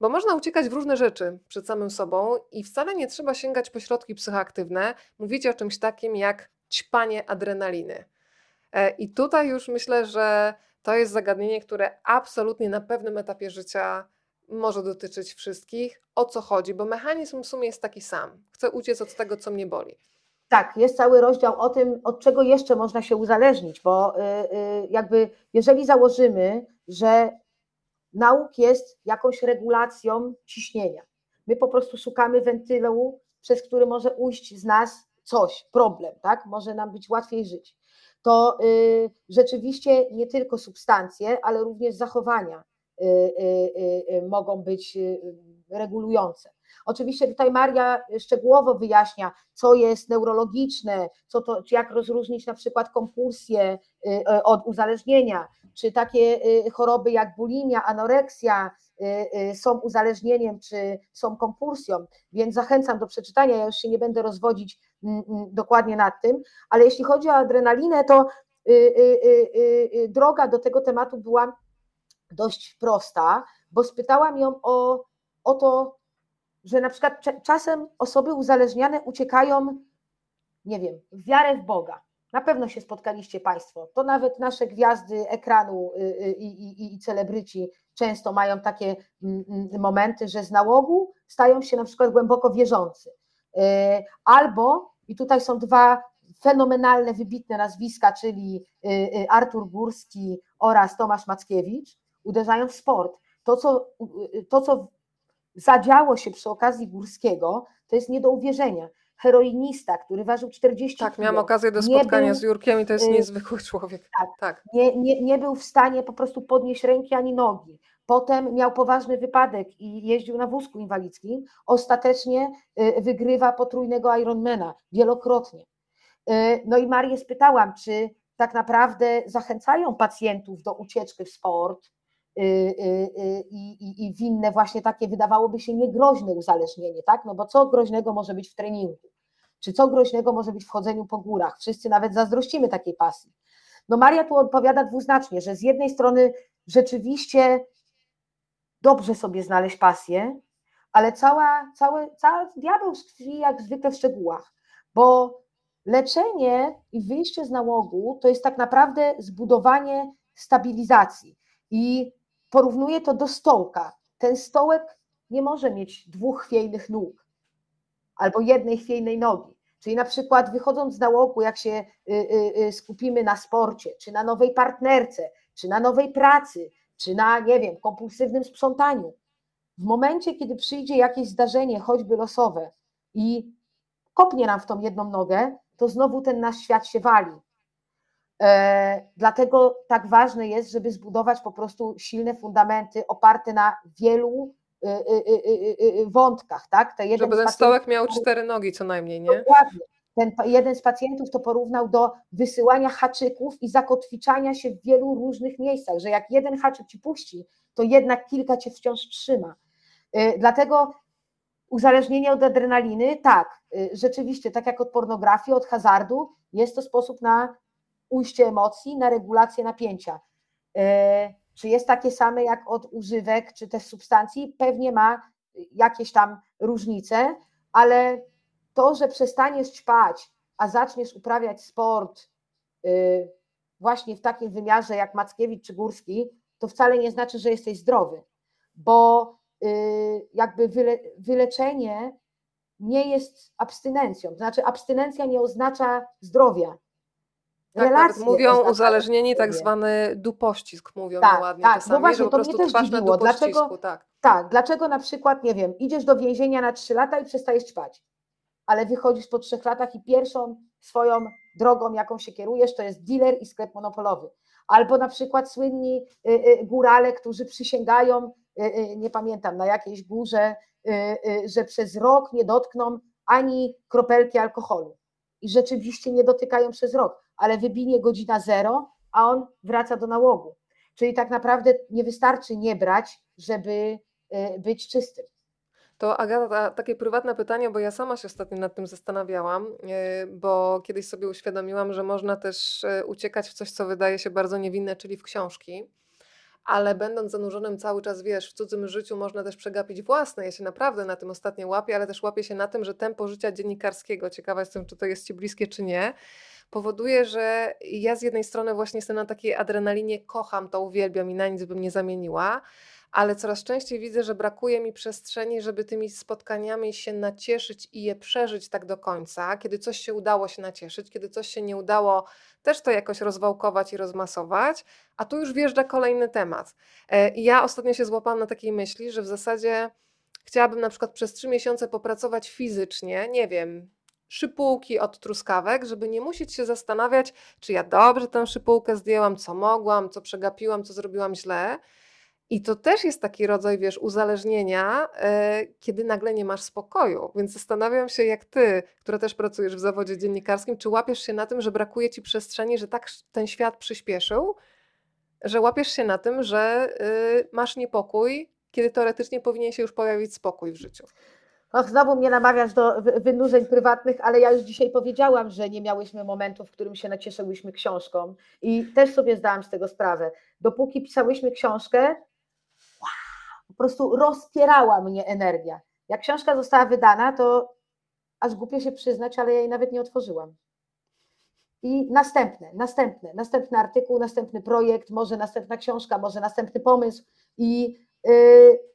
Bo można uciekać w różne rzeczy przed samym sobą i wcale nie trzeba sięgać po środki psychoaktywne. Mówicie o czymś takim jak ćpanie adrenaliny. E, I tutaj już myślę, że to jest zagadnienie, które absolutnie na pewnym etapie życia może dotyczyć wszystkich. O co chodzi? Bo mechanizm w sumie jest taki sam. Chcę uciec od tego, co mnie boli. Tak, jest cały rozdział o tym, od czego jeszcze można się uzależnić, bo y, y, jakby jeżeli założymy, że nauk jest jakąś regulacją ciśnienia, my po prostu szukamy wentylu, przez który może ujść z nas coś, problem, tak? Może nam być łatwiej żyć. To y, rzeczywiście nie tylko substancje, ale również zachowania mogą być regulujące. Oczywiście tutaj Maria szczegółowo wyjaśnia, co jest neurologiczne, co to, jak rozróżnić na przykład kompulsję y, y, od uzależnienia, czy takie choroby jak bulimia, anoreksja są uzależnieniem, czy są kompulsją, więc zachęcam do przeczytania, ja już się nie będę rozwodzić mm, mm, dokładnie nad tym, ale jeśli chodzi o adrenalinę, to droga do tego tematu była dość prosta, bo spytałam ją o, o to, że na przykład czasem osoby uzależniane uciekają, nie wiem, w wiarę w Boga. Na pewno się spotkaliście Państwo. To nawet nasze gwiazdy ekranu y, y, i, i, i celebryci często mają takie mm, mm, momenty, że z nałogu stają się na przykład głęboko wierzący. Y, Albo, i tutaj są dwa fenomenalne, wybitne nazwiska, czyli Artur Górski oraz Tomasz Mackiewicz, uderzają w sport. To, co, to, co zadziało się przy okazji Górskiego, to jest nie do uwierzenia. Heroinista, który ważył 40 Tak, kilo, miałam okazję do spotkania był, z Jurkiem i to jest y, niezwykły człowiek. tak. tak. nie, nie, nie był w stanie po prostu podnieść ręki ani nogi. Potem miał poważny wypadek i jeździł na wózku inwalidzkim. Ostatecznie y, wygrywa potrójnego Ironmana wielokrotnie. Y, No i Marię spytałam, czy tak naprawdę zachęcają pacjentów do ucieczki w sport i, i, i w inne właśnie takie wydawałoby się niegroźne uzależnienie, tak? No bo co groźnego może być w treningu? Czy co groźnego może być w chodzeniu po górach? Wszyscy nawet zazdrościmy takiej pasji. No Maria tu odpowiada dwuznacznie, że z jednej strony rzeczywiście dobrze sobie znaleźć pasję, ale cała, cały, cały diabeł tkwi jak zwykle w szczegółach, bo leczenie i wyjście z nałogu to jest tak naprawdę zbudowanie stabilizacji i porównuję to do stołka. Ten stołek nie może mieć dwóch chwiejnych nóg albo jednej chwiejnej nogi. Czyli na przykład wychodząc z nałogu, jak się y, y, y, skupimy na sporcie, czy na nowej partnerce, czy na nowej pracy, czy na, nie wiem, kompulsywnym sprzątaniu, w momencie, kiedy przyjdzie jakieś zdarzenie, choćby losowe, i kopnie nam w tą jedną nogę, to znowu ten nasz świat się wali. E, dlatego tak ważne jest, żeby zbudować po prostu silne fundamenty oparte na wielu y, y, wątkach, tak? Te jeden żeby ten stołek miał cztery nogi co najmniej, nie? Dokładnie. Ten jeden z pacjentów to porównał do wysyłania haczyków i zakotwiczania się w wielu różnych miejscach, że jak jeden haczyk ci puści, to jednak kilka cię wciąż trzyma. Dlatego uzależnienie od adrenaliny, tak, rzeczywiście, tak jak od pornografii, od hazardu, jest to sposób na ujście emocji, na regulację napięcia. E, czy jest takie same jak od używek, czy też substancji? Pewnie ma jakieś tam różnice, ale to, że przestaniesz ćpać, a zaczniesz uprawiać sport e, właśnie w takim wymiarze jak Mackiewicz czy Górski, to wcale nie znaczy, że jesteś zdrowy, bo e, jakby wyle, wyleczenie nie jest abstynencją. Znaczy, abstynencja nie oznacza zdrowia. Tak, relacje. mówią uzależnieni tak zwany dupościsk, mówią tak, ładnie tak, czasami, no właśnie, że po prostu trwasz na dlaczego, tak. tak, dlaczego na przykład, nie wiem, idziesz do więzienia na trzy lata i przestajesz ćpać, ale wychodzisz po trzech latach i pierwszą swoją drogą, jaką się kierujesz, to jest dealer i sklep monopolowy. Albo na przykład słynni y, y, górale, którzy przysięgają, y, nie pamiętam, na jakiejś górze, że przez rok nie dotkną ani kropelki alkoholu. I rzeczywiście nie dotykają przez rok ale wybinie godzina zero, a on wraca do nałogu. Czyli tak naprawdę nie wystarczy nie brać, żeby e, być czystym. To Agata, takie prywatne pytanie, bo ja sama się ostatnio nad tym zastanawiałam, e, bo kiedyś sobie uświadomiłam, że można też e, uciekać w coś, co wydaje się bardzo niewinne, czyli w książki ale będąc zanurzonym cały czas, wiesz, w cudzym życiu można też przegapić własne. Ja się naprawdę na tym ostatnio łapię, ale też łapię się na tym, że tempo życia dziennikarskiego, ciekawa jestem, czy to jest Ci bliskie, czy nie, powoduje, że ja z jednej strony właśnie jestem na takiej adrenalinie, kocham to, uwielbiam i na nic bym nie zamieniła, ale coraz częściej widzę, że brakuje mi przestrzeni, żeby tymi spotkaniami się nacieszyć i je przeżyć tak do końca. Kiedy coś się udało się nacieszyć, kiedy coś się nie udało, też to jakoś rozwałkować i rozmasować, a tu już wjeżdża kolejny temat. E, ja ostatnio się złapałam na takiej myśli, że w zasadzie chciałabym na przykład przez trzy miesiące popracować fizycznie, nie wiem, szypułki od truskawek, żeby nie musieć się zastanawiać, czy ja dobrze tę szypułkę zdjęłam, co mogłam, co przegapiłam, co zrobiłam źle. I to też jest taki rodzaj, wiesz, uzależnienia, yy, kiedy nagle nie masz spokoju. Więc zastanawiam się, jak ty, która też pracujesz w zawodzie dziennikarskim, czy łapiesz się na tym, że brakuje ci przestrzeni, że tak ten świat przyspieszył, że łapiesz się na tym, że yy, masz niepokój, kiedy teoretycznie powinien się już pojawić spokój w życiu. Och, znowu mnie namawiasz do wynurzeń prywatnych, ale ja już dzisiaj powiedziałam, że nie miałyśmy momentu, w którym się nacieszyłyśmy książką i też sobie zdałam z tego sprawę. Dopóki pisałyśmy książkę, wow, po prostu rozpierała mnie energia. Jak książka została wydana, to aż głupio się przyznać, ale ja jej nawet nie otworzyłam. I następne, następne, następny artykuł, następny projekt, może następna książka, może następny pomysł i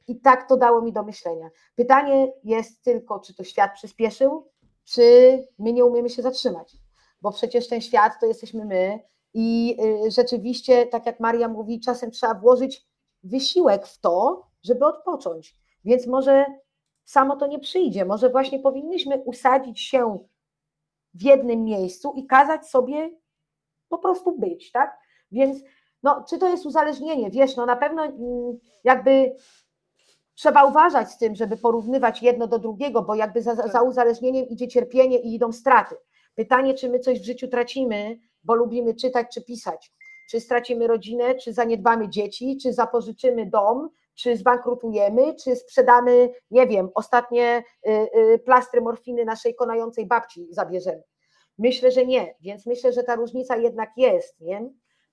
I tak to dało mi do myślenia. Pytanie jest tylko, czy to świat przyspieszył, czy my nie umiemy się zatrzymać, bo przecież ten świat to jesteśmy my i yy, rzeczywiście, tak jak Maria mówi, czasem trzeba włożyć wysiłek w to, żeby odpocząć. Więc może samo to nie przyjdzie, może właśnie powinniśmy usadzić się w jednym miejscu i kazać sobie po prostu być, tak? Więc no, czy to jest uzależnienie? Wiesz, no na pewno mm, jakby trzeba uważać z tym, żeby porównywać jedno do drugiego, bo jakby za, za tak. uzależnieniem idzie cierpienie i idą straty. Pytanie, czy my coś w życiu tracimy, bo lubimy czytać czy pisać. Czy stracimy rodzinę, czy zaniedbamy dzieci, czy zapożyczymy dom, czy zbankrutujemy, czy sprzedamy, nie wiem, ostatnie y, y, plastry morfiny naszej konającej babci zabierzemy. Myślę, że nie, więc myślę, że ta różnica jednak jest, nie?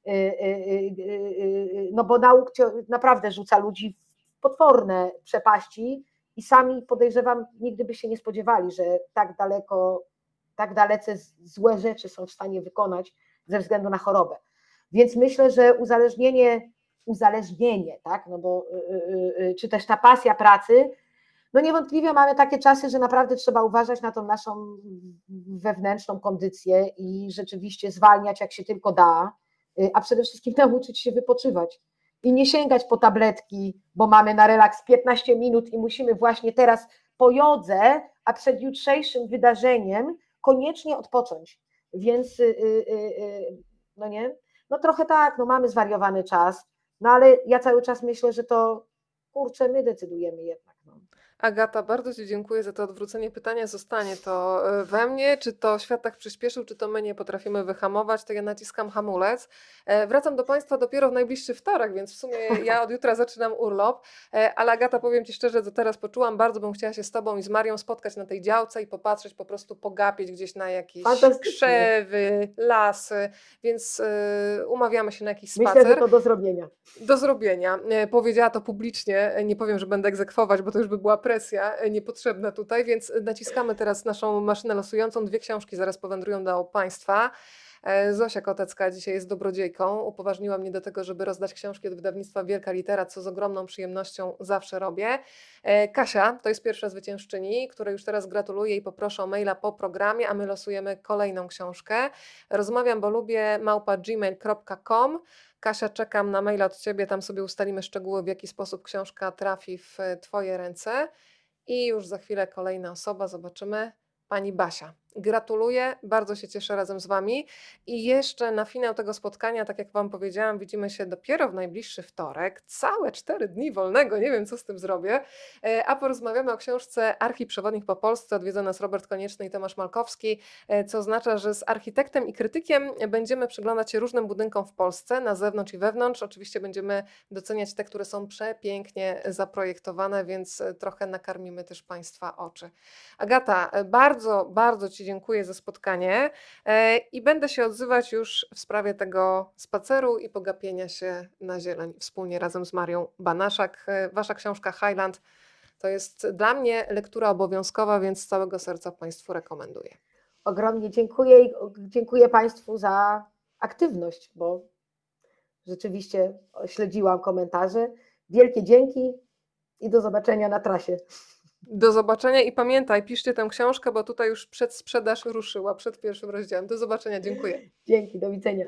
Y, y, y, no bo nauk naprawdę rzuca ludzi w potworne przepaści i sami podejrzewam, nigdy by się nie spodziewali, że tak daleko, tak dalece złe rzeczy są w stanie wykonać ze względu na chorobę. Więc myślę, że uzależnienie, uzależnienie, tak, no bo czy też ta pasja pracy no niewątpliwie mamy takie czasy, że naprawdę trzeba uważać na tą naszą wewnętrzną kondycję i rzeczywiście zwalniać jak się tylko da, a przede wszystkim nauczyć się wypoczywać i nie sięgać po tabletki, bo mamy na relaks 15 minut i musimy właśnie teraz po jodze, a przed jutrzejszym wydarzeniem koniecznie odpocząć. Więc yy, yy, no nie, no trochę tak, no mamy zwariowany czas, no ale ja cały czas myślę, że to kurczę, my decydujemy jednak. Agata, bardzo Ci dziękuję za to odwrócenie pytania. Zostanie to e, we mnie, czy to świat tak przyspieszył, czy to my nie potrafimy wyhamować, to ja naciskam hamulec. E, wracam do Państwa dopiero w najbliższy wtorek, więc w sumie ja od jutra zaczynam urlop, e, ale Agata, powiem Ci szczerze, co teraz poczułam, bardzo bym chciała się z Tobą i z Marią spotkać na tej działce i popatrzeć, po prostu pogapić gdzieś na jakieś krzewy, lasy, więc umawiamy się na jakiś spacer. Myślę, że to do zrobienia. Do zrobienia. Powiedziała to publicznie, nie powiem, że będę egzekwować, bo to już by była presja e, niepotrzebna tutaj, więc naciskamy teraz naszą maszynę losującą. Dwie książki zaraz powędrują do Państwa. E, Zosia Kotecka dzisiaj jest dobrodziejką. Upoważniła mnie do tego, żeby rozdać książki od wydawnictwa Wielka Litera, co z ogromną przyjemnością zawsze robię. E, Kasia to jest pierwsza zwyciężczyni, której już teraz gratuluję i poproszę o maila po programie, a my losujemy kolejną książkę. Rozmawiam, bo lubię małpa gmail.com. Kasia, czekam na maila od Ciebie, tam sobie ustalimy szczegóły, w jaki sposób książka trafi w Twoje ręce. I już za chwilę kolejna osoba, zobaczymy. Pani Basia. Gratuluję, bardzo się cieszę razem z Wami. I jeszcze na finał tego spotkania, tak jak Wam powiedziałam, widzimy się dopiero w najbliższy wtorek. Całe cztery dni wolnego, nie wiem co z tym zrobię. E, a porozmawiamy o książce Archiprzewodnik po Polsce. Odwiedzą nas Robert Konieczny i Tomasz Malkowski, e, co oznacza, że z architektem i krytykiem będziemy przyglądać się różnym budynkom w Polsce, na zewnątrz i wewnątrz. Oczywiście będziemy doceniać te, które są przepięknie zaprojektowane, więc e, trochę nakarmimy też Państwa oczy. Agata, bardzo, bardzo Ci dziękuję za spotkanie e, i będę się odzywać już w sprawie tego spaceru i pogapienia się na zieleń wspólnie razem z Marią Banaszak. E, wasza książka Highland to jest dla mnie lektura obowiązkowa, więc z całego serca Państwu rekomenduję. Ogromnie dziękuję i dziękuję Państwu za aktywność, bo rzeczywiście śledziłam komentarze. Wielkie dzięki i do zobaczenia na trasie. Do zobaczenia i pamiętaj, piszcie tę książkę, bo tutaj już przedsprzedaż ruszyła przed pierwszym rozdziałem. Do zobaczenia, dziękuję. Dzięki, do widzenia.